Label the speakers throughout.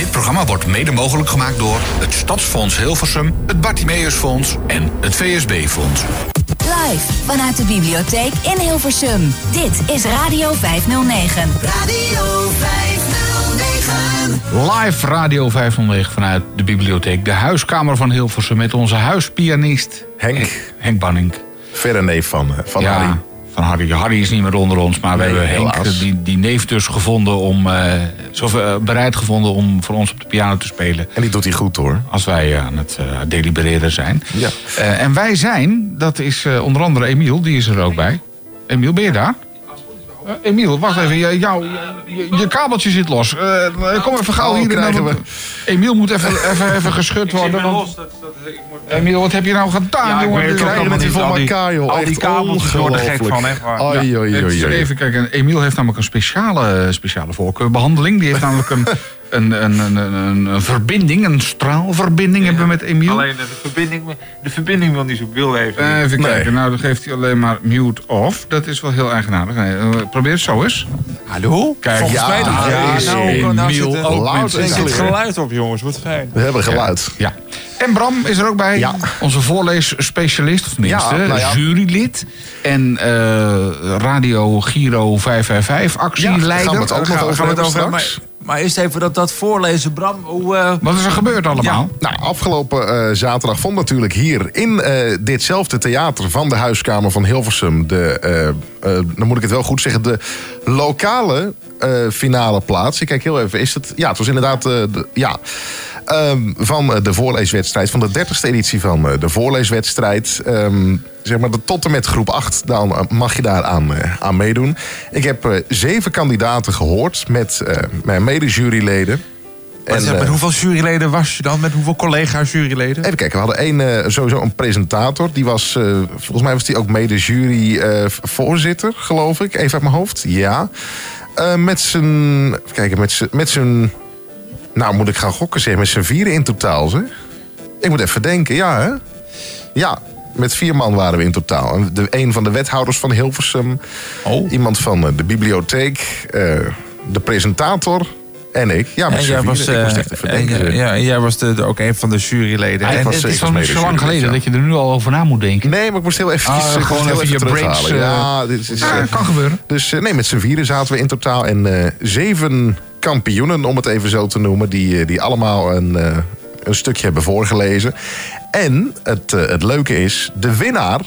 Speaker 1: Dit programma wordt mede mogelijk gemaakt door het Stadsfonds Hilversum, het Bartimeusfonds en het VSB-fonds.
Speaker 2: Live vanuit de bibliotheek in Hilversum. Dit is Radio 509.
Speaker 3: Radio 509.
Speaker 4: Live Radio 509 vanuit de bibliotheek. De huiskamer van Hilversum met onze huispianist
Speaker 5: Henk.
Speaker 4: Henk Banning.
Speaker 5: Verre neef van, eh, van
Speaker 4: ja,
Speaker 5: Harry.
Speaker 4: Van Harry. Harry is niet meer onder ons, maar we hebben Henk,
Speaker 5: helaas.
Speaker 4: die, die neef dus gevonden om, eh, bereid gevonden om voor ons op de piano te spelen.
Speaker 5: En die doet hij goed hoor.
Speaker 4: Als wij eh, aan het delibereren zijn.
Speaker 5: Ja.
Speaker 4: En wij zijn, dat is onder andere Emiel, die is er ook bij. Emiel, ben je daar? Eh, Emiel, wacht even. Je, jou, je, je kabeltje zit los. Eh, kom even gauw
Speaker 5: Oh,
Speaker 4: hier.
Speaker 5: krijgen we.
Speaker 4: Emiel moet even, even, even geschud worden. want- Emiel, wat heb je nou gedaan,
Speaker 6: Ja, ik
Speaker 4: jongen?
Speaker 6: allemaal
Speaker 5: het hier
Speaker 6: niet.
Speaker 5: voor
Speaker 6: die-
Speaker 5: elkaar, joh.
Speaker 6: al die kabeltjes worden gek van, echt waar.
Speaker 5: Oei, oei, oei,
Speaker 4: Even-
Speaker 5: oei.
Speaker 4: Even kijken, Emiel heeft namelijk een speciale, speciale voorkeurbehandeling. Die heeft namelijk een, een, een, een, een, een verbinding, een straalverbinding hebben we met Emiel.
Speaker 6: Alleen de verbinding, de verbinding wil niet zo wil even.
Speaker 4: Eh, Even
Speaker 5: Nee.
Speaker 4: kijken, nou dan geeft hij alleen maar mute off. Dat is wel heel eigenaardig. Nee, eh, probeer het zo eens.
Speaker 6: Hallo?
Speaker 4: Kijk,
Speaker 6: Volgens
Speaker 5: ja,
Speaker 6: mij
Speaker 5: ja,
Speaker 6: is
Speaker 5: nou,
Speaker 6: nou
Speaker 4: Emiel
Speaker 6: zit er-
Speaker 4: ook
Speaker 6: er zit
Speaker 5: clear.
Speaker 6: geluid op, jongens. Wat fijn.
Speaker 5: We hebben geluid.
Speaker 4: Ja. En Bram is er ook bij.
Speaker 5: Ja.
Speaker 4: Onze voorleesspecialist, of tenminste,
Speaker 5: Ja, nou ja.
Speaker 4: jurylid. En eh, Radio Giro 555,
Speaker 5: Ja,
Speaker 4: actieleider.
Speaker 5: daar gaan we het ook nog over
Speaker 6: gaan we het
Speaker 5: hebben
Speaker 6: over hebben.
Speaker 5: straks.
Speaker 6: Maar, eerst even dat, dat voorlezen, Bram. Hoe, eh,
Speaker 4: Wat is er gebeurd allemaal?
Speaker 5: Nou, afgelopen eh, zaterdag vond natuurlijk hier in eh, ditzelfde theater van de huiskamer van Hilversum, de, eh, eh, dan moet ik het wel goed zeggen, de lokale eh, finale plaats. Ik kijk heel even, is het? Ja, het was inderdaad, eh, de, ja, ehm, van eh, de voorleeswedstrijd, van de 30ste editie van eh, de voorleeswedstrijd. Ehm, zeg maar, de, tot en met groep 8, dan eh, mag je daar aan, aan meedoen. Ik heb zeven kandidaten gehoord met mijn mede-juryleden. En,
Speaker 6: met hoeveel juryleden was je dan? Met hoeveel collega's juryleden?
Speaker 5: Even kijken, we hadden één, sowieso een presentator. Die was, volgens mij was die ook mede juryvoorzitter, geloof ik. Even uit mijn hoofd, ja. Met zijn, even kijken, met zijn, met zijn, nou moet ik gaan gokken zeggen, met zijn vieren in totaal, zeg. Ik moet even denken, ja hè? Ja, met vier man waren we in totaal. En De, een van de wethouders van Hilversum,
Speaker 6: Oh.
Speaker 5: iemand van eh, de bibliotheek, eh, de presentator en ik. Ja, met
Speaker 6: En
Speaker 5: z'n
Speaker 6: jij
Speaker 5: vieren.
Speaker 6: was,
Speaker 5: ik moest echt even
Speaker 6: en,
Speaker 5: denken.
Speaker 6: ja, en jij was de, de- ook een van de juryleden. En-
Speaker 5: was
Speaker 4: het is
Speaker 5: mede
Speaker 4: zo lang geleden
Speaker 5: ja.
Speaker 4: dat je er nu al over na moet denken.
Speaker 5: Nee, maar ik moest heel even,
Speaker 4: Ah, gewoon even je breaks,
Speaker 5: ja, dit is,
Speaker 4: Ja,
Speaker 5: eh,
Speaker 4: kan gebeuren.
Speaker 5: dus nee, met z'n vieren zaten we in totaal. En zeven kampioenen, om het even zo te noemen... die, eh, die allemaal een, eh, een stukje hebben voorgelezen. En het, eh, het leuke is, de winnaar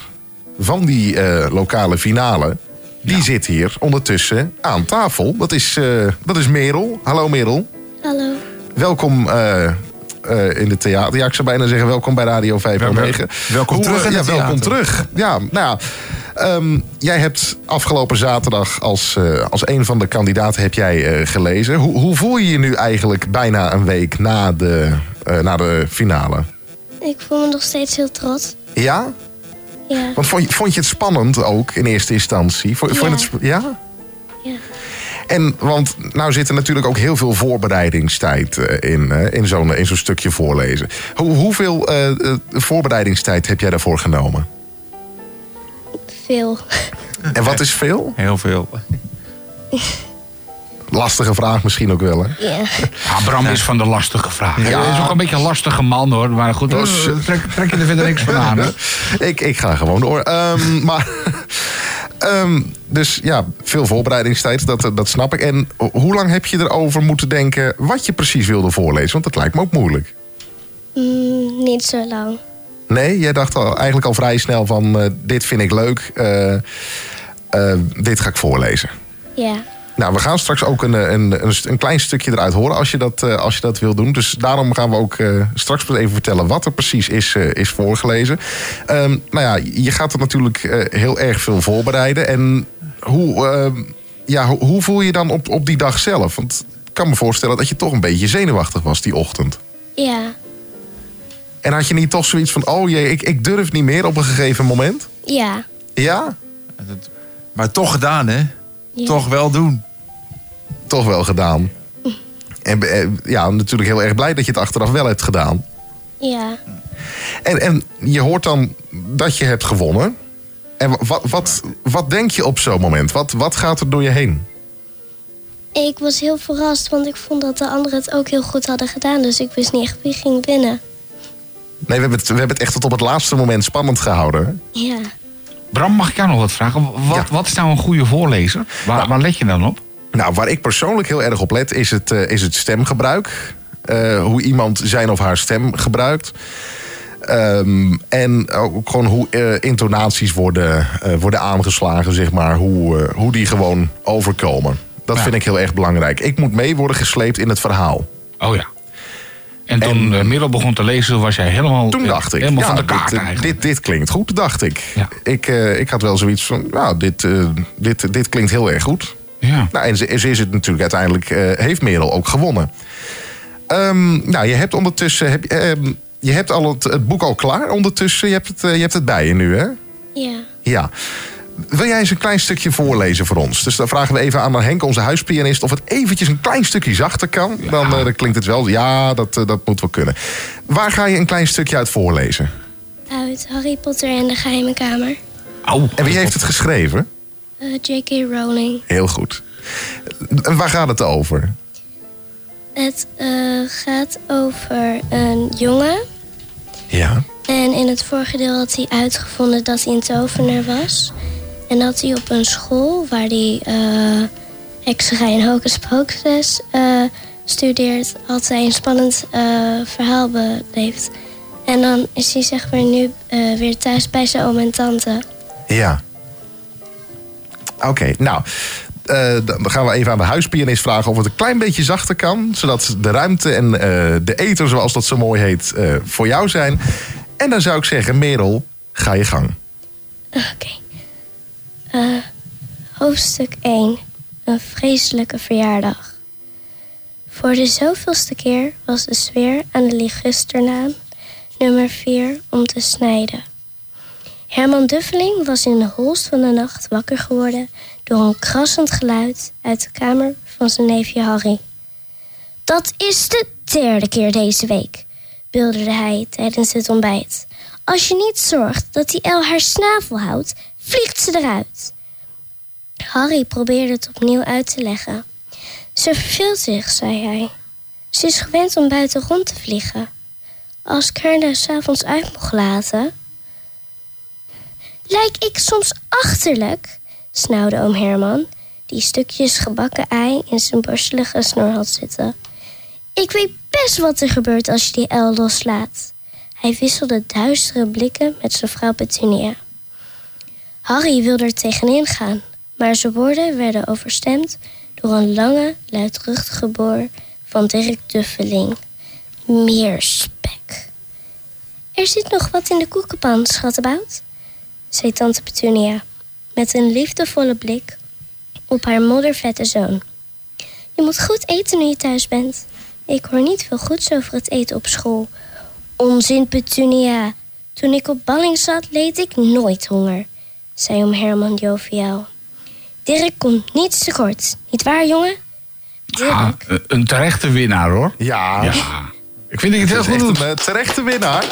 Speaker 5: van die eh, lokale finale... die zit hier ondertussen aan tafel. Dat is, eh, dat is Merel. Hallo Merel.
Speaker 7: Hallo.
Speaker 5: Welkom eh, eh, in het theater. Ja, ik zou bijna zeggen welkom bij Radio 509.
Speaker 6: welkom
Speaker 5: Hoe,
Speaker 6: terug
Speaker 5: eh,
Speaker 6: in
Speaker 5: ja,
Speaker 6: het
Speaker 5: welkom terug. Ja, nou ja. ehm, jij hebt afgelopen zaterdag als, eh, als een van de kandidaten heb jij eh, gelezen. Hoe, hoe voel je je nu eigenlijk bijna een week na de, eh, na de finale?
Speaker 7: Ik voel me nog steeds heel trots.
Speaker 5: Ja?
Speaker 7: Ja.
Speaker 5: Want vond je, vond je het spannend ook in eerste instantie? Vond, vond je het, ja?
Speaker 7: Ja.
Speaker 5: En want nou zit er natuurlijk ook heel veel voorbereidingstijd eh, in, eh, in zo'n in zo'n stukje voorlezen. Hoe, hoeveel eh, eh, voorbereidingstijd heb jij daarvoor genomen?
Speaker 7: Veel.
Speaker 5: En wat is veel?
Speaker 6: Heel veel.
Speaker 5: Lastige vraag misschien ook wel, hè?
Speaker 7: Ja.
Speaker 4: Ja, Bram is van de lastige vragen.
Speaker 5: Ja.
Speaker 4: Hij is ook een beetje een lastige man hoor. Maar goed,
Speaker 5: Dus-
Speaker 4: trek, trek je er verder niks van aan. hè?
Speaker 5: Ik, ik ga gewoon door. Ehm, maar, ehm, dus ja, veel voorbereidingstijd, dat, dat snap ik. En ho- hoe lang heb je erover moeten denken wat je precies wilde voorlezen? Want dat lijkt me ook moeilijk.
Speaker 7: Mm, niet zo lang.
Speaker 5: Nee, jij dacht al, eigenlijk al vrij snel van eh, dit vind ik leuk, eh, eh, dit ga ik voorlezen.
Speaker 7: Ja.
Speaker 5: Nou, we gaan straks ook een, een, een, een klein stukje eruit horen als je dat, eh, als je dat wil doen. Dus daarom gaan we ook eh, straks even vertellen wat er precies is, eh, is voorgelezen. Ehm, nou ja, je gaat er natuurlijk eh, heel erg veel voorbereiden. En hoe, ehm, ja, hoe, hoe voel je je dan op, op die dag zelf? Want ik kan me voorstellen dat je toch een beetje zenuwachtig was die ochtend.
Speaker 7: Ja.
Speaker 5: En had je niet toch zoiets van, oh jee, ik, ik durf niet meer op een gegeven moment?
Speaker 7: Ja.
Speaker 5: Ja,
Speaker 6: Maar toch gedaan, hè?
Speaker 7: Ja.
Speaker 6: Toch wel doen.
Speaker 5: Toch wel gedaan. En eh, ja, natuurlijk heel erg blij dat je het achteraf wel hebt gedaan.
Speaker 7: Ja.
Speaker 5: En, en je hoort dan dat je hebt gewonnen. En wat, wat, wat denk je op zo'n moment? Wat, wat gaat er door je heen?
Speaker 7: Ik was heel verrast, want ik vond dat de anderen het ook heel goed hadden gedaan. Dus ik wist niet echt wie ging winnen.
Speaker 5: Nee, we hebben, het, we hebben het echt tot op het laatste moment spannend gehouden.
Speaker 7: Ja.
Speaker 4: Bram, mag ik jou nog wat vragen? Wat,
Speaker 5: Ja.
Speaker 4: wat is nou een goede voorlezer? Waar,
Speaker 5: Nou.
Speaker 4: waar let je dan op?
Speaker 5: Nou, waar ik persoonlijk heel erg op let, is het, eh, is het stemgebruik. Eh, hoe iemand zijn of haar stem gebruikt. Ehm, en ook gewoon hoe eh, intonaties worden, worden aangeslagen, zeg maar. Hoe, hoe die gewoon overkomen. Dat
Speaker 4: Ja.
Speaker 5: vind ik heel erg belangrijk. Ik moet mee worden gesleept in het verhaal.
Speaker 4: Oh ja. En toen
Speaker 5: En-
Speaker 4: Merel begon te lezen, was jij helemaal,
Speaker 5: Toen dacht ik,
Speaker 4: helemaal
Speaker 5: ja,
Speaker 4: van de kaart
Speaker 5: dit,
Speaker 4: eigenlijk.
Speaker 5: dit, dit klinkt goed, dacht ik.
Speaker 4: Ja.
Speaker 5: Ik, ik had wel zoiets van, nou, dit, dit, dit klinkt heel erg goed.
Speaker 4: Ja.
Speaker 5: Nou, en ze, ze is het natuurlijk uiteindelijk, eh, heeft Merel ook gewonnen. Ehm, nou, je hebt ondertussen, heb, ehm, je hebt al het, het boek al klaar ondertussen. Je hebt, het, eh, je hebt het bij je nu, hè?
Speaker 7: Ja.
Speaker 5: Ja. Wil jij eens een klein stukje voorlezen voor ons? Dus dan vragen we even aan Henk, onze huispianist, of het eventjes een klein stukje zachter kan. Dan, eh, dan klinkt het wel, ja, dat, dat moet wel kunnen. Waar ga je een klein stukje uit voorlezen?
Speaker 7: Uit Harry Potter en de Geheime Kamer.
Speaker 4: Au.
Speaker 5: En wie heeft het geschreven?
Speaker 7: Eh, J.K. Rowling.
Speaker 5: Heel goed. En waar gaat het over?
Speaker 7: Het eh, gaat over een jongen.
Speaker 5: Ja.
Speaker 7: En in het vorige deel had hij uitgevonden dat hij een tovenaar was. En dat hij op een school waar hij hekserij en hocus pocus studeert... had hij een spannend verhaal beleefd. En dan is hij zeg maar nu weer thuis bij zijn oom en tante.
Speaker 5: Ja. Oké, nou. eh, dan gaan we even aan de huispianist vragen of het een klein beetje zachter kan. Zodat de ruimte en eh, de eter, zoals dat zo mooi heet, eh, voor jou zijn. En dan zou ik zeggen, Merel, ga je gang.
Speaker 7: Oké. Hoofdstuk 1. Een vreselijke verjaardag. Voor de zoveelste keer was de sfeer aan de ligusternaan nummer 4 om te snijden. Herman Duffeling was in de holst van de nacht wakker geworden door een krassend geluid uit de kamer van zijn neefje Harry. Dat is de derde keer deze week, bulderde hij tijdens het ontbijt. Als je niet zorgt dat die el haar snavel houdt, vliegt ze eruit. Harry probeerde het opnieuw uit te leggen. Ze verveelt zich, zei hij. Ze is gewend om buiten rond te vliegen. Als ik haar nou s'avonds uit mocht laten... Lijk ik soms achterlijk? snauwde oom Herman, die stukjes gebakken ei in zijn borstelige snor had zitten. Ik weet best wat er gebeurt als je die el loslaat. Hij wisselde duistere blikken met zijn vrouw Petunia. Harry wilde er tegenin gaan, maar zijn woorden werden overstemd door een lange, luidruchtige boor van Dirk Duffeling. Meer spek. Er zit nog wat in de koekenpan, schattenbout, zei tante Petunia, met een liefdevolle blik op haar moddervette zoon. Je moet goed eten nu je thuis bent. Ik hoor niet veel goeds over het eten op school. Onzin, Petunia. Toen ik op balling zat, leed ik nooit honger, zei oom Herman joviaal. Dirk komt niets tekort, niet waar, jongen? Dirk,
Speaker 4: Ah, eh, een terechte winnaar hoor.
Speaker 5: Ja,
Speaker 4: Ja. Ik vind dat je het heel goed doet.
Speaker 5: een eh, terechte winnaar.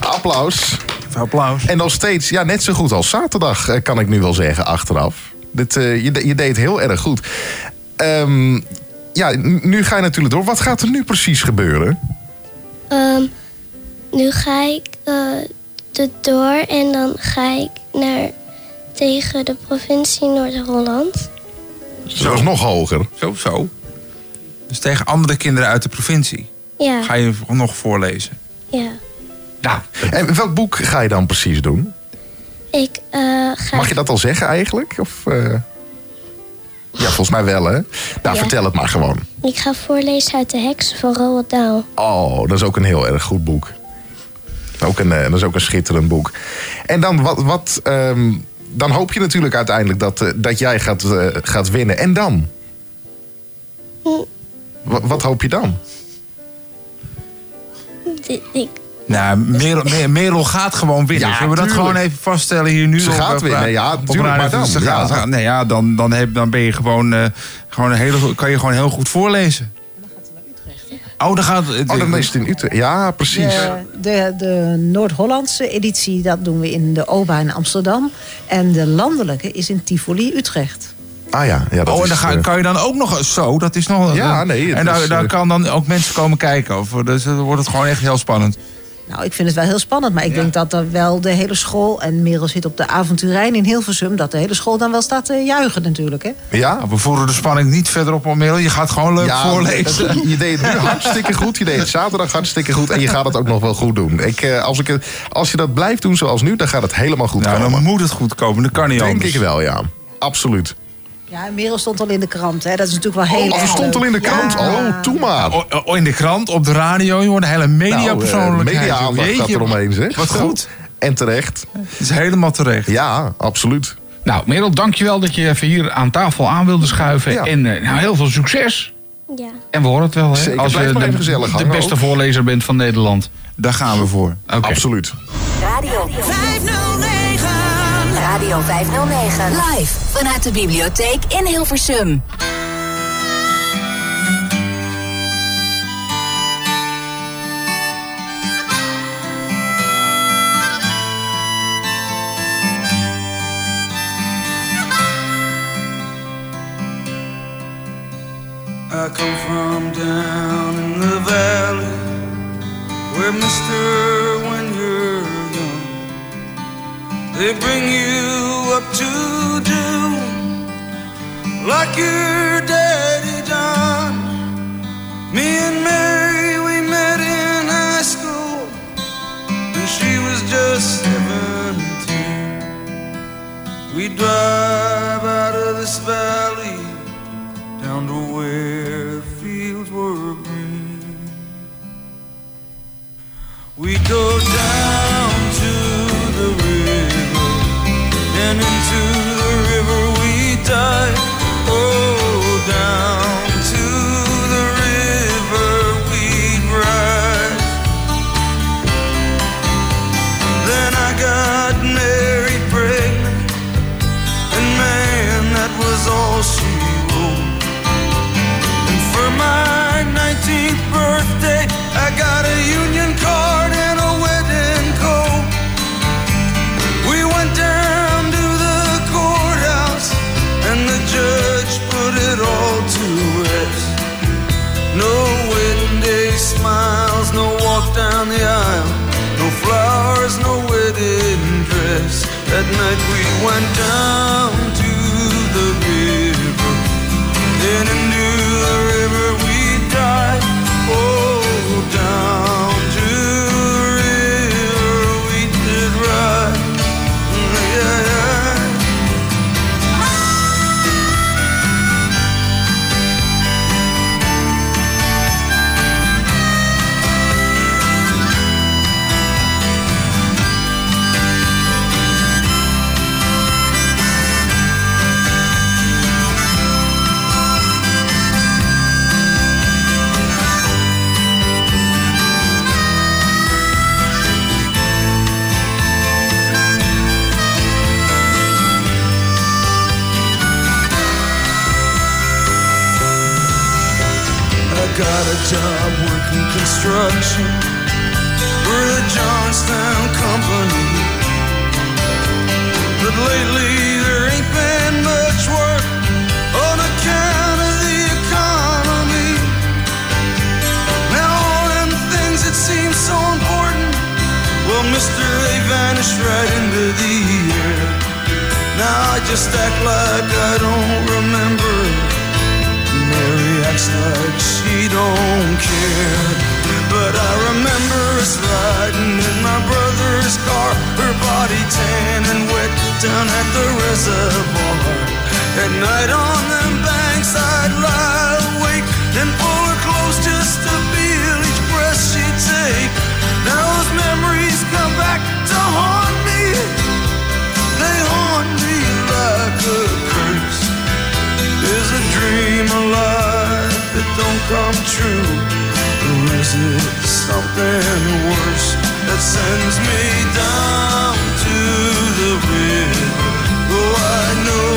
Speaker 5: Applaus.
Speaker 6: Applaus.
Speaker 5: En nog steeds, ja, net zo goed als zaterdag, eh, kan ik nu wel zeggen, achteraf. Dit, eh, je, je deed heel erg goed. Ehm, ja, nu ga je natuurlijk door. Wat gaat er nu precies gebeuren?
Speaker 7: ehm, nu ga ik eh, de door en dan ga ik naar tegen de provincie Noord-Holland.
Speaker 5: Zo is nog hoger.
Speaker 6: Zo, zo. Dus tegen andere kinderen uit de provincie
Speaker 7: Ja,
Speaker 6: ga je nog voorlezen.
Speaker 7: ja.
Speaker 4: Nou,
Speaker 5: En welk boek ga je dan precies doen?
Speaker 7: Ik eh, ga...
Speaker 5: Mag je dat al zeggen eigenlijk? Of, eh? Ja, volgens mij wel, hè? Nou,
Speaker 7: Ja.
Speaker 5: vertel het maar gewoon.
Speaker 7: Ik ga voorlezen uit de heksen van Roald Dahl.
Speaker 5: Oh, dat is ook een heel erg goed boek. Ook een, eh, dat is ook een schitterend boek. En dan, wat, wat, ehm, dan hoop je natuurlijk uiteindelijk dat, dat jij gaat, gaat winnen. En dan?
Speaker 7: Hm.
Speaker 5: Wat, hoop je dan?
Speaker 7: Ik,
Speaker 6: Nou, Merel, Mer- Merel gaat gewoon winnen.
Speaker 5: Ja,
Speaker 6: Zullen we dat
Speaker 5: tuurlijk.
Speaker 6: gewoon even vaststellen hier nu?
Speaker 5: Ze
Speaker 6: op,
Speaker 5: gaat
Speaker 6: eh,
Speaker 5: winnen, ja, tuurlijk, maar dan,
Speaker 6: Ze
Speaker 5: ja.
Speaker 6: gaat- gaat- nee, ja, dan, dan, heb, dan ben je gewoon, eh, gewoon een hele, kan je gewoon heel goed voorlezen. Oh, dan gaat het.
Speaker 5: Oh, dan is het in Utrecht. Ja, precies.
Speaker 8: De, de, de Noord-Hollandse editie, dat doen we in de OBA in Amsterdam. En de landelijke is in Tivoli, Utrecht.
Speaker 5: Ah ja, ja dat
Speaker 6: oh, en
Speaker 5: is,
Speaker 6: dan ga,
Speaker 5: eh,
Speaker 6: kan je dan ook nog zo, dat is nog...
Speaker 5: Ja, nee,
Speaker 6: En daar,
Speaker 5: is,
Speaker 6: daar kan dan ook mensen komen kijken. Of, dus dan wordt het gewoon echt heel spannend.
Speaker 8: Nou, ik vind het wel heel spannend. Maar ik denk dat er wel de hele school... en Merel zit op de avonturijn in Hilversum... dat de hele school dan wel staat te juichen natuurlijk, hè?
Speaker 5: ja?
Speaker 6: We voeren de spanning niet verder op, Merel. Je gaat gewoon leuk
Speaker 5: Ja,
Speaker 6: voorlezen.
Speaker 5: dat- je deed het nu hartstikke goed. Je deed het zaterdag hartstikke goed. En je gaat het ook nog wel goed doen. Ik, eh, als, ik, als je dat blijft doen zoals nu, dan gaat het helemaal goed
Speaker 6: Nou,
Speaker 5: komen.
Speaker 6: dan moet het goed komen. Dat kan niet
Speaker 5: Denk
Speaker 6: anders.
Speaker 5: ik wel, ja. Absoluut.
Speaker 8: Ja, Merel stond al in de krant, hè? Dat is natuurlijk wel heel
Speaker 5: Oh, ze
Speaker 8: erg
Speaker 5: stond al in de krant.
Speaker 8: Ja.
Speaker 5: Oh, toe maar.
Speaker 6: Oh, oh, in de krant, op de radio, joh, de hele
Speaker 5: Nou,
Speaker 6: mediapersoonlijkheid.
Speaker 5: media aandacht
Speaker 6: Jeetje,
Speaker 5: gaat eromheen, zeg.
Speaker 6: Wat goed.
Speaker 5: En terecht.
Speaker 6: Het is helemaal terecht.
Speaker 5: Ja, absoluut.
Speaker 4: Nou, Merel, dankjewel dat je even hier aan tafel aan wilde schuiven.
Speaker 5: Ja.
Speaker 4: En eh, nou, heel veel succes.
Speaker 7: Ja.
Speaker 4: En we horen het wel, hè?
Speaker 5: Zeker,
Speaker 4: Als je
Speaker 5: maar
Speaker 4: de,
Speaker 5: gezellig
Speaker 4: de beste
Speaker 5: ook.
Speaker 4: voorlezer bent van Nederland.
Speaker 6: Daar gaan we voor.
Speaker 5: Absoluut.
Speaker 2: Radio
Speaker 3: 509.
Speaker 2: Radio 509. Live vanuit de bibliotheek in Hilversum.
Speaker 9: I come from down in the valley where, mister, they bring you up to do like your daddy done. Me and Mary, we met in high school, and she was just 17. We drive out of this valley down to where the fields were green. We go down and into That night we went down I just act like I don't remember. Mary acts like she don't care. But I remember us riding in my brother's car, her body tan and wet down at the reservoir. At night on them banks, I'd lie come true? Or is it something worse that sends me down to the river? Oh, I know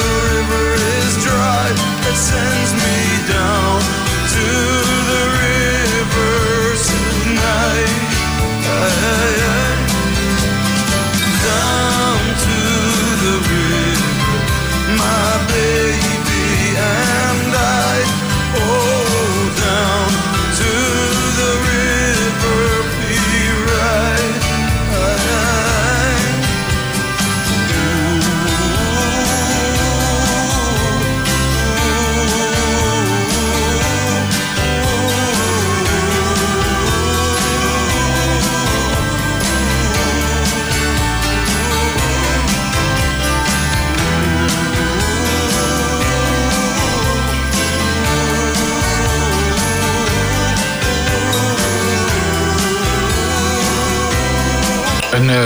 Speaker 9: the river is dry that sends me down to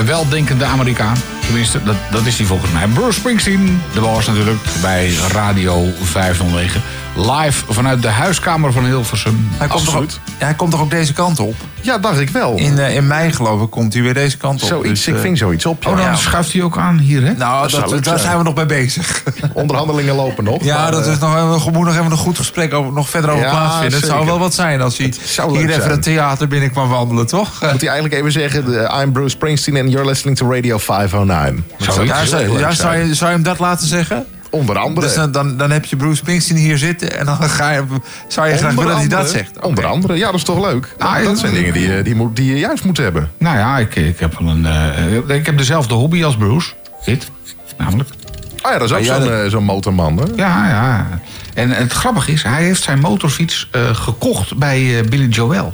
Speaker 4: weldenkende Amerikaan. Tenminste, dat, dat is hij volgens mij. Bruce Springsteen, de was natuurlijk, bij Radio 509. Live vanuit de huiskamer van Hilversum.
Speaker 6: Hij komt, toch
Speaker 5: Absoluut.
Speaker 6: ja, hij komt toch ook deze kant op?
Speaker 5: Ja, dacht ik wel.
Speaker 6: In, eh, in mei geloof ik komt hij weer deze kant op.
Speaker 5: Zoiets,
Speaker 6: Dus,
Speaker 5: ik
Speaker 6: eh,
Speaker 5: ving zoiets op. Ja.
Speaker 4: Oh, dan
Speaker 6: Ja.
Speaker 4: schuift hij ook aan hier, hè?
Speaker 6: Nou,
Speaker 5: Dat
Speaker 6: dat, daar
Speaker 5: zijn.
Speaker 6: we nog mee bezig.
Speaker 5: Onderhandelingen lopen nog.
Speaker 6: Ja,
Speaker 5: maar,
Speaker 6: dat
Speaker 5: eh,
Speaker 6: is nog, we moeten nog even een goed gesprek over, nog verder over
Speaker 5: Ja,
Speaker 6: plaatsvinden. Het zou wel wat zijn als hij hier even het theater binnen kwam wandelen, toch?
Speaker 5: Moet hij eigenlijk even zeggen, I'm Bruce Springsteen and you're listening to Radio 509. Dat zou,
Speaker 6: zou, zou, zou je hem dat laten zeggen?
Speaker 5: Onder andere.
Speaker 6: Dus dan, dan, dan heb je Bruce Springsteen hier zitten en dan ga je, zou je graag willen dat hij dat zegt.
Speaker 5: Onder andere, ja, dat is toch leuk?
Speaker 4: Nou,
Speaker 5: dat, dat zijn dingen die, je- die, moet, die je juist moet hebben.
Speaker 4: Nou ja, ik, ik heb wel een. eh, ik heb dezelfde hobby als Bruce. Dit, namelijk.
Speaker 5: Ah ja, dat is ook
Speaker 6: Ja, ja,
Speaker 5: zo'n
Speaker 6: dat-
Speaker 5: eh, zo'n motorman, hè?
Speaker 4: Ja, ja. En het grappige is, hij heeft zijn motorfiets eh, gekocht bij eh, Billy Joel.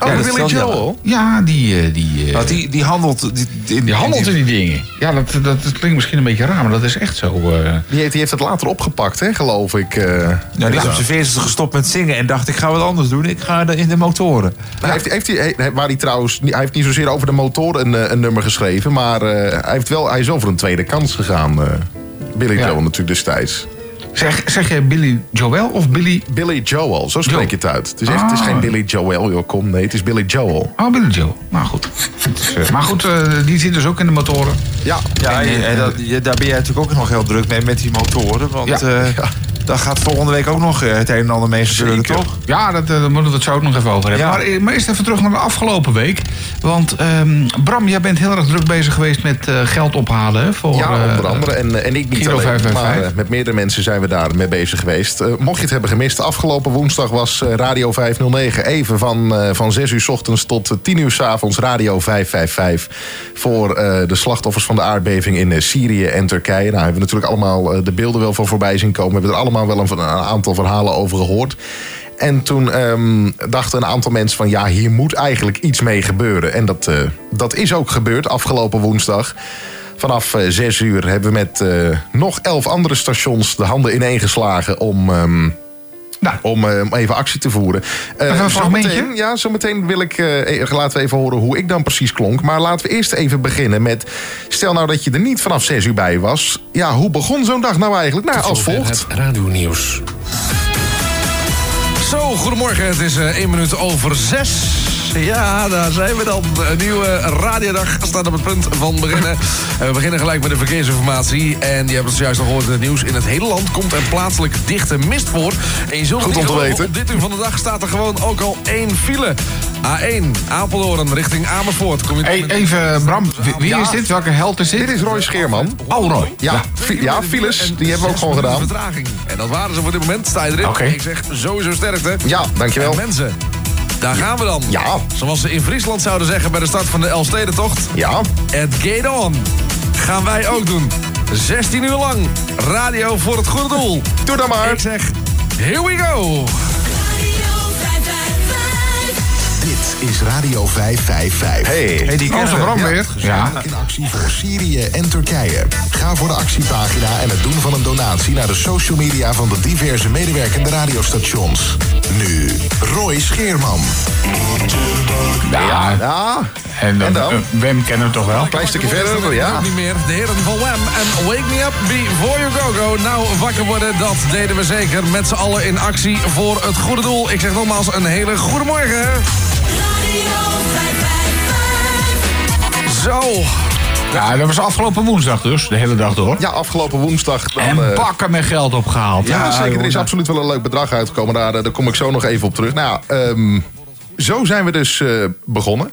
Speaker 5: Oh,
Speaker 6: Ja, dat
Speaker 5: Billy Joel.
Speaker 4: Ja, die. eh, die, eh,
Speaker 6: Want die, die handelt... Die, die,
Speaker 4: die handelt in die dingen. Ja, dat, dat, dat klinkt misschien een beetje raar, maar dat is echt zo. eh.
Speaker 5: Die heeft, die heeft het later opgepakt, hè, geloof ik. eh.
Speaker 6: Ja, die is op zijn veertigste gestopt met zingen en dacht ik ga wat anders doen. Ik ga in de motoren.
Speaker 5: Hij heeft, heeft hij, waar hij trouwens, hij heeft niet zozeer over de motor een, een nummer geschreven, maar eh, hij, heeft wel, hij is wel voor een tweede kans gegaan. eh, Billy
Speaker 4: Ja.
Speaker 5: Joel natuurlijk destijds.
Speaker 4: Zeg, zeg je Billy Joel of Billy.
Speaker 5: Billy Joel, zo spreek je het uit. Het is, echt, het is
Speaker 4: Ah.
Speaker 5: geen Billy Joel, joh, kom. Nee, het is Billy Joel.
Speaker 4: Oh, Billy Joel. Nou goed. Eh, maar goed, eh, die zit dus ook in de motoren.
Speaker 5: Ja,
Speaker 6: Ja, en, en dat, je- daar ben jij natuurlijk ook nog heel druk mee met die motoren. Want
Speaker 4: Ja.
Speaker 6: eh,
Speaker 5: Ja.
Speaker 6: Daar gaat volgende week ook nog eh, het een en ander mee gebeuren, toch?
Speaker 4: Ja, dat, eh, daar moeten we het zo ook nog even over hebben.
Speaker 6: Ja.
Speaker 4: Maar, eh, maar eerst even terug naar de afgelopen week. Want ehm, Bram, jij bent heel erg druk bezig geweest met eh, geld ophalen. Voor,
Speaker 5: Ja,
Speaker 4: eh,
Speaker 5: onder andere. En, en ik niet
Speaker 4: Giro
Speaker 5: alleen,
Speaker 4: 555.
Speaker 5: maar met meerdere mensen zijn we daar mee bezig geweest. Mocht je het hebben gemist, afgelopen woensdag was Radio 509 even van, eh, van 6 uur s ochtends tot eh, 10 uur s avonds Radio 555 voor eh, de slachtoffers van de aardbeving in Syrië en Turkije. Nou, hebben we natuurlijk allemaal de beelden wel van voorbij zien komen. We hebben er allemaal wel een, aantal verhalen over gehoord. En toen ehm, dachten een aantal mensen van ja, hier moet eigenlijk iets mee gebeuren. En dat, eh, dat is ook gebeurd afgelopen woensdag. Vanaf eh, zes uur hebben we met eh, nog elf andere stations de handen ineengeslagen om. ehm,
Speaker 4: Nou.
Speaker 5: om eh, om even actie te voeren. Eh,
Speaker 4: Even een fragmentje?
Speaker 5: zometeen- Ja, zometeen wil ik. eh, eh, laten we even horen hoe ik dan precies klonk. Maar laten we eerst even beginnen met. Stel nou dat je er niet vanaf 6 uur bij was. Ja, hoe begon zo'n dag nou eigenlijk? Nou, als volgt.
Speaker 10: Radio-nieuws. Zo, goedemorgen. Het is eh 1 minuut over 6. Ja, daar zijn we dan. Een nieuwe radiodag staat op het punt van beginnen. En we beginnen gelijk met de verkeersinformatie. En je hebt het zojuist al gehoord in het nieuws. In het hele land komt er plaatselijk dichte mist voor. En je zult
Speaker 5: Goed
Speaker 10: het niet
Speaker 5: om te weten.
Speaker 10: Op dit uur van de dag staat er gewoon ook al één file. A1, Apeldoorn richting Amersfoort. Kom je
Speaker 4: Hey, even, Bram, wie,
Speaker 5: Ja.
Speaker 4: is dit? Welke held is dit?
Speaker 5: Dit is Roy Scheerman.
Speaker 4: Oh, Roy.
Speaker 5: Ja, ja files, die hebben we ook gewoon gedaan.
Speaker 10: Vertraging. En dat waren ze voor dit moment. Sta je erin?
Speaker 4: Oké.
Speaker 10: Ik zeg sowieso sterkte.
Speaker 5: Ja, dankjewel.
Speaker 10: En mensen, daar gaan we dan.
Speaker 5: Ja.
Speaker 10: Zoals ze in Friesland zouden zeggen bij de start van de Elfstedentocht.
Speaker 5: Ja,
Speaker 10: Het Gate On. Gaan wij ook doen. 16 uur lang. Radio voor het goede doel.
Speaker 5: doe dan maar.
Speaker 10: Ik zeg, here we go.
Speaker 11: Is Radio 555.
Speaker 5: Hey.
Speaker 6: Hey, die
Speaker 4: Oh,
Speaker 6: kennen we.
Speaker 5: Ja.
Speaker 4: weer. Ja.
Speaker 11: In actie voor Syrië en Turkije. Ga voor de actiepagina en het doen van een donatie naar de social media van de diverse medewerkende radiostations. Nu, Roy Scheerman.
Speaker 4: Ja,
Speaker 5: Ja,
Speaker 4: en,
Speaker 5: En dan?
Speaker 4: eh, Wem kennen we toch wel?
Speaker 5: klein stukje verder. Ja.
Speaker 10: Niet meer. De heren van Wham en Wake Me Up Before You Go Go. Nou, wakker worden, dat deden we zeker. Met z'n allen in actie voor het goede doel. Ik zeg nogmaals een hele goede morgen. Zo.
Speaker 4: Ja, dat was afgelopen woensdag dus, de hele dag door.
Speaker 5: Ja, afgelopen woensdag. Dan,
Speaker 4: En
Speaker 5: eh,
Speaker 4: bakken met geld opgehaald.
Speaker 5: Ja, zeker. Er is absoluut wel een leuk bedrag uitgekomen. Daar, eh, daar kom ik zo nog even op terug. Nou ehm, zo zijn we dus eh, begonnen.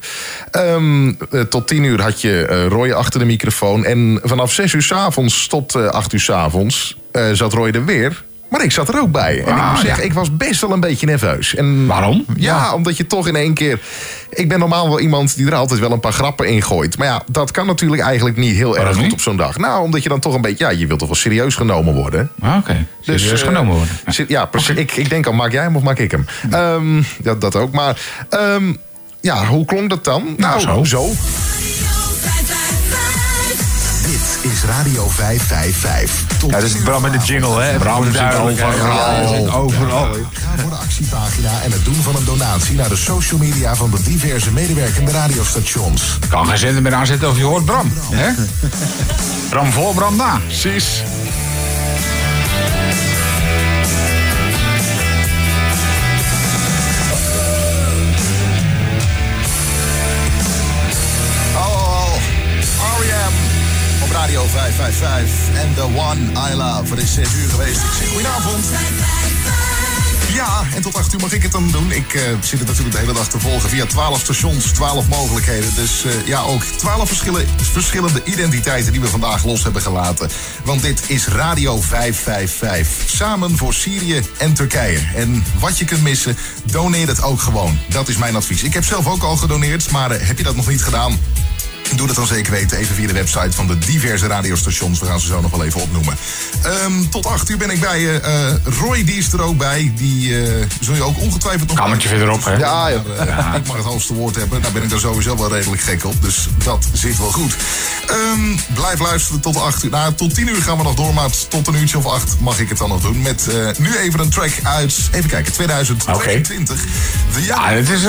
Speaker 5: Ehm, eh, tot tien uur had je eh, Roy achter de microfoon. En vanaf zes uur s'avonds tot eh, acht uur s'avonds eh zat Roy er weer. Maar ik zat er ook bij. En ik
Speaker 4: Ah,
Speaker 5: moet zeggen,
Speaker 4: ja.
Speaker 5: ik was best wel een beetje nerveus. En,
Speaker 4: Waarom?
Speaker 5: Ja, omdat je toch in één keer... Ik ben normaal wel iemand die er altijd wel een paar grappen in gooit. Maar ja, dat kan natuurlijk eigenlijk niet heel erg goed
Speaker 4: niet?
Speaker 5: op zo'n dag. Nou, omdat je dan toch een beetje... Ja, je wilt toch wel serieus genomen worden.
Speaker 4: Ah, Oké, dus, dus
Speaker 5: eh,
Speaker 4: genomen worden.
Speaker 5: Ja, precies. Ik, ik denk al, maak jij hem of maak ik hem? Ehm, ja, dat ook. Maar ehm, ja, hoe klonk dat dan?
Speaker 4: Nou, zo.
Speaker 5: zo.
Speaker 11: Is Radio 555. Tot
Speaker 6: Ja, dat is
Speaker 11: 10 uur
Speaker 6: Bram met de jingle, hè?
Speaker 4: Bram zit overal.
Speaker 6: Ja, hij zit overal.
Speaker 11: Ga voor de actiepagina en het doen van een donatie naar de social media van de diverse medewerkende radiostations.
Speaker 4: Kan geen zender meer aanzetten of je hoort Bram. Hè? Bram voor, Bram na.
Speaker 5: Precies.
Speaker 11: Radio 555 en The One I Love. Het is 6 uur geweest. Ik zeg goedenavond. Ja, en tot 8 uur mag ik het dan doen. Ik eh, zit het natuurlijk de hele dag te volgen via 12 stations, 12 mogelijkheden. Dus eh, ja, ook 12 verschillen, verschillende identiteiten die we vandaag los hebben gelaten. Want dit is Radio 555. Samen voor Syrië en Turkije. En wat je kunt missen, doneer het ook gewoon. Dat is mijn advies. Ik heb zelf ook al gedoneerd, maar eh, heb je dat nog niet gedaan? Doe dat dan zeker weten, even via de website van de diverse radiostations. We gaan ze zo nog wel even opnoemen. Ehm, tot 8 uur ben ik bij je. Eh, Roy, die is er ook bij. Die eh, zul je ook ongetwijfeld nog...
Speaker 4: Kamertje verderop, hè?
Speaker 11: Ja, ja, eh, ik mag het hoogste woord hebben. Daar ben ik daar sowieso wel redelijk gek op. Dus dat zit wel goed. Ehm, blijf luisteren tot 8 uur. Nou, tot 10 uur gaan we nog door. Maar tot een uurtje of 8 mag ik het dan nog doen. Met eh, nu even een track uit, even kijken, 2022. De
Speaker 4: Ja, het is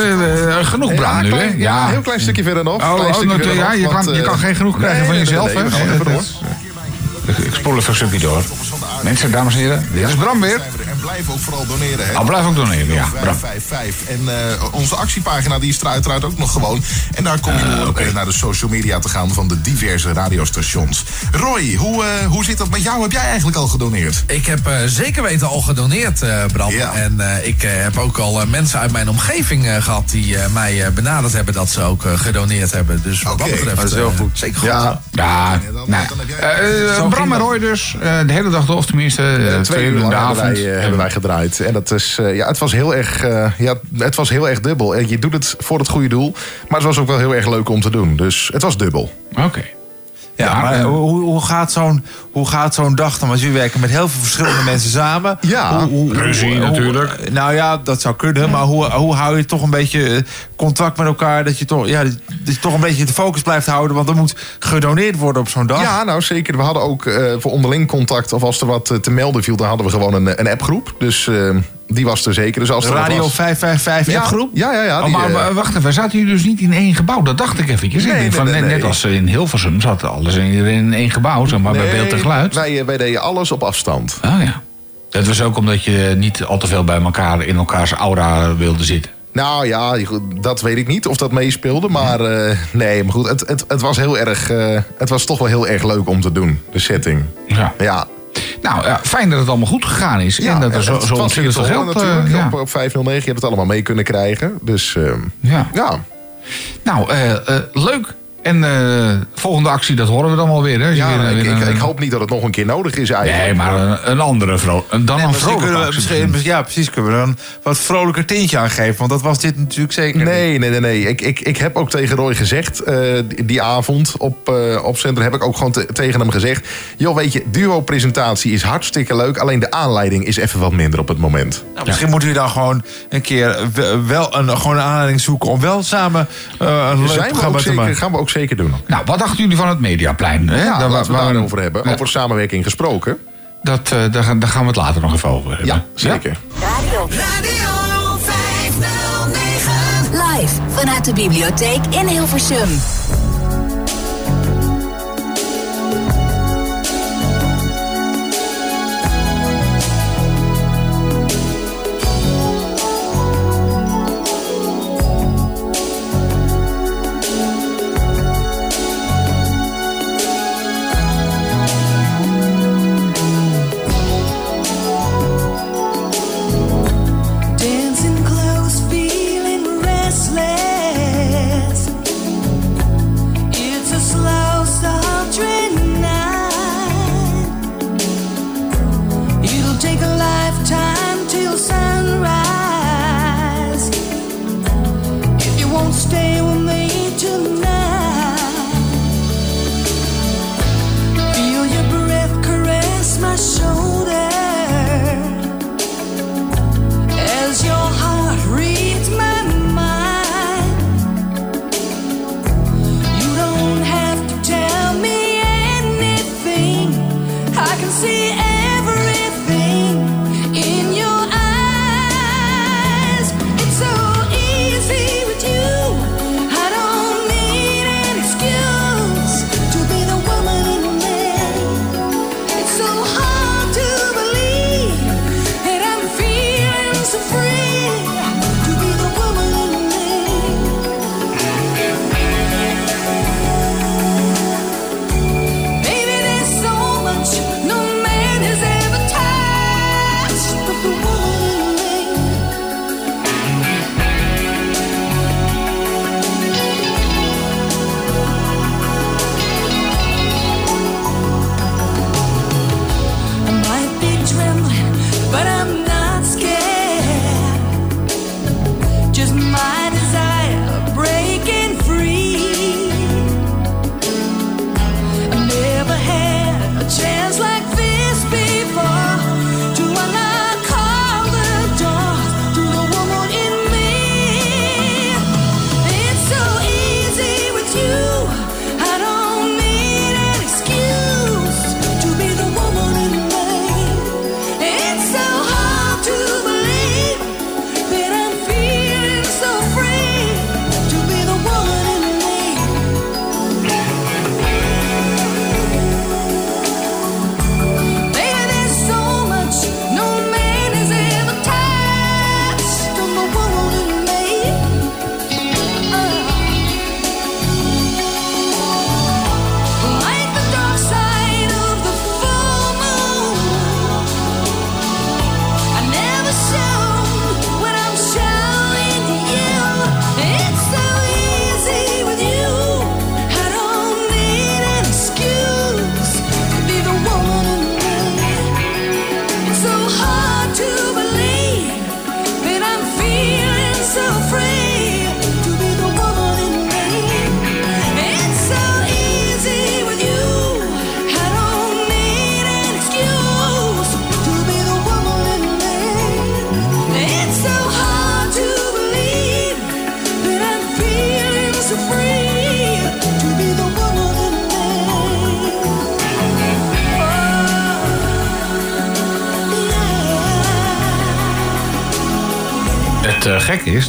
Speaker 4: genoeg Bram nu, hè?
Speaker 5: ja, een heel klein stukje verder nog.
Speaker 4: Oh, oh, ja, je,
Speaker 5: want,
Speaker 4: kan, je
Speaker 5: eh,
Speaker 4: kan geen genoeg krijgen
Speaker 5: nee,
Speaker 4: van jezelf,
Speaker 5: nee, nee,
Speaker 4: hè?
Speaker 5: even door.
Speaker 4: Ik, ik spoel even een stukje door. Mensen, dames en heren, dit is Bram weer.
Speaker 11: Blijf ook vooral doneren. Hè.
Speaker 4: Oh, blijf ook doneren, ja, Bram.
Speaker 11: 555. En eh, onze actiepagina die is er uiteraard ook nog gewoon. En daar kom je door eh, naar de social media te gaan van de diverse radiostations. Roy, hoe, eh, hoe zit dat met jou? Heb jij eigenlijk al gedoneerd?
Speaker 10: Ik heb eh, zeker weten al gedoneerd, eh, Bram.
Speaker 11: Ja.
Speaker 10: En eh, ik heb ook al mensen uit mijn omgeving eh, gehad die eh, mij eh, benaderd hebben dat ze ook eh, gedoneerd hebben. Dus wat dat
Speaker 11: Oké,
Speaker 10: betreft.
Speaker 6: dat is heel goed.
Speaker 10: Zeker goed.
Speaker 5: Ja,
Speaker 4: Ja,
Speaker 11: dan-
Speaker 4: nou,
Speaker 11: dan heb jij-
Speaker 4: Bram en
Speaker 6: dat.
Speaker 4: Roy dus. eh, de hele dag door, of tenminste eh,
Speaker 5: twee uur
Speaker 4: in de avond.
Speaker 5: wij, eh, wij gedraaid. En dat is, eh, ja, het was heel erg, eh, ja, het was heel erg dubbel. Je doet het voor het goede doel. Maar het was ook wel heel erg leuk om te doen. Dus het was dubbel.
Speaker 4: Oké.
Speaker 6: Ja,
Speaker 4: Ja,
Speaker 6: maar
Speaker 4: eh,
Speaker 6: hoe, hoe gaat zo'n hoe gaat zo'n dag dan? Want jullie werken met heel veel verschillende mensen samen.
Speaker 5: Ja,
Speaker 6: Hoe- hoe-
Speaker 4: ruzie
Speaker 6: hoe-
Speaker 4: natuurlijk.
Speaker 6: Nou ja, dat zou kunnen. Maar hoe, hoe hou je toch een beetje eh, contact met elkaar? Dat je toch, ja, dat je toch een beetje de focus blijft houden. Want er moet gedoneerd worden op zo'n dag.
Speaker 5: Ja, nou zeker. We hadden ook eh, voor onderling contact. Of als er wat eh, te melden viel, dan hadden we gewoon een, een appgroep. Dus eh, die was er zeker. Dus als
Speaker 6: Radio
Speaker 5: was-
Speaker 6: 555
Speaker 5: ja,
Speaker 6: appgroep.
Speaker 5: Ja, ja, ja.
Speaker 4: Oh, maar,
Speaker 5: eh,
Speaker 4: maar wacht even, zaten jullie dus niet in één gebouw? Dat dacht ik eventjes. Ik
Speaker 5: Nee,
Speaker 4: denk
Speaker 5: nee,
Speaker 4: van,
Speaker 5: nee,
Speaker 4: net, als in Hilversum zat alles in, in één gebouw, zeg maar, bij beeld en geluid.
Speaker 5: Wij, eh, wij deden alles op afstand.
Speaker 4: Oh ja. Dat was ook omdat je niet al te veel bij elkaar in elkaars aura wilde zitten.
Speaker 5: Nou ja, dat weet ik niet of dat meespeelde. Maar eh, nee, maar goed, het, het, het was heel erg. het was toch wel heel erg leuk om te doen, de setting.
Speaker 4: Ja.
Speaker 5: Ja,
Speaker 4: Nou, ja, fijn dat het allemaal goed gegaan is.
Speaker 5: ja
Speaker 4: en dat er zo, zo ontzettend veel geld... eh,
Speaker 5: natuurlijk.
Speaker 4: ja.
Speaker 5: op, op 509, je hebt het allemaal mee kunnen krijgen. Dus eh,
Speaker 4: Ja.
Speaker 5: ja.
Speaker 4: Nou, eh, eh, leuk. En eh, volgende actie, dat horen we dan wel weer. Hè?
Speaker 5: Ja
Speaker 4: weer,
Speaker 5: ik,
Speaker 4: weer
Speaker 5: ik,
Speaker 4: een-
Speaker 5: ik hoop niet dat het nog een keer nodig is eigenlijk.
Speaker 4: Nee, maar een, een andere vrouw. Dan
Speaker 6: Nee,
Speaker 4: een vrolijke
Speaker 6: we, misschien,
Speaker 4: misschien.
Speaker 6: ja, precies. Kunnen we er een wat vrolijker tintje aan geven. Want dat was dit natuurlijk zeker. niet.
Speaker 5: Nee, nee, nee. nee. Ik, ik, ik heb ook tegen Roy gezegd, eh, die, die avond op, eh op Center, heb ik ook gewoon te- tegen hem gezegd. Joh, weet je, duo-presentatie is hartstikke leuk. Alleen de aanleiding is even wat minder op het moment.
Speaker 6: Nou, misschien moeten jullie dan gewoon een keer we- wel een, gewoon een aanleiding zoeken om wel samen eh, een leuk
Speaker 5: Zijn we
Speaker 6: programma
Speaker 5: ook
Speaker 6: te
Speaker 5: zeker,
Speaker 6: maken.
Speaker 5: gaan we ook zeker doen.
Speaker 4: Nou, wat dachten jullie van het Mediaplein? Hè?
Speaker 5: Ja,
Speaker 4: Daar
Speaker 5: laten we
Speaker 4: wa-
Speaker 5: het
Speaker 4: waar-
Speaker 5: daarover hebben.
Speaker 4: Ja,
Speaker 5: Over samenwerking gesproken.
Speaker 4: dat, eh, daar, gaan- daar gaan we het later nog even over hebben.
Speaker 5: Ja, zeker.
Speaker 3: Radio 509.
Speaker 2: Live vanuit de bibliotheek in Hilversum.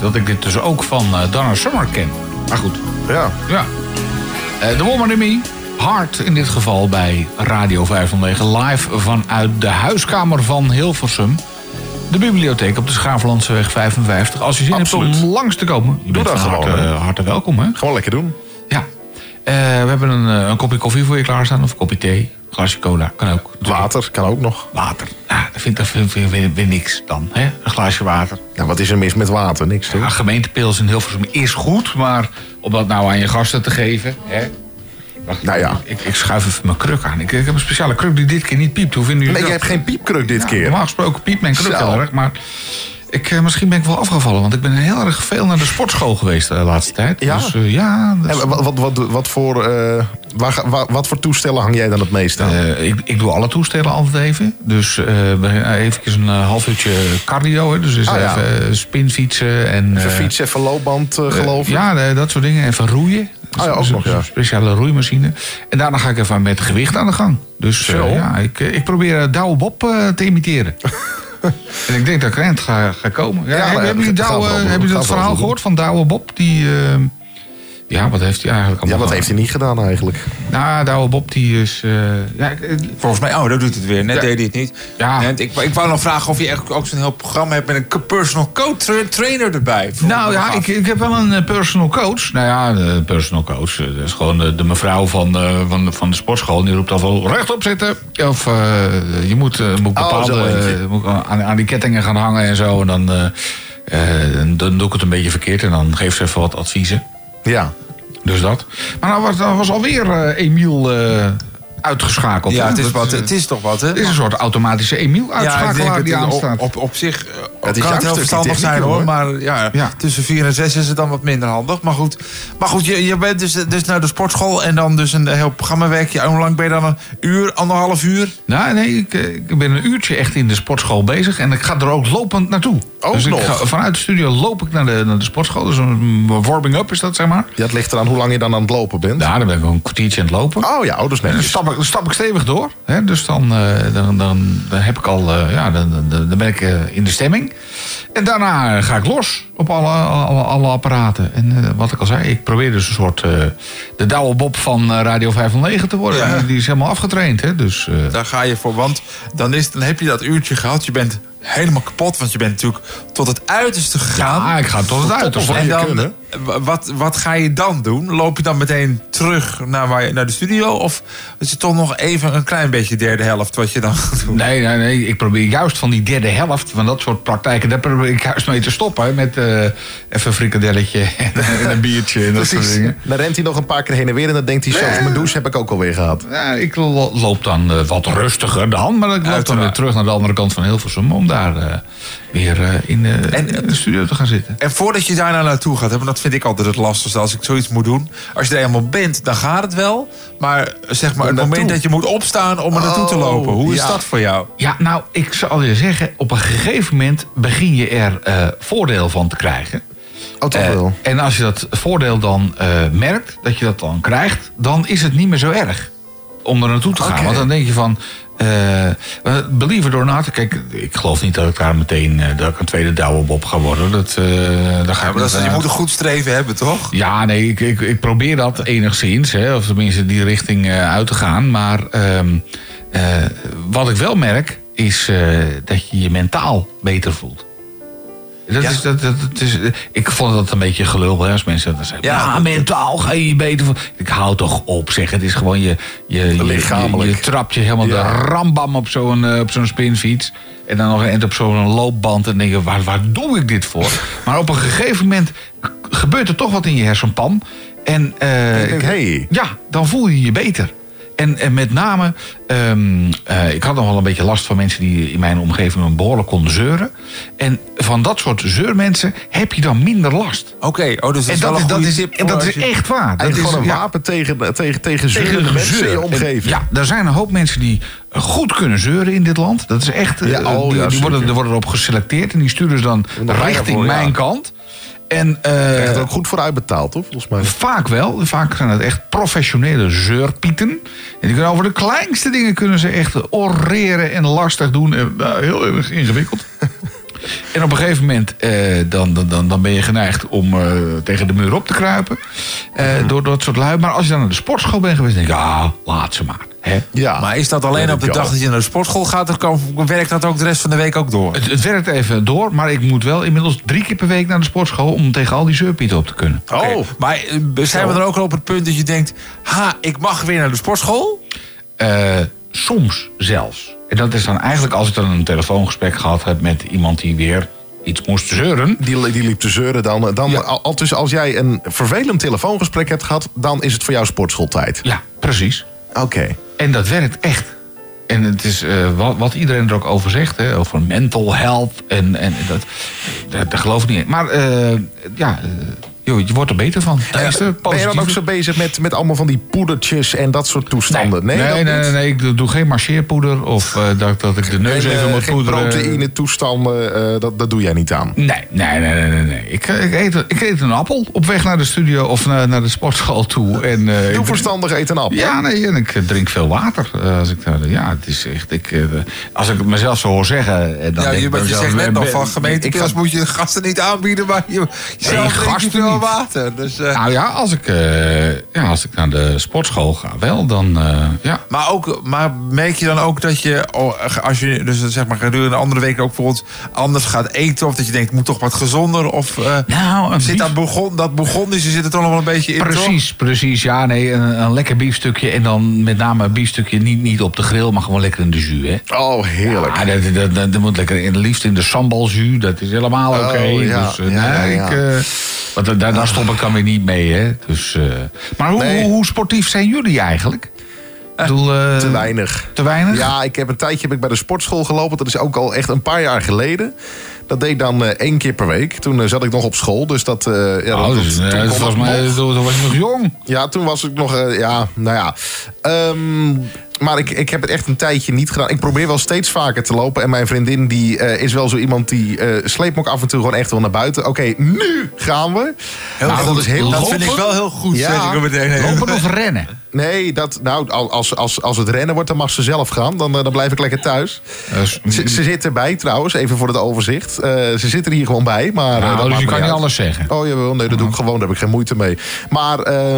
Speaker 4: Dat ik dit dus ook van eh, Donna Summer ken. Maar goed.
Speaker 5: Ja.
Speaker 4: Ja. Eh, de Woman in Me. Hard in dit geval bij Radio 509. Live vanuit de huiskamer van Hilversum. De bibliotheek op de Schaaflandseweg 55. Als je zin hebt
Speaker 5: Absoluut.
Speaker 4: om langs te komen. Je bent
Speaker 5: dat
Speaker 4: van
Speaker 5: gewoon,
Speaker 4: harte,
Speaker 5: hè.
Speaker 4: harte welkom, hè?
Speaker 5: Gewoon lekker doen.
Speaker 4: Ja. Eh, we hebben een, eh, een kopje koffie voor je klaarstaan. Of een kopje thee. Een glasje cola. Kan ook.
Speaker 5: Water kan ook nog.
Speaker 4: Water. Ja, dat vind ik vind, vind, vind- vind niks dan. Hè? Een glaasje water.
Speaker 5: Nou, wat is er mis met water? Niks, toch?
Speaker 4: Ja, gemeentepils in Hilversum is goed. Maar om dat nou aan je gasten te geven... Hè? Wacht,
Speaker 5: Nou ja.
Speaker 4: Ik, ik schuif even mijn kruk aan. Ik, ik heb een speciale kruk die dit keer niet piept. Hoe vinden jullie
Speaker 5: Nee, je
Speaker 4: dat?
Speaker 5: hebt geen piepkruk dit
Speaker 4: Ja,
Speaker 5: keer.
Speaker 4: Normaal gesproken piept mijn kruk heel erg. Maar ik, eh, misschien ben ik wel afgevallen. Want ik ben heel erg veel naar de sportschool geweest de laatste tijd.
Speaker 5: Ja?
Speaker 4: Dus, eh, ja is-
Speaker 5: En wat, wat, wat, voor, eh, waar, wat voor toestellen hang jij dan het meest aan?
Speaker 4: Eh, ik, ik doe alle toestellen altijd even. Dus eh even een eh, half uurtje cardio. Hè. Dus, dus
Speaker 5: Ah, ja.
Speaker 4: even eh, spinfietsen. En,
Speaker 5: Even
Speaker 4: eh,
Speaker 5: fietsen, even loopband, eh, geloof ik.
Speaker 4: Ja, eh, dat soort dingen. Even roeien.
Speaker 5: Ah ja, ook
Speaker 4: Dus-
Speaker 5: nog, ja.
Speaker 4: Een speciale roeimachine. En daarna ga ik even met gewicht aan de gang. Dus eh, ja, ik, eh, ik probeer eh, Douwe Bob eh, te imiteren. en ik denk dat ik eind ga, ga komen. Ja,
Speaker 5: Ja,
Speaker 4: hebben, jullie
Speaker 5: we
Speaker 4: Douwe, hebben jullie
Speaker 5: Dat
Speaker 4: verhaal gehoord van Douwe Bob? Die, eh, ja, wat heeft hij eigenlijk
Speaker 5: Ja,
Speaker 4: allemaal
Speaker 5: wat heeft hij niet gedaan eigenlijk?
Speaker 4: Nou, Douwe Bob die is... eh, ja, eh,
Speaker 6: Volgens mij, oh, dat doet het weer. Net
Speaker 4: Ja.
Speaker 6: deed hij het niet.
Speaker 4: Ja.
Speaker 6: En ik, ik wou nog vragen of je echt ook zo'n heel programma hebt met een personal coach tra- trainer erbij.
Speaker 4: Nou ja, ik, ik heb wel een eh, personal coach. Nou ja, de personal coach. Dat is gewoon de, de mevrouw van, eh, van, van de sportschool. Die roept al wel rechtop zitten. Of eh, je moet, eh, moet
Speaker 5: Oh,
Speaker 4: bepaalde... moet aan, aan die kettingen gaan hangen en zo. En dan, eh, eh, dan- dan doe ik het een beetje verkeerd. En dan geeft ze even wat adviezen.
Speaker 5: Ja.
Speaker 4: Dus dat. Maar nou was, was alweer eh, Emiel eh, uitgeschakeld.
Speaker 6: ja, het is, wat,
Speaker 4: eh,
Speaker 6: het is toch wat, hè?
Speaker 4: Het is een soort automatische Emiel-uitschakelaar die
Speaker 6: het-
Speaker 4: aanstaat.
Speaker 6: op, op, op zich
Speaker 5: is
Speaker 6: kan het
Speaker 5: jouw
Speaker 6: heel verstandig zijn hoor.
Speaker 5: hoor.
Speaker 6: Maar ja,
Speaker 4: Ja.
Speaker 6: tussen 4 en 6 is het dan wat minder handig. Maar goed, maar goed je, je bent dus, dus naar de sportschool en dan dus een heel programmawerkje. Hoe lang ben je dan? Een uur, anderhalf uur?
Speaker 4: Nou, nee, ik, eh, ik ben een uurtje echt in de sportschool bezig. En ik ga er ook lopend naartoe.
Speaker 5: Ook
Speaker 4: dus ik
Speaker 5: nog?
Speaker 4: ga, vanuit de studio loop ik naar de, naar de sportschool. Dus een warming-up is dat, zeg maar.
Speaker 5: Ja, het ligt eraan hoe lang je dan aan het lopen bent.
Speaker 4: Ja, dan ben ik een kwartiertje aan het lopen.
Speaker 5: Oh ja, oh,
Speaker 4: En dan stap ik, dan stap ik stevig door. Hè? Dus dan, eh, dan, dan, dan heb ik al, eh, ja, dan, dan, dan ben ik in de stemming. En daarna ga ik los op alle, alle, alle apparaten. En eh, wat ik al zei, ik probeer dus een soort eh, de Douwe Bob van eh, Radio 509 te worden.
Speaker 6: Ja.
Speaker 4: Die is helemaal afgetraind, hè? Dus, eh,
Speaker 6: Daar ga je voor, want dan, is, dan heb je dat uurtje gehad. Je bent helemaal kapot, want je bent natuurlijk tot het uiterste gegaan.
Speaker 4: ja, ik ga tot het uiterste.
Speaker 6: en dan, wat, wat ga je dan doen? Loop je dan meteen terug naar, waar je, naar de studio? Of is het toch nog even een klein beetje derde helft wat je dan gaat doen?
Speaker 4: Nee, nee, nee. Ik probeer juist van die derde helft, van dat soort praktijken, daar probeer ik juist mee te stoppen. Met eh, even een frikadelletje en, en een biertje en dat soort
Speaker 5: Precies.
Speaker 4: dingen.
Speaker 5: Dan rent hij nog een paar keer heen en weer en dan denkt hij, zelfs mijn douche heb ik ook alweer gehad.
Speaker 4: Ja, ik lo- loop dan eh, wat rustiger dan, maar ik loop dan weer terug naar de andere kant van Hilversum om daar eh, weer in, eh,
Speaker 6: En-
Speaker 4: in de studio te gaan zitten.
Speaker 6: En voordat je daar nou naartoe gaat, hè, want dat vind ik altijd het lastigste als ik zoiets moet doen. Als je er eenmaal bent, dan gaat het wel. Maar zeg maar, het moment dat je moet opstaan om er naartoe te
Speaker 5: Oh,
Speaker 6: lopen, hoe is
Speaker 5: ja.
Speaker 6: dat voor jou?
Speaker 4: Ja, nou, ik zal je zeggen, op een gegeven moment begin je er eh, voordeel van te krijgen.
Speaker 5: Oh, toch
Speaker 4: Eh,
Speaker 5: wel.
Speaker 4: en als je dat voordeel dan eh, merkt, dat je dat dan krijgt, dan is het niet meer zo erg om er naartoe te gaan. Want dan denk je van, eh believe it or not, kijk, ik geloof niet dat ik daar meteen eh, dat ik een tweede Bob ga worden. Dat, daar ga
Speaker 6: maar dat je moet een goed streven hebben, toch?
Speaker 4: Ja, nee, ik, ik, ik probeer dat enigszins, hè, of tenminste die richting uit te gaan. Maar ehm, eh, wat ik wel merk, is dat je je mentaal beter voelt. Dat
Speaker 6: Ja.
Speaker 4: is, dat, dat, dat is, ik vond dat een beetje gelul hè, als mensen dat zeggen.
Speaker 6: Ja,
Speaker 4: mentaal ga je je beter. Ik hou toch op, zeg. Het is gewoon je, je, je, je,
Speaker 5: Lichamelijk.
Speaker 4: je trapt je helemaal
Speaker 5: Ja.
Speaker 4: de rambam op zo'n eh, op zo'n spinfiets. En dan nog een eind op zo'n loopband. En denk je, waar, waar doe ik dit voor? maar op een gegeven moment gebeurt er toch wat in je hersenpan. En
Speaker 5: Ik denk, hey.
Speaker 4: ja, dan voel je je beter. En, en met name, ehm, eh, ik had nog wel een beetje last van mensen die in mijn omgeving behoorlijk konden zeuren. En van dat soort zeurmensen heb je dan minder last.
Speaker 6: Oké, oh, dus dat
Speaker 4: en
Speaker 6: is wel
Speaker 4: dat,
Speaker 6: een
Speaker 4: is, dat,
Speaker 6: goede
Speaker 4: is,
Speaker 6: tip.
Speaker 4: en dat is echt waar. Dat is
Speaker 5: gewoon een
Speaker 4: ja,
Speaker 5: wapen tegen, tegen, tegen
Speaker 4: tegen
Speaker 5: mensen in je omgeving.
Speaker 4: Ja, er zijn een hoop mensen die goed kunnen zeuren in dit land. Dat is echt.
Speaker 5: Ja,
Speaker 4: eh,
Speaker 5: oh,
Speaker 4: die,
Speaker 5: ja,
Speaker 4: die worden, er worden erop geselecteerd en die sturen ze dan richting mijn kant. En eh,
Speaker 5: Krijgt er ook goed voor uitbetaald, toch? Volgens mij.
Speaker 4: Vaak wel. Vaak zijn het echt professionele zeurpieten. En die kunnen over de kleinste dingen kunnen ze echt oreren en lastig doen. En, nou, heel erg ingewikkeld. En op een gegeven moment eh, dan, dan, dan, ben je geneigd om eh, tegen de muur op te kruipen. eh, door dat soort lui. Maar als je dan naar de sportschool bent geweest, denk ik, ja, laat ze maar. Hè?
Speaker 5: Ja.
Speaker 6: Maar is dat alleen
Speaker 5: Ja,
Speaker 6: op de dag dat je naar de sportschool gaat? Of kan- werkt dat ook de rest van de week ook door?
Speaker 4: Het, het werkt even door, maar ik moet wel inmiddels drie keer per week naar de sportschool om tegen al die zeurpieten op te kunnen.
Speaker 5: Oh,
Speaker 6: Maar eh, zijn we dan ook al op het punt dat je denkt... ha, ik mag weer naar de sportschool?
Speaker 4: Eh, soms zelfs. En dat is dan eigenlijk als ik dan een telefoongesprek gehad heb met iemand die weer iets moest zeuren.
Speaker 5: die, die liep te zeuren dan. dan
Speaker 4: Ja.
Speaker 5: al, al dus als jij een vervelend telefoongesprek hebt gehad... dan is het voor jou sportschooltijd.
Speaker 4: Ja, precies.
Speaker 5: Oké.
Speaker 4: En dat werkt echt. En het is eh, wat, wat iedereen er ook over zegt, hè, over mental health. En, en dat, dat geloof ik niet in. Maar eh, ja, eh, joh, je wordt er beter van. Tenminste,
Speaker 5: Ben je dan ook zo bezig met, met allemaal van die poedertjes en dat soort toestanden?
Speaker 4: Nee, nee, nee, nee, ik doe- geen marcheerpoeder of eh, dat, dat ik de neus
Speaker 5: Geen,
Speaker 4: even
Speaker 5: eh,
Speaker 4: moet
Speaker 5: geen
Speaker 4: poederen.
Speaker 5: proteïne toestanden, eh, dat, dat doe jij niet aan.
Speaker 4: Nee, nee, nee, nee, nee. nee. Ik, ik, eet, ik eet een appel op weg naar de studio of naar, naar de sportschool toe. En, eh, ik-
Speaker 5: Doe verstandig eten een appel.
Speaker 4: Ja, nee, en ik eh, drink veel water. eh, als ik, ja, het is echt. Ik, eh, als ik het mezelf zo hoor zeggen. eh, Dan
Speaker 6: Ja,
Speaker 4: denk
Speaker 6: je, je
Speaker 4: mezelf,
Speaker 6: zegt net
Speaker 4: eh,
Speaker 6: nog
Speaker 4: ben-
Speaker 6: van
Speaker 4: ga-
Speaker 6: moet je gasten niet aanbieden, maar je, zelf drink je
Speaker 4: gasten
Speaker 6: water. Dus, eh,
Speaker 4: Nou ja, als ik, eh, ja, als ik naar de sportschool ga, wel, dan eh, ja.
Speaker 6: Maar, ook, maar merk je dan ook dat je, oh, als je dus zeg maar gedurende andere weken ook bijvoorbeeld anders gaat eten, of dat je denkt, ik moet toch wat gezonder, of
Speaker 4: Nou,
Speaker 6: zit dat begon, dat begon, dus je zit er toch nog wel een beetje in. toch?
Speaker 4: Precies, precies. Ja, nee, een, een lekker biefstukje. En dan met name een biefstukje niet, niet op de grill, maar gewoon lekker in de jus. Hè.
Speaker 5: Oh, heerlijk.
Speaker 4: Ja, dat, dat, dat, dat moet lekker in, liefst in de sambalzuur. Dat is helemaal oké.
Speaker 5: Oh, ja.
Speaker 4: Dus,
Speaker 5: Ja,
Speaker 4: nee, ik, want daar, daar stop ik dan weer niet mee. Hè. Dus, eh, maar hoe,
Speaker 5: Nee.
Speaker 4: hoe, hoe sportief zijn jullie eigenlijk? Ik bedoel, eh,
Speaker 5: Te weinig.
Speaker 4: Te weinig?
Speaker 5: Ja, ik heb een tijdje heb ik bij de sportschool gelopen. Dat is ook al echt een paar jaar geleden. Dat deed ik dan eh, één keer per week. Toen eh, zat ik nog op school. Dus dat. eh, ja,
Speaker 4: Oh,
Speaker 5: dat,
Speaker 4: dus, eh,
Speaker 5: toen het
Speaker 4: mij
Speaker 5: nog.
Speaker 4: toen, was je nog jong.
Speaker 5: Ja, toen was ik nog. eh, ja, nou ja. Ehm, maar ik, ik heb het echt een tijdje niet gedaan. Ik probeer wel steeds vaker te lopen. En mijn vriendin die, eh, is wel zo iemand die eh, sleept me ook af en toe gewoon echt wel naar buiten. Oké, nu gaan we.
Speaker 6: Heel
Speaker 5: Nou,
Speaker 6: goed.
Speaker 5: dat is heel
Speaker 6: dat vind ik wel heel goed,
Speaker 5: Ja.
Speaker 6: zeg ik meteen.
Speaker 4: Lopen of rennen?
Speaker 5: Nee, dat, nou, als, als, als het rennen wordt, dan mag ze zelf gaan. Dan, eh, dan blijf ik lekker thuis.
Speaker 4: Dus,
Speaker 5: Ze, ze zit erbij trouwens, even voor het overzicht. Eh, ze zit er hier gewoon bij. Maar,
Speaker 4: nou,
Speaker 5: dat
Speaker 4: dus
Speaker 5: maakt
Speaker 4: je kan niet
Speaker 5: uit.
Speaker 4: alles zeggen.
Speaker 5: Oh jawel, nee, dat doe ik gewoon. Daar heb ik geen moeite mee. Maar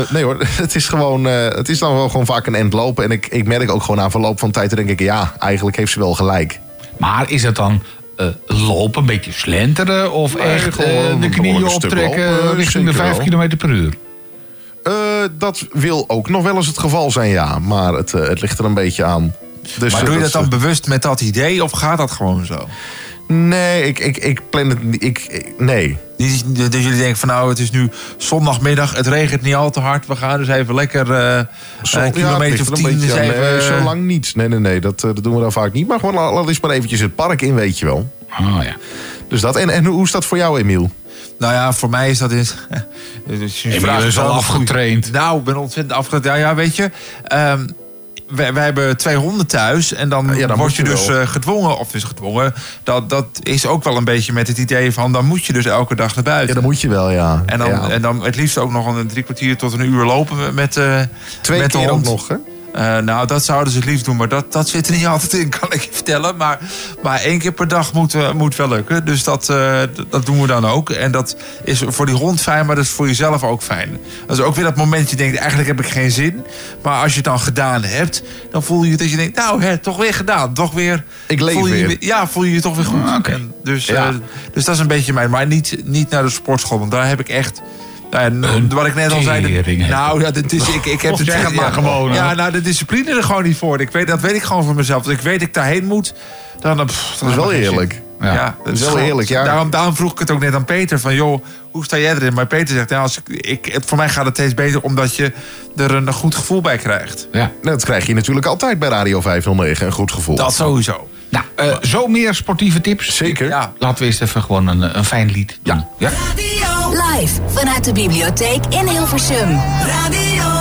Speaker 5: nee hoor, het is gewoon. het is dan wel gewoon vaak een end lopen. En ik, ik merk ook gewoon aan verloop van tijd. Denk ik, ja, eigenlijk heeft ze wel gelijk.
Speaker 4: Maar is het dan lopen, een beetje slenteren... of
Speaker 5: Nee,
Speaker 4: echt de knieën optrekken richting de
Speaker 5: zeker
Speaker 4: 5
Speaker 5: wel.
Speaker 4: km per uur?
Speaker 5: Eh, dat wil ook nog wel eens het geval zijn, ja. Maar het, eh, het ligt er een beetje aan. Dus,
Speaker 6: Maar
Speaker 5: eh,
Speaker 6: doe je dat
Speaker 5: is,
Speaker 6: dan
Speaker 5: eh,
Speaker 6: bewust met dat idee of gaat dat gewoon zo?
Speaker 5: Nee, ik, ik, ik plan het niet. Ik, ik- nee.
Speaker 6: Dat jullie denken van nou, het is nu zondagmiddag, het regent niet al te hard. We gaan dus even lekker eh
Speaker 5: Zo-
Speaker 6: een
Speaker 5: ja,
Speaker 6: kilometer
Speaker 5: het
Speaker 6: of tien.
Speaker 5: beetje
Speaker 6: even,
Speaker 5: Nee, zo lang niet. Nee, nee, nee. Dat, eh, dat doen we dan vaak niet. Maar gewoon laat laat eens maar eventjes het park in, weet je wel.
Speaker 4: Oh ja.
Speaker 5: Dus dat. En, en hoe is dat voor jou, Emiel?
Speaker 6: Nou ja, voor mij is dat in. Dus je
Speaker 4: is
Speaker 6: wel
Speaker 4: al afgetraind.
Speaker 6: Nou, ik ben ontzettend afgetraind. Ja, ja, weet je. ehm wij, wij hebben twee honden thuis. En dan,
Speaker 5: Ja, dan
Speaker 6: word je
Speaker 5: je
Speaker 6: dus
Speaker 5: wel.
Speaker 6: eh, gedwongen. Of is gedwongen. Dat, dat is ook wel een beetje met het idee van. Dan moet je dus elke dag naar buiten.
Speaker 5: Ja, dat moet je wel, ja.
Speaker 6: En dan,
Speaker 5: Ja.
Speaker 6: en dan het liefst ook nog een drie kwartier tot een uur lopen met, eh
Speaker 5: Twee
Speaker 6: met de
Speaker 5: keer ook
Speaker 6: hond.
Speaker 5: nog, hè?
Speaker 6: Eh, nou, dat zouden ze het liefst doen, maar dat, dat zit er niet altijd in, kan ik je vertellen. Maar, maar één keer per dag moet, eh, moet wel lukken. Dus dat, eh, dat doen we dan ook. En dat is voor die hond fijn, maar dat is voor jezelf ook fijn. Dat is ook weer dat moment dat je denkt, eigenlijk heb ik geen zin. Maar als je het dan gedaan hebt, dan voel je dat je denkt, nou, hè, toch weer gedaan. Toch weer,
Speaker 5: Ik leef
Speaker 6: voel je
Speaker 5: weer.
Speaker 6: Ja, voel je je toch weer goed.
Speaker 4: Ah.
Speaker 6: En dus,
Speaker 5: Ja.
Speaker 6: dus dat is een beetje mijn, maar niet, niet naar de sportschool. Want daar heb ik echt... Ja,
Speaker 4: Een
Speaker 6: wat ik net al zei.
Speaker 4: tering
Speaker 6: Nou, ja, dat is, ik, ik heb
Speaker 4: Of zeg het maar
Speaker 6: ja,
Speaker 4: gewoon,
Speaker 6: Ja, nou, de discipline er gewoon niet voor. Ik weet, dat weet ik gewoon voor mezelf. Als ik weet dat ik daarheen moet, dan... dan pff, dan
Speaker 5: Dat is wel
Speaker 6: heb ik geen
Speaker 5: eerlijk.
Speaker 6: zin.
Speaker 4: Ja.
Speaker 6: Ja, dat is
Speaker 5: wel
Speaker 6: gewoon-
Speaker 5: eerlijk, ja.
Speaker 6: Daarom, daarom vroeg ik het ook net aan Peter. Van, joh, hoe sta jij erin? Maar Peter zegt, nou, als ik, ik, het- voor mij gaat het steeds beter... omdat je er een goed gevoel bij krijgt.
Speaker 4: Ja.
Speaker 5: Dat krijg je natuurlijk altijd bij Radio 509. Een goed gevoel.
Speaker 6: Dat sowieso.
Speaker 4: Nou, eh, zo meer sportieve tips.
Speaker 5: Zeker.
Speaker 6: Ja.
Speaker 4: Laten we eens even gewoon een, een fijn lied doen. Ja.
Speaker 3: Radio,
Speaker 2: Live vanuit de bibliotheek in Hilversum.
Speaker 3: Radio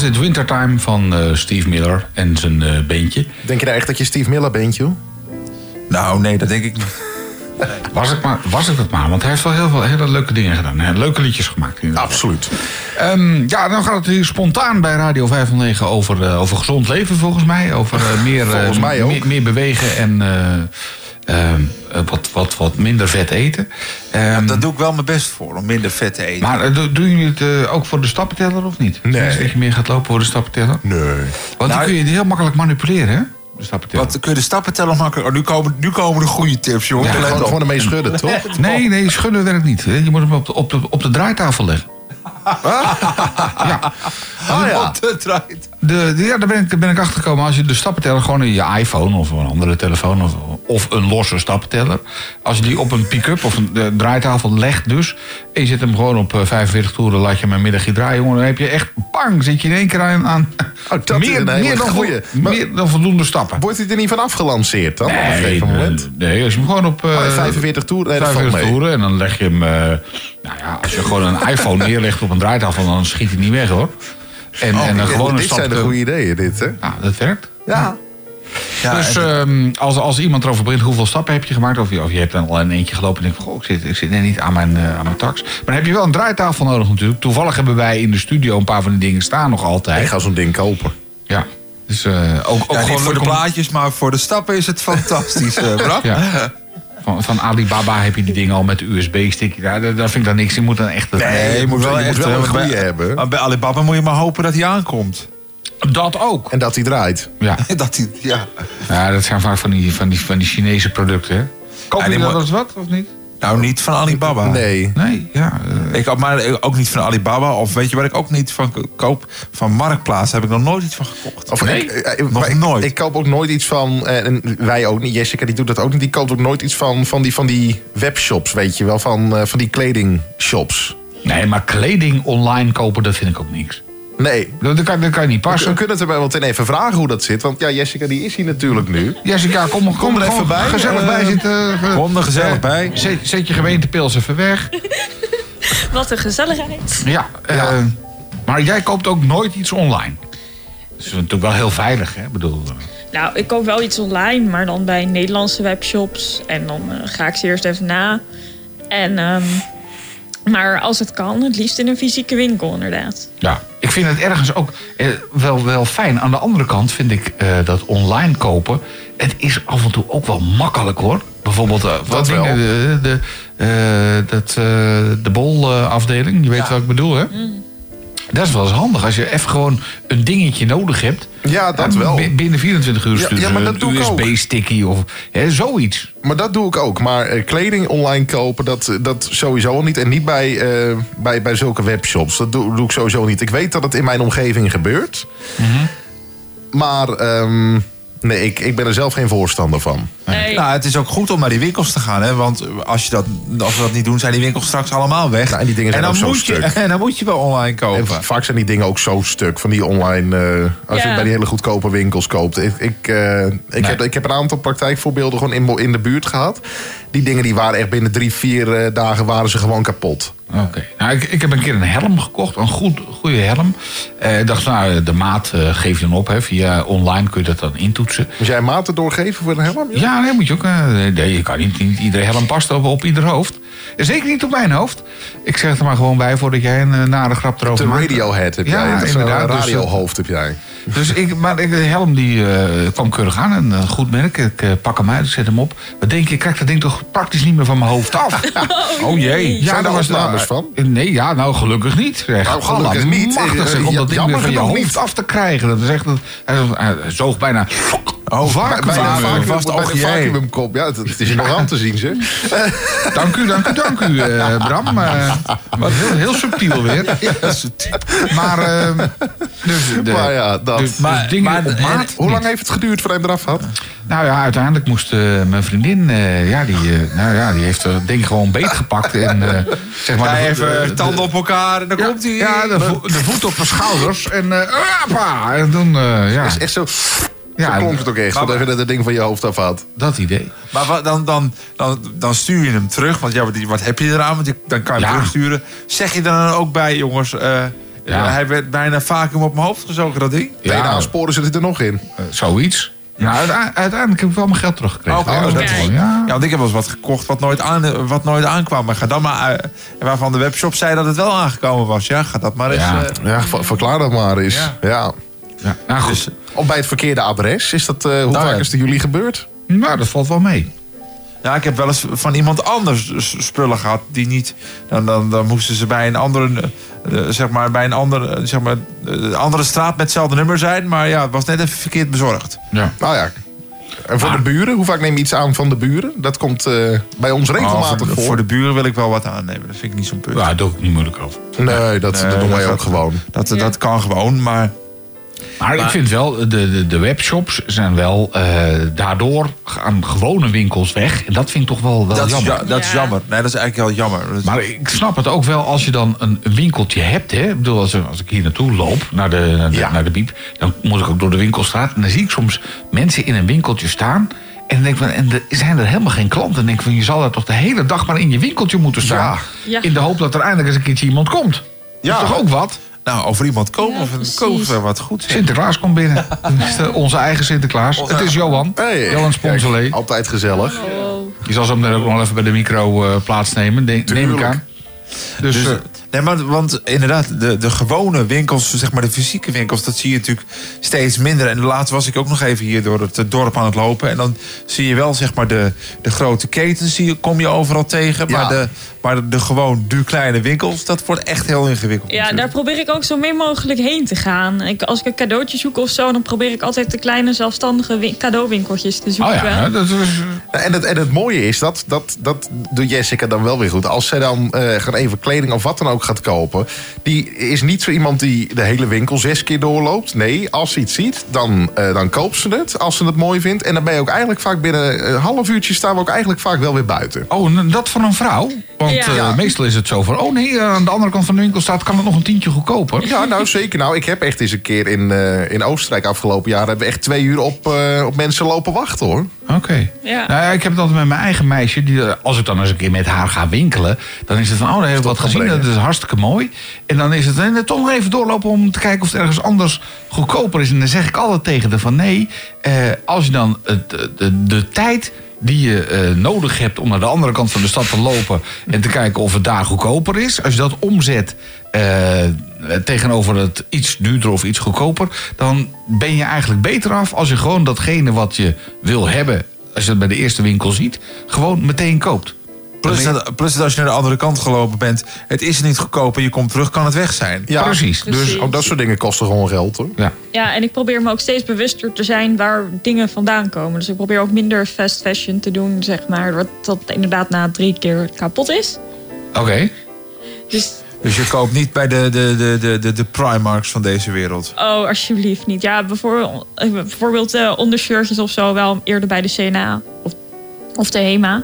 Speaker 4: was dit Wintertime van eh, Steve Miller en zijn eh beentje.
Speaker 5: Denk je nou echt dat je Steve Miller bent, joh?
Speaker 6: Nou, nee, dat denk ik niet.
Speaker 4: Was ik, maar, was ik dat maar, want hij heeft wel heel veel hele leuke dingen gedaan. Hè, Leuke liedjes gemaakt. inderdaad.
Speaker 5: Absoluut.
Speaker 4: Ehm, ja, dan gaat het hier spontaan bij Radio 509 over, eh, over gezond leven, volgens mij. Over eh, meer, eh,
Speaker 5: Volgens mij ook.
Speaker 4: meer, meer bewegen en eh, ehm, eh, wat, wat, wat minder vet eten. Ehm,
Speaker 6: Daar doe ik wel mijn best voor, om minder vet te eten.
Speaker 4: maar do- doen jullie het eh, ook voor de stappenteller of niet?
Speaker 5: Nee.
Speaker 4: Dat je meer gaat lopen voor de stappenteller?
Speaker 5: Nee.
Speaker 4: Want dan
Speaker 6: Nou,
Speaker 4: kun je die heel makkelijk manipuleren, hè? De stappenteller.
Speaker 6: Wat kun je de stappen tellen makkelijk? Oh, nu, komen, nu komen de goede tips, jongen.
Speaker 4: Ja,
Speaker 5: Gewoon,
Speaker 6: op.
Speaker 5: gewoon ermee schudden, toch?
Speaker 4: Nee, nee, schudden werkt niet. Je moet hem op de, op de, op de draaitafel leggen. ja.
Speaker 5: Ah ja.
Speaker 6: Op de draait.
Speaker 4: De, de- ja, daar ben ik, ben ik achter gekomen. Als je de stappenteller gewoon in je iPhone of een andere telefoon of, of een losse stappenteller. Als je die op een pick-up of een draaitafel legt dus. En je zet hem gewoon op eh, 45 toeren, laat je hem een middagje draaien. Jongen, dan heb je echt, bang, zit je in één keer aan, aan
Speaker 5: Oh, dat is een hele
Speaker 4: meer, dan,
Speaker 5: goeie.
Speaker 4: meer dan voldoende stappen.
Speaker 5: Wordt hij er niet van afgelanceerd dan? op een
Speaker 4: Nee,
Speaker 5: gegeven moment?
Speaker 4: nee, als je hem gewoon op... eh,
Speaker 5: Oh, 45 toeren, nee, dat valt
Speaker 4: 45
Speaker 5: mee.
Speaker 4: toeren en dan leg je hem... eh, nou ja, als je gewoon een iPhone neerlegt op een draaitafel... dan schiet hij niet weg, hoor. En,
Speaker 5: Oh,
Speaker 4: en een
Speaker 5: dit-
Speaker 4: gewone
Speaker 5: dit zijn de goede ideeën, dit, hè?
Speaker 4: Ja, dat werkt.
Speaker 5: Ja.
Speaker 6: Ja,
Speaker 4: dus
Speaker 6: en-
Speaker 4: ehm, als, als iemand erover begint, hoeveel stappen heb je gemaakt? Of je, of je hebt dan al in eentje gelopen en denkt, goh, ik zit, ik zit net niet aan mijn, eh, aan mijn tax. Maar dan heb je wel een draaitafel nodig natuurlijk. Toevallig hebben wij in de studio een paar van die dingen staan nog altijd.
Speaker 5: Ik ga zo'n ding kopen.
Speaker 4: Ja, dus eh, ook, ook
Speaker 6: ja,
Speaker 4: gewoon
Speaker 6: voor de
Speaker 4: om-
Speaker 6: plaatjes, maar voor de stappen is het fantastisch, eh Bram.
Speaker 4: Ja. Van, van Alibaba heb je die dingen al met de USB-stick. Daar, daar daar vind ik dan niks. Je moet dan echt...
Speaker 6: Nee, je moet wel,
Speaker 5: je moet
Speaker 6: echt,
Speaker 5: wel een
Speaker 6: bij-
Speaker 5: hebben.
Speaker 6: Maar bij Alibaba moet je maar hopen dat hij aankomt.
Speaker 4: Dat ook.
Speaker 5: En dat hij draait.
Speaker 4: Ja.
Speaker 6: dat hij, ja.
Speaker 4: ja, dat zijn vaak van die, van die, van die Chinese producten. Hè? Koop je dat als wat, of niet?
Speaker 6: Nou, niet van Alibaba.
Speaker 5: Nee.
Speaker 4: Nee, ja. eh,
Speaker 6: Ik, ook- maar ook niet van Alibaba. Of weet je waar ik ook niet van ko- koop? Van Marktplaats heb ik nog nooit iets van gekocht.
Speaker 5: Of
Speaker 4: Nee,
Speaker 5: ik, eh,
Speaker 6: nog
Speaker 5: maar ik-
Speaker 6: nooit.
Speaker 5: Ik koop ook nooit iets van, eh, en wij ook niet, Jessica die doet dat ook niet, die koopt ook nooit iets van, van, die, van die webshops, weet je wel, van, eh, van die kledingshops.
Speaker 4: nee, maar kleding online kopen, dat vind ik ook niks.
Speaker 5: Nee.
Speaker 4: Dat, dat kan, dat kan je niet
Speaker 5: We
Speaker 4: passen.
Speaker 5: kunnen het er wel meteen even vragen hoe dat zit, want ja, Jessica die is hier natuurlijk nu.
Speaker 4: Jessica, kom, kom,
Speaker 5: Kom er
Speaker 4: gewoon
Speaker 5: even bij,
Speaker 4: Gezellig
Speaker 5: eh,
Speaker 4: bij zitten. Ge-
Speaker 6: Kom er gezellig
Speaker 4: eh,
Speaker 6: bij.
Speaker 4: Zet, zet je gemeentepils even weg.
Speaker 12: Wat een gezelligheid.
Speaker 4: Ja, eh, maar jij koopt ook nooit iets online. Dat is natuurlijk wel heel veilig, hè? Ik bedoel, eh,
Speaker 12: Nou, ik koop wel iets online, maar dan bij Nederlandse webshops. En dan eh, ga ik ze eerst even na. En, ehm, maar als het kan, het liefst in een fysieke winkel, inderdaad.
Speaker 4: Ja, ik vind het ergens ook eh, wel, wel fijn. Aan de andere kant vind ik eh, dat online kopen... het is af en toe ook wel makkelijk, hoor. Bijvoorbeeld, eh, wat
Speaker 5: Dat
Speaker 4: dingen, de, de, eh, dat, eh, de bolafdeling, je weet wat ik bedoel, hè? Dat is wel eens handig als je even gewoon een dingetje nodig hebt.
Speaker 5: Ja, dat wel.
Speaker 4: bi- Binnen 24 uur
Speaker 5: Ja,
Speaker 4: sturen
Speaker 5: ja, maar
Speaker 4: ze
Speaker 5: dat doe
Speaker 4: een. USB-sticky of hè, zoiets.
Speaker 5: Maar dat doe ik ook. Maar eh, kleding online kopen, dat, dat sowieso al niet. En niet bij, eh, bij, bij zulke webshops. Dat doe, doe ik sowieso niet. Ik weet dat het in mijn omgeving gebeurt. Maar ehm, nee, ik, ik ben er zelf geen voorstander van.
Speaker 6: Nou, het is ook goed om naar die winkels te gaan. Hè? Want als, je dat, als we dat niet doen, zijn die winkels straks allemaal weg.
Speaker 5: Nou, en die dingen zijn
Speaker 6: dan
Speaker 5: ook zo
Speaker 6: moet je,
Speaker 5: stuk.
Speaker 6: En dan moet je wel online kopen.
Speaker 5: En vaak zijn die dingen ook zo stuk van die online. eh, als je
Speaker 12: Ja.
Speaker 5: bij die hele goedkope winkels koopt. Ik, ik, eh, ik, heb, ik heb een aantal praktijkvoorbeelden gewoon in, in de buurt gehad. Die dingen die waren echt binnen drie, vier eh, dagen waren ze gewoon kapot.
Speaker 4: Oké. Nou, ik, ik heb een keer een helm gekocht, een goed, goede helm. Eh, ik dacht, nou, de maat eh, geef je dan op. Hè. Via online kun je dat dan intoetsen.
Speaker 5: Moest jij maten doorgeven voor een helm?
Speaker 4: Ja, nee, moet je ook. eh, nee, je kan niet, niet iedere helm past op, op ieder hoofd. Zeker niet op mijn hoofd. Ik zeg er maar gewoon bij voordat jij een eh, nare grap erover
Speaker 5: De
Speaker 4: maakt.
Speaker 5: radiohead heb
Speaker 4: Ja,
Speaker 5: jij. Een
Speaker 4: inderdaad. Dus, eh,
Speaker 5: radiohoofd heb jij.
Speaker 4: Dus ik, maar ik, de helm die eh, kwam keurig aan. Een goed merk. Ik pak hem uit, ik zet hem op. Wat denk je, ik krijg dat ding toch praktisch niet meer van mijn hoofd af.
Speaker 5: Oh jee. Zijn
Speaker 4: daar
Speaker 5: er
Speaker 4: was
Speaker 5: opnames van?
Speaker 4: Nee, ja, nou gelukkig niet. Zeg.
Speaker 5: Nou, gelukkig niet.
Speaker 4: Machtig, zeg, om
Speaker 5: ja,
Speaker 4: dat ding
Speaker 5: jammer
Speaker 4: weer van je hoofd
Speaker 5: niet.
Speaker 4: af te krijgen. Dat is echt, een- hij, zoog bijna...
Speaker 6: Oh,
Speaker 4: vacuüm.
Speaker 5: Bij, bij, de
Speaker 6: vast
Speaker 5: bij de vacuümkop. Ja, het, het is er nog aan te zien, zeg.
Speaker 4: Dank u, dank u, dank u, eh, Bram. Eh, wat heel, heel subtiel weer. Maar, eh, dus, de,
Speaker 5: maar ja, dat.
Speaker 4: dus, dus
Speaker 6: Maar-
Speaker 4: dingen
Speaker 6: maar-
Speaker 4: op maat.
Speaker 5: Hoe lang heeft het geduurd voordat hij hem eraf had?
Speaker 4: Nou ja, uiteindelijk moest eh, mijn vriendin, eh, ja, die, eh, nou ja, die heeft het ding gewoon beetgepakt. En, eh, zeg maar,
Speaker 6: Ja,
Speaker 4: de-
Speaker 6: even
Speaker 4: de-
Speaker 6: tanden op elkaar en dan
Speaker 4: ja,
Speaker 6: komt hij.
Speaker 4: Ja, de, vo- de voet op mijn schouders. En, eh appa, en toen, eh, ja,
Speaker 5: Het is echt zo...
Speaker 4: Ja,
Speaker 5: zo klonk het ook echt.
Speaker 6: maar-
Speaker 5: Dat even dat ding van je hoofd af had.
Speaker 4: dat idee.
Speaker 6: Maar wat, dan, dan, dan, dan stuur je hem terug. Want ja, wat, wat heb je eraan? Want je- dan kan je hem
Speaker 4: Ja.
Speaker 6: terugsturen. Zeg je dan ook bij, jongens...
Speaker 4: Ja.
Speaker 6: Hij werd bijna vacuüm op mijn hoofd gezogen, dat ding.
Speaker 5: Ja,
Speaker 4: Ja,
Speaker 5: aansporen zit er nog in.
Speaker 4: eh, zoiets. Nou, uite- uiteindelijk heb ik wel mijn geld teruggekregen. Ja,
Speaker 6: oh,
Speaker 4: dat wel, ja.
Speaker 6: Ja, want ik heb wel eens wat gekocht wat nooit, aan, wat nooit aankwam. Maar ga dan maar... waarvan de webshop zei dat het wel aangekomen was. Ja, ga dat maar eens...
Speaker 4: Ja.
Speaker 5: Ja, ver- verklaar dat maar eens.
Speaker 6: Ja.
Speaker 5: Ja.
Speaker 4: Nou goed.
Speaker 6: dus,
Speaker 5: Of bij het verkeerde adres. Is dat, eh, hoe
Speaker 6: Nou
Speaker 5: vaak is het jullie gebeurd?
Speaker 4: nou, dat valt wel mee.
Speaker 6: ja, ik heb wel eens van iemand anders spullen gehad die niet... Dan, dan, dan moesten ze bij een andere... eh, zeg maar, bij een andere, eh, zeg maar, andere straat met hetzelfde nummer zijn. Maar ja, het was net even verkeerd bezorgd.
Speaker 4: Ja.
Speaker 5: Nou ja. En voor de buren? Hoe vaak neem je iets aan van de buren? Dat komt eh, bij ons
Speaker 6: Oh,
Speaker 5: regelmatig
Speaker 6: voor,
Speaker 5: voor.
Speaker 6: voor de buren wil ik wel wat aannemen. Dat vind ik niet zo'n punt.
Speaker 4: Ja, daar doe ik niet moeilijk over.
Speaker 5: Nee, dat,
Speaker 6: Nee,
Speaker 5: dat doen wij
Speaker 6: dat
Speaker 5: ook gewoon.
Speaker 6: Dat, dat kan gewoon, maar...
Speaker 4: Maar, ik vind wel, de, de, de webshops zijn wel eh, daardoor aan gewone winkels weg. En dat vind ik toch wel, wel
Speaker 6: Dat is,
Speaker 4: jammer.
Speaker 6: ja, dat is
Speaker 12: Ja.
Speaker 6: jammer. Nee, dat is eigenlijk wel jammer. Dat is-
Speaker 4: Maar ik snap het ook wel als je dan een winkeltje hebt. Hè? Ik bedoel, als, als ik hier naartoe loop, naar de, naar, de,
Speaker 5: Ja.
Speaker 4: naar de biep... dan moet ik ook door de winkelstraat. En dan zie ik soms mensen in een winkeltje staan... En dan denk ik van, en er zijn er helemaal geen klanten. En dan denk ik van, je zal daar toch de hele dag maar in je winkeltje moeten staan.
Speaker 5: Ja.
Speaker 12: Ja.
Speaker 4: In de hoop dat er eindelijk eens een keertje iemand komt. Ja.
Speaker 5: Ja.
Speaker 4: Dat is toch ook wat?
Speaker 6: Nou, over iemand komen
Speaker 12: Ja,
Speaker 6: of een koop wat goed. zeg.
Speaker 4: Sinterklaas komt binnen. Onze eigen Sinterklaas. Het is Johan.
Speaker 5: Hey,
Speaker 4: Johan Sponsolee.
Speaker 5: kijk, Altijd gezellig.
Speaker 4: Die zal zo meteen ook nog even bij de micro eh, plaatsnemen, denk, neem ik aan. Dus,
Speaker 6: Dus,
Speaker 4: eh,
Speaker 6: nee, maar, want inderdaad, de, de gewone winkels, zeg maar de fysieke winkels, dat zie je natuurlijk steeds minder. En laatst was ik ook nog even hier door het dorp aan het lopen. En dan zie je wel, zeg maar, de, de grote ketens zie je, kom je overal tegen.
Speaker 5: Ja.
Speaker 6: Maar, de, maar de, de gewoon du kleine winkels, dat wordt echt heel ingewikkeld.
Speaker 12: Ja, daar probeer ik ook zo min mogelijk heen te gaan. Ik, als ik een cadeautje zoek of zo, dan probeer ik altijd de kleine zelfstandige win- cadeauwinkeltjes te
Speaker 4: oh
Speaker 12: zoeken.
Speaker 4: ja, dat is,
Speaker 5: En het, en het mooie is, dat, dat, dat doet Jessica dan wel weer goed. Als zij dan eh gewoon even kleding of wat dan ook gaat kopen... die is niet zo iemand die de hele winkel zes keer doorloopt. Nee, als ze iets ziet, dan, eh, dan koopt ze het. Als ze het mooi vindt. En dan ben je ook eigenlijk vaak binnen een half uurtje... staan we ook eigenlijk vaak wel weer buiten.
Speaker 4: oh, dat van een vrouw? Want
Speaker 12: Ja.
Speaker 4: eh, meestal is het zo van... oh nee, aan de andere kant van de winkel staat... kan het nog een tientje goedkoper.
Speaker 5: Ja, nou zeker. Nou, ik heb echt eens een keer in, eh, in Oostenrijk afgelopen jaar... hebben we echt twee uur op, eh, op mensen lopen wachten, hoor.
Speaker 4: Oké.
Speaker 12: Ja.
Speaker 4: Nou ja, ik heb het altijd met mijn eigen meisje. Die, eh, als ik dan eens een keer met haar ga winkelen... dan is het van, oh heeft
Speaker 5: Tot
Speaker 4: wat gezien. Dat is hartstikke mooi. En dan is het en toch nog even doorlopen om te kijken of het ergens anders goedkoper is. En dan zeg ik altijd tegen de van nee, eh, als je dan het, de, de, de tijd die je eh, nodig hebt om naar de andere kant van de stad te lopen en te kijken of het daar goedkoper is. Als je dat omzet eh, tegenover het iets duurder of iets goedkoper, dan ben je eigenlijk beter af als je gewoon datgene wat je wil hebben, als je het bij de eerste winkel ziet, gewoon meteen koopt.
Speaker 6: Plus dat, plus dat als je naar de andere kant gelopen bent, het is niet goedkoop en je komt terug, kan het weg zijn.
Speaker 5: Ja,
Speaker 4: Precies.
Speaker 5: Dus ook dat soort dingen kosten gewoon geld hoor.
Speaker 4: Ja.
Speaker 12: Ja, en ik probeer me ook steeds bewuster te zijn waar dingen vandaan komen. Dus ik probeer ook minder fast fashion te doen, zeg maar. Wat dat inderdaad na drie keer kapot is.
Speaker 4: Oké.
Speaker 12: Dus,
Speaker 6: Dus je koopt niet bij de, de, de, de, de, de Primarks van deze wereld.
Speaker 12: oh, alsjeblieft niet. Ja, bijvoorbeeld, eh, bijvoorbeeld eh, ondershirtjes of zo wel eerder bij de CNA of, of de HEMA.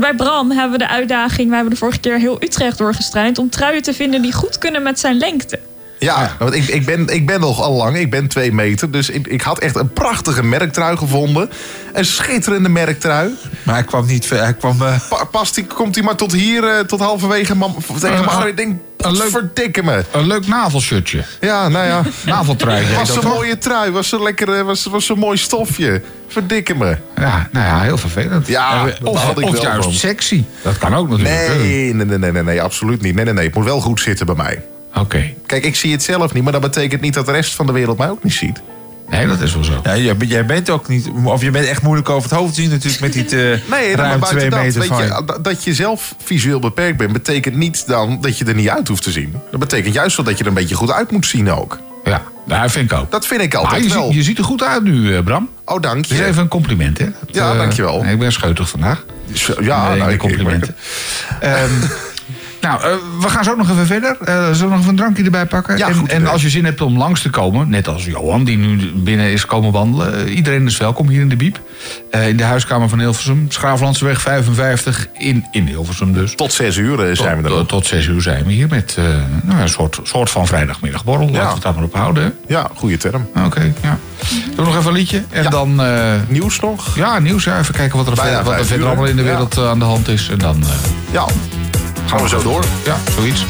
Speaker 12: Bij Bram hebben we de uitdaging... we hebben de vorige keer heel Utrecht doorgestruind... om truien te vinden die goed kunnen met zijn lengte.
Speaker 5: Ja, want ik, ik, ben, ik ben nog al lang, ik ben twee meter. Dus ik, ik had echt een prachtige merktrui gevonden. Een schitterende merktrui.
Speaker 6: Maar hij kwam niet ver. Hij kwam. eh,
Speaker 5: Pa, past die, komt hij maar tot hier, eh, tot halverwege mam, tegen mijn arm. Ik denk,
Speaker 4: een leuk-
Speaker 5: verdikke me.
Speaker 4: Een leuk navelshirtje.
Speaker 5: Ja, nou ja.
Speaker 4: Naveltrui.
Speaker 5: was een mooie trui, was een lekker, eh, was, was een mooi stofje. Verdikke me.
Speaker 4: Ja, nou ja, heel vervelend.
Speaker 5: Ja,
Speaker 4: of,
Speaker 5: had ik
Speaker 4: of
Speaker 5: wel
Speaker 4: juist
Speaker 5: van.
Speaker 4: sexy. Dat kan ook natuurlijk.
Speaker 5: nee, nee, nee, nee, nee, absoluut niet. Nee, nee, nee. Het moet wel goed zitten bij mij.
Speaker 4: Oké.
Speaker 5: Kijk, ik zie het zelf niet, maar dat betekent niet dat de rest van de wereld mij ook niet ziet.
Speaker 4: Nee, dat is wel zo.
Speaker 6: ja, jij, bent- jij bent ook niet. Of je bent echt moeilijk over het hoofd te zien, natuurlijk, met die te,
Speaker 5: Nee, nou,
Speaker 6: ruim twee
Speaker 5: dat,
Speaker 6: meter
Speaker 5: weet
Speaker 6: van.
Speaker 5: je, dat- dat je zelf visueel beperkt bent, betekent niet dan dat je er niet uit hoeft te zien. Dat betekent juist wel dat je er een beetje goed uit moet zien ook.
Speaker 4: Ja, dat vind ik ook.
Speaker 5: Dat vind ik
Speaker 4: Maar
Speaker 5: altijd
Speaker 4: je,
Speaker 5: wel.
Speaker 4: ziet, je ziet er goed uit nu, eh, Bram.
Speaker 5: Oh, dank
Speaker 4: Dat is
Speaker 5: je.
Speaker 4: even een compliment, hè? Dat,
Speaker 5: Ja,
Speaker 4: eh,
Speaker 5: dankjewel.
Speaker 4: Ik ben scheutig vandaag.
Speaker 5: Ja,
Speaker 4: Nee,
Speaker 5: nou, ik-
Speaker 4: complimenten. Ehm, nou, eh, we gaan zo nog even verder. Eh, zullen we nog even een drankje erbij pakken?
Speaker 5: Ja,
Speaker 4: en,
Speaker 5: goed
Speaker 4: en als je zin hebt om langs te komen, net als Johan, die nu binnen is komen wandelen. eh, iedereen is welkom hier in de Biep. In de huiskamer van Hilversum. Schraaflandseweg 55 in, in Hilversum dus.
Speaker 5: Tot zes uur zijn we er
Speaker 4: Tot, tot zes uur zijn we hier met nou, een soort, soort van vrijdagmiddagborrel. Laten we het daar maar op houden. hè?
Speaker 5: Ja, goede term.
Speaker 4: Oké, ja. Doen we nog even een liedje. En
Speaker 5: Ja.
Speaker 4: dan...
Speaker 5: Nieuws nog?
Speaker 4: ja, nieuws. Ja, even kijken wat er,
Speaker 5: Bijna
Speaker 4: wat er verder
Speaker 5: uur,
Speaker 4: allemaal in de
Speaker 5: ja.
Speaker 4: wereld aan de hand is. En dan
Speaker 5: Ja, gaan we zo door.
Speaker 4: Ja, zoiets.